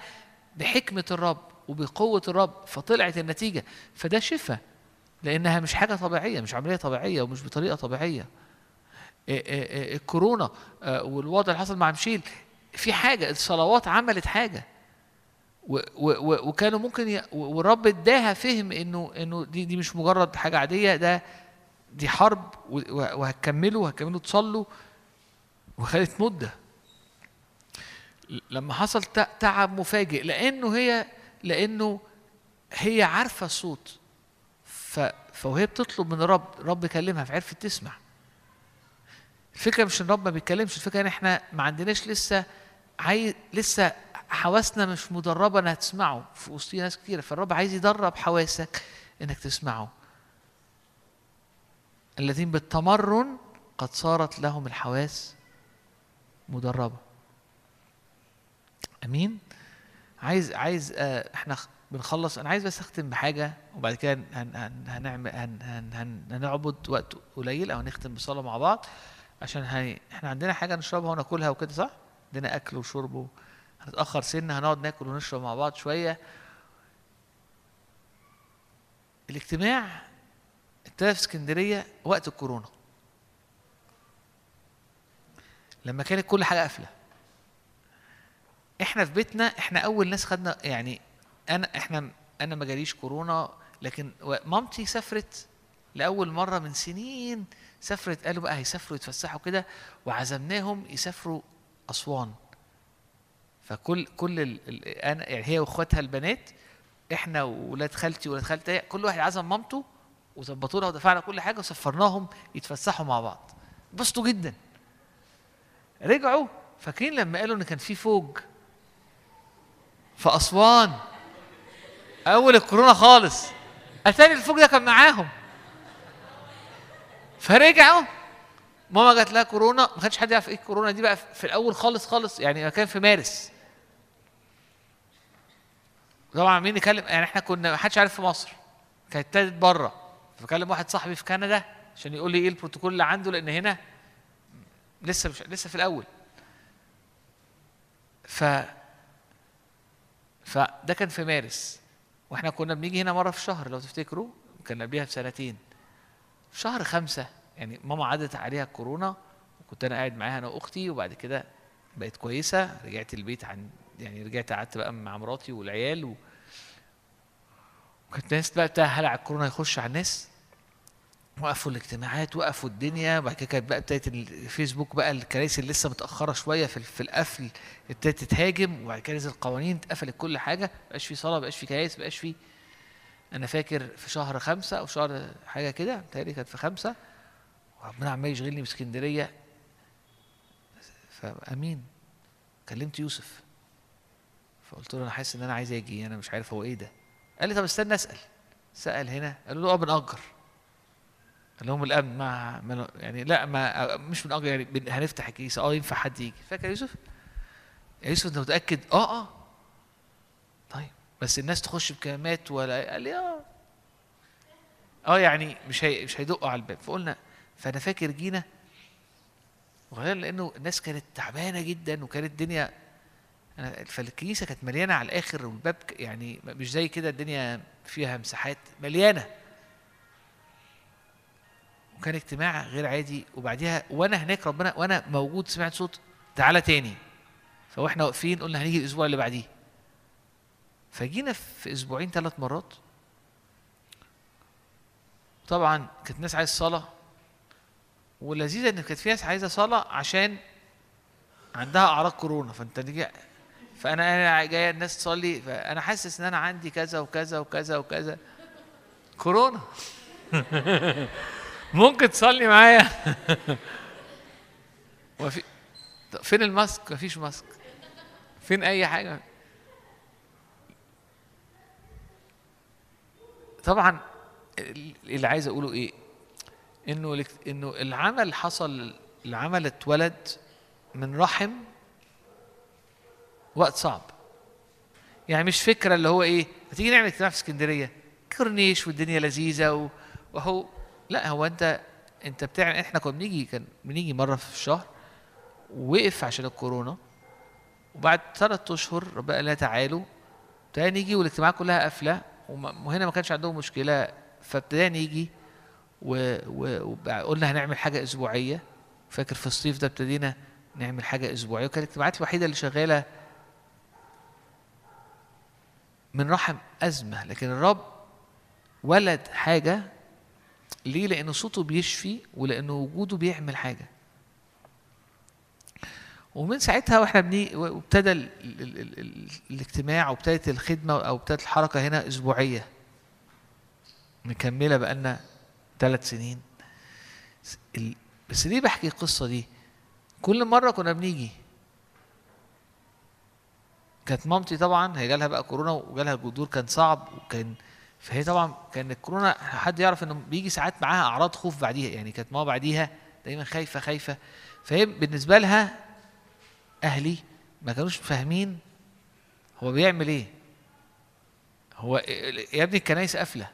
بحكمة الرب وبقوة الرب فطلعت النتيجة. فده شفاء لأنها مش حاجة طبيعية مش عملية طبيعية ومش بطريقة طبيعية. الكورونا والوضع اللي حصل مع مشيل في حاجة الصلوات عملت حاجة. وكانوا ممكن ي... والرب اداها فهم إنه إنه دي دي مش مجرد حاجة عادية ده دي حرب وهتكملوا وهتكملوا تصلوا وخدت مدة. لما حصل تعب مفاجئ لأنه هي لأنه هي عارفة الصوت ف فوهي بتطلب من الرب الرب كلمها فعرفت تسمع. الفكرة مش إن الرب ما بيتكلمش الفكرة إن إحنا ما عندناش لسه عايز لسه حواسنا مش مدربة إنها تسمعه. في وسط ناس كتير فالرب عايز يدرب حواسك إنك تسمعه. الذين بالتمرن قد صارت لهم الحواس مدربة. أمين؟ عايز عايز آه إحنا بنخلص. أنا عايز بس أختم بحاجة وبعد كده هن هن هنعمل هن هن هن هنعبد وقت قليل أو نختم بصلاة مع بعض عشان إحنا عندنا حاجة نشربها وناكلها وكده صح؟ عندنا أكل وشرب هنتأخر سنة هنقعد ناكل ونشرب مع بعض شوية. الاجتماع ابتدى في اسكندرية وقت الكورونا. لما كانت كل حاجة قافلة. إحنا في بيتنا إحنا أول ناس خدنا يعني أنا إحنا أنا ما جاليش كورونا لكن مامتي سافرت لأول مرة من سنين سافرت قالوا بقى هيسافروا يتفسحوا كده وعزمناهم يسافروا أسوان. فكل كل ال... أنا يعني هي وإخواتها البنات إحنا وولاد خالتي وولاد خالتي كل واحد عزم مامته وظبطوا لها ودفعنا كل حاجة وسفرناهم يتفسحوا مع بعض. انبسطوا جدا. رجعوا فاكرين لما قالوا إن كان في فوج؟ في أسوان. أول الكورونا خالص. أتاري الفوج ده كان معاهم. فرجعوا. ماما جات لها كورونا ما كانش حد يعرف إيه الكورونا دي بقى في الأول خالص خالص يعني كان في مارس. طبعا مين يكلم يعني إحنا كنا ما حدش عارف في مصر. كانت ابتدت بره. فكلم واحد صاحبي في كندا عشان يقول لي إيه البروتوكول اللي عنده لأن هنا لسه مش لسه في الأول. ف فده كان في مارس. وإحنا كنا بنيجي هنا مرة في الشهر لو تفتكروا. كان قبليها بسنتين. في شهر خمسة يعني ماما عدت عليها الكورونا وكنت أنا قاعد معاها أنا وأختي وبعد كده بقت كويسة. رجعت البيت عن يعني رجعت قعدت بقى مع مراتي والعيال و... وكانت الناس بقى بتاع هلع الكورونا يخش على الناس. وقفوا الاجتماعات وقفوا الدنيا. وبعد كده كانت بقى ابتدت الفيسبوك بقى الكراسي اللي لسه متأخرة شوية في, في القفل ابتدت تتهاجم. وبعد كده نزل قوانين اتقفلت كل حاجة. مبقاش في صلاة مبقاش في كنايس مبقاش في أنا فاكر في شهر خمسة أو شهر حاجة كده بتهيألي كانت في خمسة. وربنا عمال يشغلني بإسكندرية. فامين كلمت يوسف. فقلت له أنا حاسس إن أنا عايز أجي أنا مش عارف هو إيه ده. قال لي طب استنى أسأل. سأل هنا قالوا له آه بنأجر. قال لهم الأمن ما, يعني لا ما مش بنأجر يعني هنفتح الكنيسة. آه ينفع حد يجي. فاكر يوسف؟ يوسف أنت متأكد؟ آه آه. طيب بس الناس تخش بكلمات ولا قال لي آه. آه يعني مش هي مش هيدقوا على الباب. فقلنا فأنا فاكر جينا وغير لأنه الناس كانت تعبانة جدا وكانت الدنيا فالكنيسة كانت مليانة على الآخر والباب يعني مش زي كده الدنيا فيها مساحات مليانة. وكان اجتماع غير عادي وبعديها وأنا هناك ربنا وأنا موجود سمعت صوت تعالى تاني. فواحنا واقفين قلنا هنيجي الأسبوع اللي بعديه. فجينا في أسبوعين ثلاث مرات. طبعا كانت ناس عايز صلاة. واللذيذه إن كانت في ناس عايزة صلاة عشان عندها أعراض كورونا. فأنت فأنا أنا جاية الناس تصلي فأنا حاسس إن أنا عندي كذا وكذا وكذا وكذا. كورونا. ممكن تصلي معايا؟ وفي فين الماسك؟ مفيش ماسك. فين أي حاجة؟ طبعا اللي عايز أقوله إيه؟ إنه إنه العمل حصل العمل اتولد من رحم وقت صعب. يعني مش فكرة اللي هو إيه ما تيجي نعمل اجتماع في اسكندرية كورنيش والدنيا لذيذة وهو لا هو أنت أنت بتعمل إحنا كنا بنيجي كان بنيجي مرة في الشهر وقف عشان الكورونا وبعد ثلاث أشهر ربنا قال تعالوا ابتدينا نيجي والاجتماعات كلها قافلة وهنا ما كانش عندهم مشكلة فابتدينا نيجي وقلنا هنعمل حاجة أسبوعية. فاكر في الصيف ده ابتدينا نعمل حاجة أسبوعية وكانت الاجتماعات الوحيدة اللي شغالة من رحم أزمة لكن الرب ولد حاجة. ليه؟ لأن صوته بيشفي ولأن وجوده بيعمل حاجة. ومن ساعتها وإحنا بني وابتدى ال... ال... ال... ال... الاجتماع وابتدت الخدمة أو ابتدت الحركة هنا أسبوعية. مكملة بقالنا ثلاث سنين. بس ليه بحكي القصة دي؟ كل مرة كنا بنيجي كانت مامتي طبعا هي جالها بقى كورونا وجالها الجذور كان صعب وكان فهي طبعا كان الكورونا حد يعرف إنه بيجي ساعات معاها أعراض خوف بعديها يعني كانت ماما بعديها دايما خايفة خايفة. فهي بالنسبة لها أهلي ما كانوش فاهمين هو بيعمل إيه. هو يا ابني الكنايس قافلة.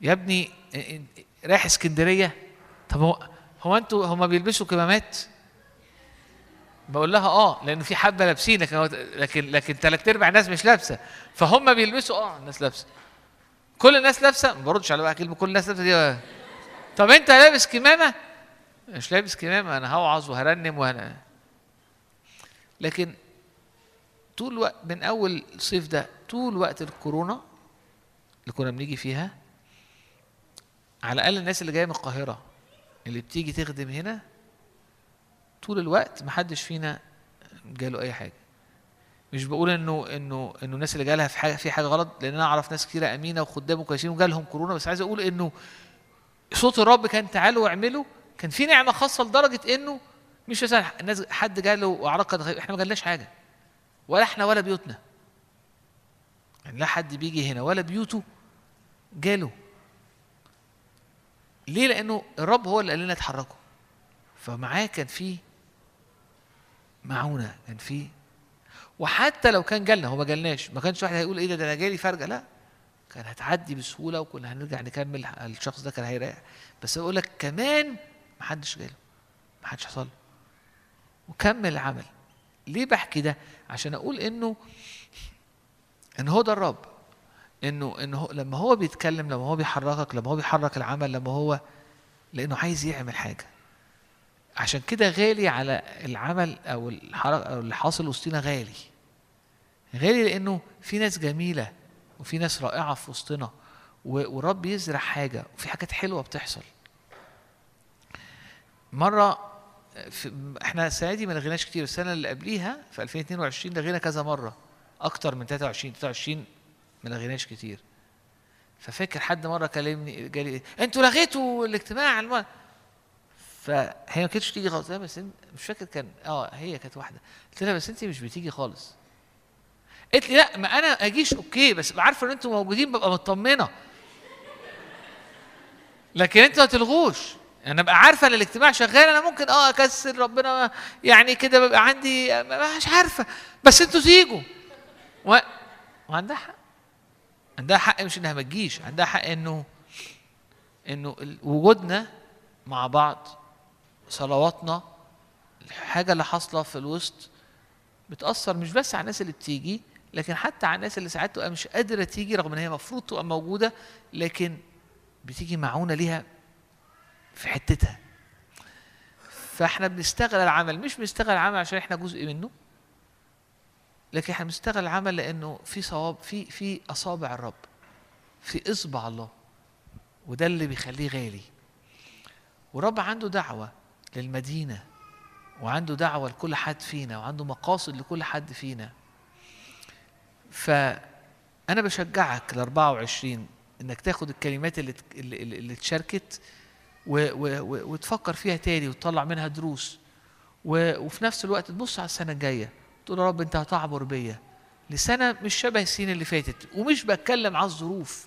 يا ابني رايح اسكندرية. طب هو هو أنتوا هما بيلبسوا كمامات؟ بقول لها آه لأن في حبه لابسين لكن لكن لكن ثلاث أرباع الناس مش لابسة. فهم بيلبسوا آه الناس لابسة. كل الناس لابسة؟ ما بردش على بقى كلمه كل الناس لابسة دي. طب أنت لابس كمامة؟ مش لابس كمامة أنا هوعظ وهرنم وهنا لكن طول وقت من أول الصيف ده طول وقت الكورونا اللي كنا بنيجي فيها على الأقل الناس اللي جاية من القاهرة اللي بتيجي تخدم هنا طول الوقت محدش فينا جاله أي حاجة. مش بقول إنه إنه إنه الناس اللي جالها في حاجة في حاجة غلط لأن أنا أعرف ناس كتيرة أمينة وخدام كويسين وجالهم كورونا بس عايز أقول إنه صوت الرب كان تعالوا واعملوا كان في نعمة خاصة لدرجة إنه مش مثلا الناس حد جاله اعراض إحنا ما جالناش حاجة. ولا إحنا ولا بيوتنا. يعني لا حد بيجي هنا ولا بيوته جاله. ليه؟ لأنه الرب هو اللي قال لنا اتحركوا. فمعاه كان في معونة كان في وحتى لو كان جالنا هو ما جالناش ما كانش واحد هيقول إيه ده ده أنا جالي فرجه لا. كان هتعدي بسهولة وكنا هنرجع نكمل الشخص ده كان هيريح. بس بقول لك كمان ما حدش جاله ما حدش حصل وكمل العمل. ليه بحكي ده؟ عشان أقول إنه إن هو ده الرب. إنه إنه هو لما هو بيتكلم لما هو بيحركك لما هو بيحرك العمل لما هو لأنه عايز يعمل حاجة. عشان كده غالي على العمل أو الحركه أو اللي حاصل وسطنا غالي. غالي لأنه في ناس جميلة وفي ناس رائعة في وسطنا ورب يزرع حاجة وفي حاجات حلوة بتحصل. مرة إحنا السنة دي ما لغيناش كتير السنة اللي قبليها في 2022 لغينا كذا مرة أكتر من 23 23 ما لغيناش كتير. ففاكر حد مرة كلمني جالي إيه؟ أنتوا لغيتوا الاجتماع الم... فهي ما كانتش تيجي خالص. بس انت مش فاكر كان آه هي كانت واحدة. قلت لها بس انت مش بتيجي خالص. قالت لي لا ما أنا أجيش. أوكي بس عارفة إن أنتوا موجودين ببقى مطمنة. لكن أنتوا ما تلغوش. أنا أبقى عارفة إن الاجتماع شغال أنا ممكن آه اكسر ربنا يعني كده ببقى عندي مش عارفة. بس أنتوا تيجوا. و... وعندها حق. عندها حق مش إنها ما تجيش. عندها حق انه إنه وجودنا مع بعض صلواتنا الحاجة اللي حاصلة في الوسط بتأثر مش بس على الناس اللي بتيجي لكن حتى على الناس اللي ساعات تبقى مش قادرة تيجي رغم إن هي المفروض تبقى موجودة لكن بتيجي معونة ليها في حتتها. فإحنا بنشتغل العمل مش بنشتغل العمل عشان إحنا جزء منه لكن إحنا بنشتغل العمل لأنه في صواب في في أصابع الرب في إصبع الله وده اللي بيخليه غالي. ورب عنده دعوة للمدينة وعنده دعوة لكل حد فينا وعنده مقاصد لكل حد فينا. فأنا بشجعك ال 24 إنك تاخد الكلمات اللي اللي, اتشاركت وتفكر فيها تاني وتطلع منها دروس. وفي نفس الوقت تبص على السنة الجاية تقول يا رب أنت هتعبر بيا. لسنة مش شبه السنين اللي فاتت ومش بتكلم على الظروف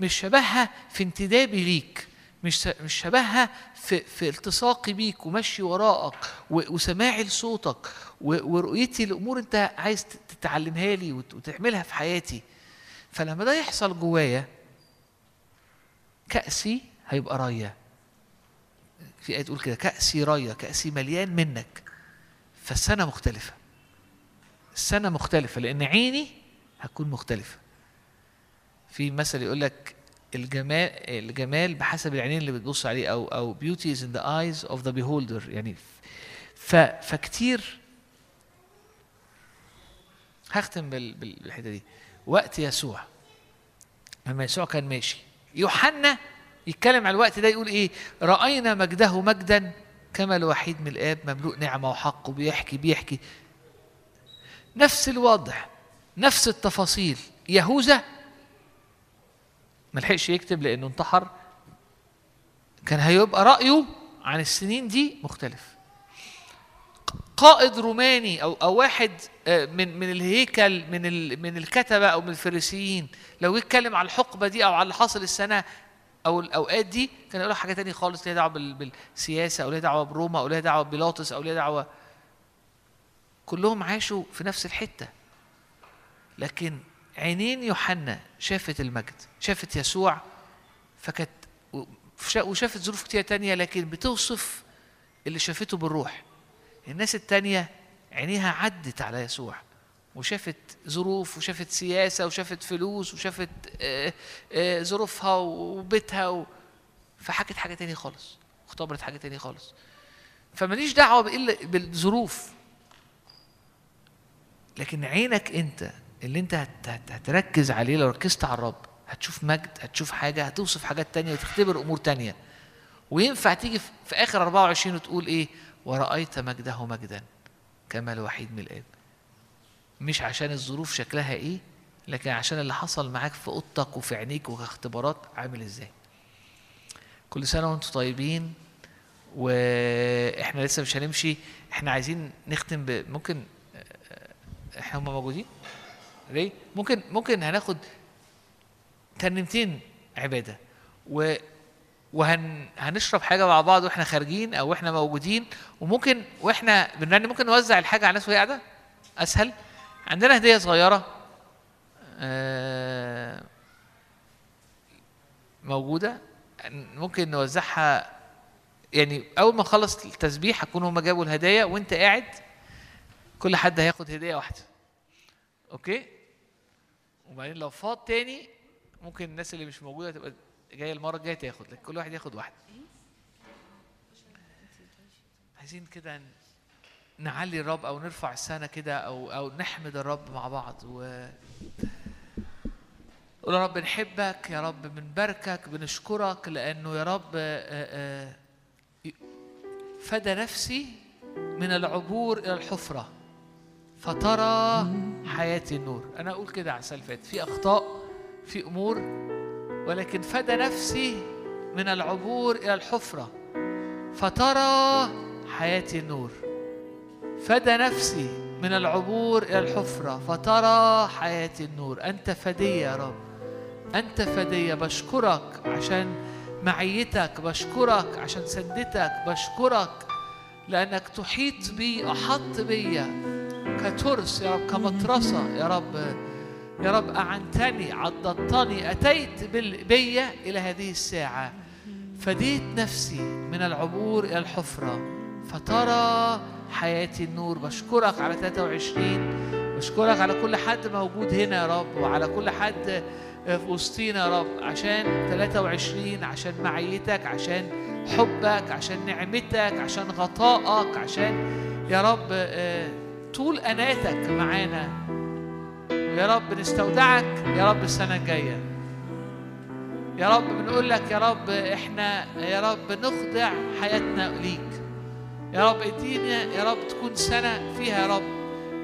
مش شبهها في انتدابي ليك. مش مش شبهها في في التصاقي بيك ومشي وراءك وسماعي لصوتك ورؤيتي لأمور أنت عايز تتعلمها لي وت- وتعملها في حياتي. فلما ده يحصل جوايا كأسي هيبقى راية. في آية تقول كده كأسي راية كأسي مليان منك. فالسنة مختلفة. السنة مختلفة لأن عيني هتكون مختلفة. في مثل يقول لك الجمال الجمال بحسب العينين اللي بتبص عليه أو أو beauty is in the eyes of the beholder. يعني ف فكتير هختم بال- بال- بالحتة دي. وقت يسوع. لما يسوع كان ماشي. يوحنا يتكلم على الوقت ده يقول إيه؟ رأينا مجده مجدا كما الوحيد من الآب مملوء نعمة وحق وبيحكي بيحكي. نفس الوضع نفس التفاصيل. يهوذا ما لحقش يكتب لأنه انتحر. كان هيبقى رأيه عن السنين دي مختلف. قائد روماني أو أو واحد آه، من من الهيكل من ال من الكتبة أو من الفريسيين لو يتكلم على الحقبة دي أو على اللي حصل السنة أو الأوقات دي كان يقول حاجة تانية خالص ليها دعوة بال- بالسياسة أو ليها دعوة بروما أو ليها دعوة ببيلاطس أو ليها دعوة. كلهم عاشوا في نفس الحتة. لكن عينين يوحنا شافت المجد شافت يسوع فكانت وشا- وشافت ظروف كتير تانية لكن بتوصف اللي شافته بالروح. الناس التانية عينيها عدت على يسوع وشافت ظروف وشافت سياسة وشافت فلوس وشافت آه، آه، ظروفها وبيتها و... فحكت حاجة تانية خالص واختبرت حاجة تانية خالص. فماليش دعوة بالظروف. لكن عينك أنت اللي انت هت- هت- هتركز عليه لو ركزت على الرب هتشوف مجد هتشوف حاجة هتوصف حاجات تانية وتختبر أمور تانية. وينفع تيجي في آخر 24 وتقول إيه؟ ورأيت مجده مجدا كما الوحيد من الآب. مش عشان الظروف شكلها إيه لكن عشان اللي حصل معاك في أوضتك وفي عينيك وكاختبارات عامل إزاي. كل سنة وأنتم طيبين وإحنا لسه مش هنمشي. إحنا عايزين نختم ب... ممكن إحنا هم موجودين؟ ري ممكن ممكن هناخد ترنيمتين عبادة و وهن هنشرب حاجة مع بعض وإحنا خارجين أو وإحنا موجودين وممكن وإحنا بنرنم ممكن نوزع الحاجة على الناس وهي قاعدة؟ أسهل. عندنا هدية صغيرة آه، موجودة ممكن نوزعها يعني أول ما نخلص التسبيح هكون هم جابوا الهدايا وأنت قاعد كل حد هياخد هدية واحدة. أوكي؟ وبعدين لو فاض تاني ممكن الناس اللي مش موجودة تبقى جاية المرة الجاية تاخد لكن كل واحد ياخد واحدة. عايزين كده نعلي الرب أو نرفع السنة كده أو أو نحمد الرب مع بعض و قول يا رب نحبك يا رب بنباركك بنشكرك لأنه يا رب فدى نفسي من العبور إلى الحفرة. فترى حياتي النور. أنا أقول كده على فاتت في أخطاء في أمور ولكن فدى نفسي من العبور إلى الحفرة. فترى حياتي النور. فدى نفسي من العبور إلى الحفرة. فترى حياتي النور. أنت فدي يا رب. أنت فدي بشكرك عشان معيتك بشكرك عشان سندتك بشكرك لأنك تحيط بي أحط بيا كترس يا رب كمطرسه يا رب. يا رب أعنتني عضدتني أتيت بال- بيا إلى هذه الساعة. فديت نفسي من العبور إلى الحفرة. فترى حياتي النور. بشكرك على 23 بشكرك على كل حد موجود هنا يا رب وعلى كل حد في وسطينا يا رب. عشان 23 عشان معيتك عشان حبك عشان نعمتك عشان غطائك عشان يا رب آه، طول أناتك معانا. ويا رب نستودعك يا رب السنة الجاية. يا رب بنقول لك يا رب إحنا يا رب نخضع حياتنا ليك. يا رب إدينا يا رب تكون سنة فيها يا رب.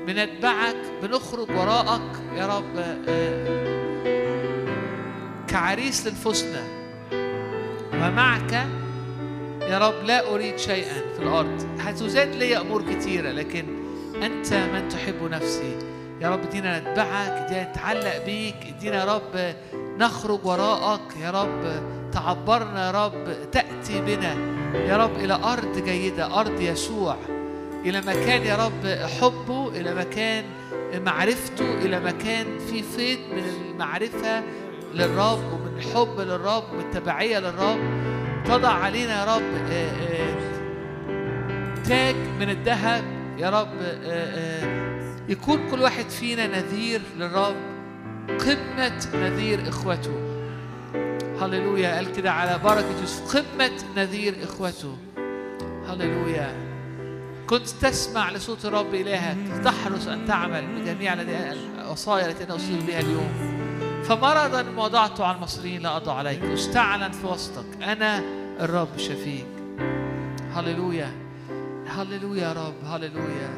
بنتبعك بنخرج وراءك يا رب آه، كعريس للفسنى ومعك يا رب لا أريد شيئا في الأرض. هتزاد لي أمور كتيرة لكن أنت من تحب نفسي. يا رب ادينا نتبعك ادينا نتعلق بيك ادينا يا رب نخرج وراءك. يا رب تعبرنا يا رب تأتي بنا. يا رب إلى أرض جيدة أرض يسوع. إلى مكان يا رب حبه إلى مكان معرفته إلى مكان في فيض من المعرفة للرب ومن الحب للرب ومن التبعية للرب. تضع علينا يا رب آه، آه، تاج من الذهب. يا رب آه، آه، يكون كل واحد فينا نذير للرب قمة نذير إخوته. هللويا. قال كده على بركة يوسف قمة نذير إخوته. هللويا. كنت تسمع لصوت الرب إلهك تحرص أن تعمل بجميع الوصايا التي أنا أوصي بها اليوم. فمرضا وضعته على المصريين لا أضع عليك استعلن في وسطك. أنا الرب شفيك هللويا. هللويا يا رب هللويا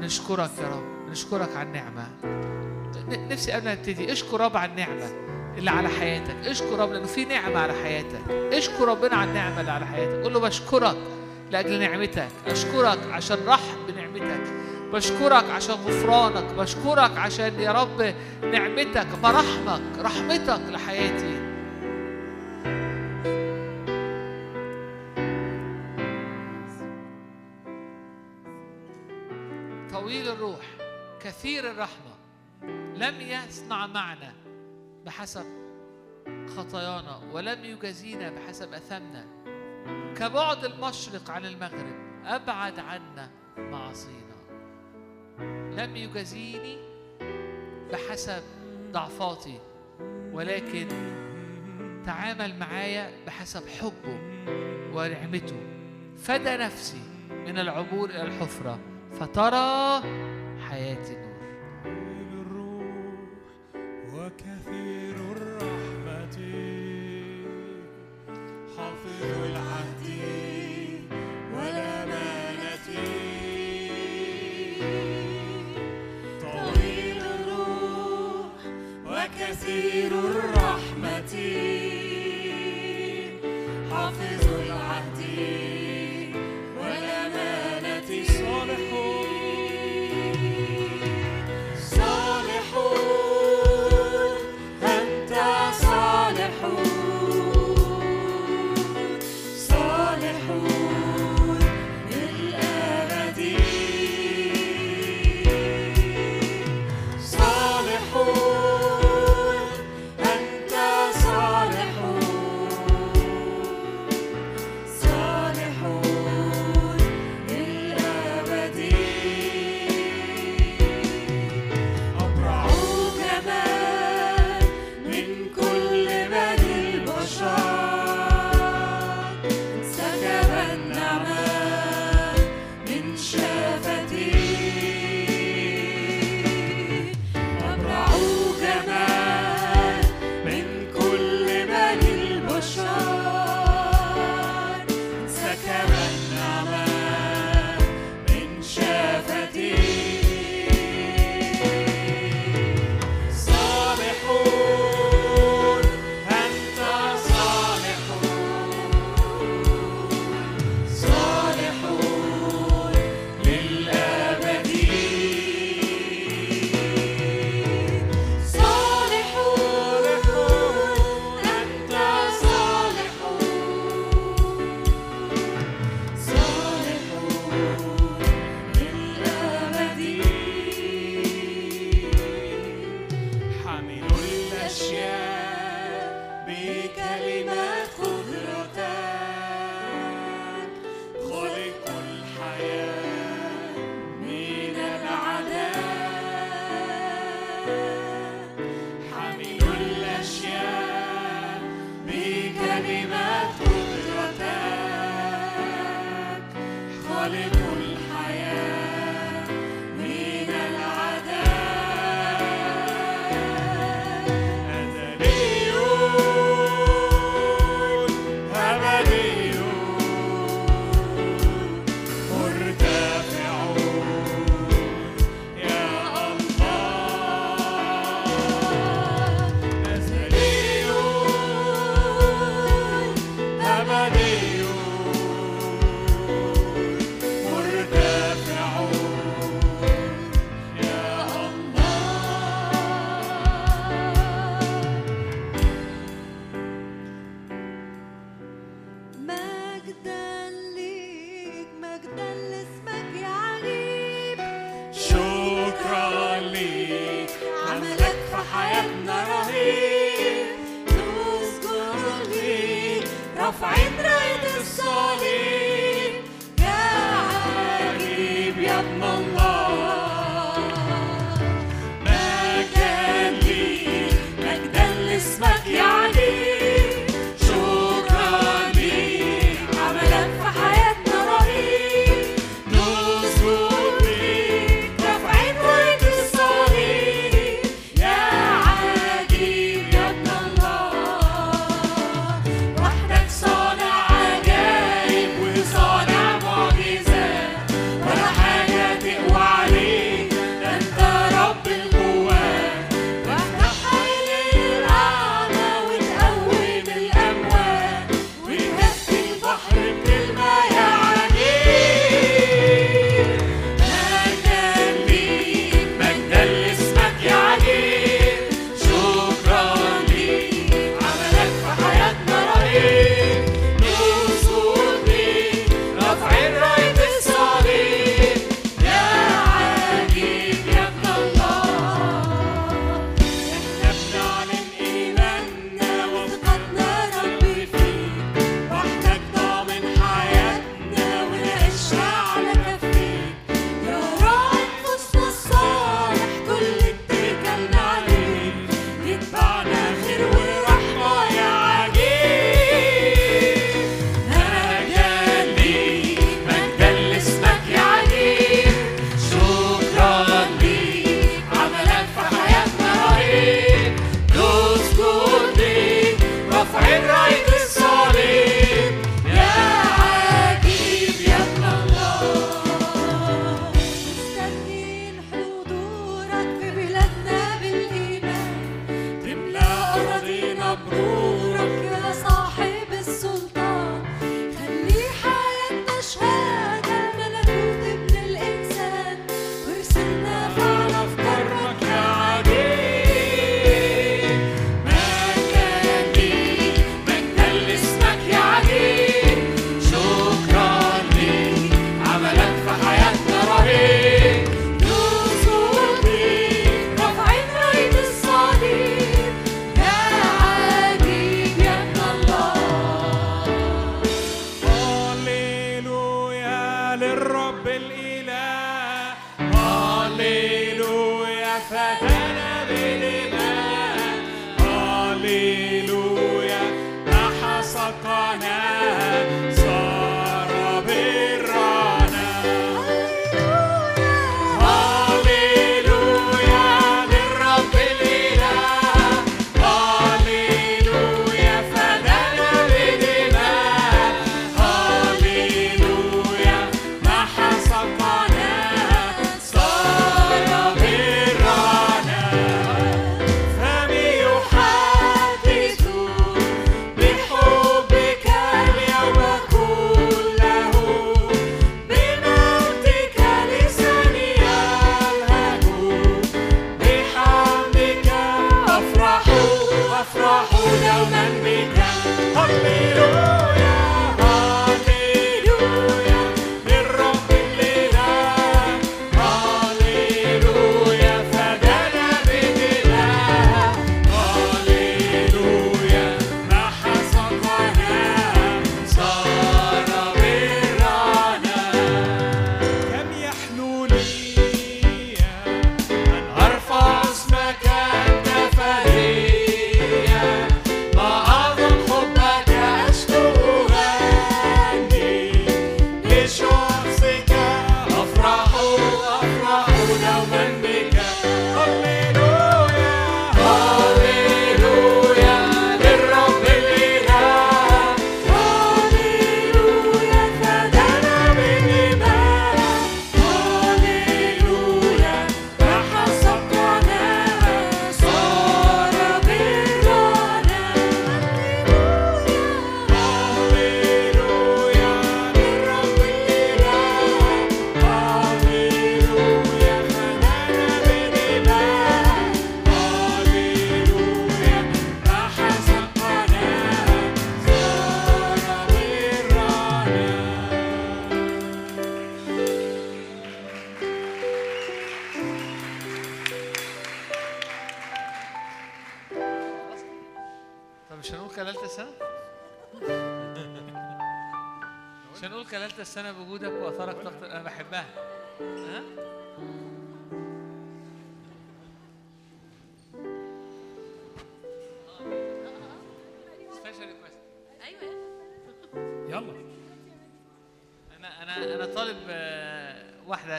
بنشكرك يا رب بنشكرك على النعمة ن- نفسي قبل ما نبتدي اشكر رب على النعمة اللي على حياتك اشكر رب لأنه في نعمة على حياتك اشكر ربنا على النعمة اللي على حياتك قول له بشكرك لأجل نعمتك أشكرك عشان رحب بنعمتك بشكرك عشان غفرانك بشكرك عشان يا رب نعمتك مراحمك رحمتك لحياتي طويل الروح كثير الرحمة لم يصنع معنا بحسب خطايانا ولم يجازينا بحسب أثمنا. كبعد المشرق عن المغرب أبعد عنا معاصينا. لم يجازيني بحسب ضعفاتي ولكن تعامل معايا بحسب حبه ونعمته. فدى نفسي من العبور إلى الحفرة. فترى حياتي نور. الروح وكثير الرحمة. حافظ العهد والأمانة طويل الروح وكثير الرحمة.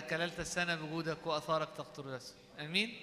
كلالة السنة بوجودك وأثارك تقطر الرسم أمين؟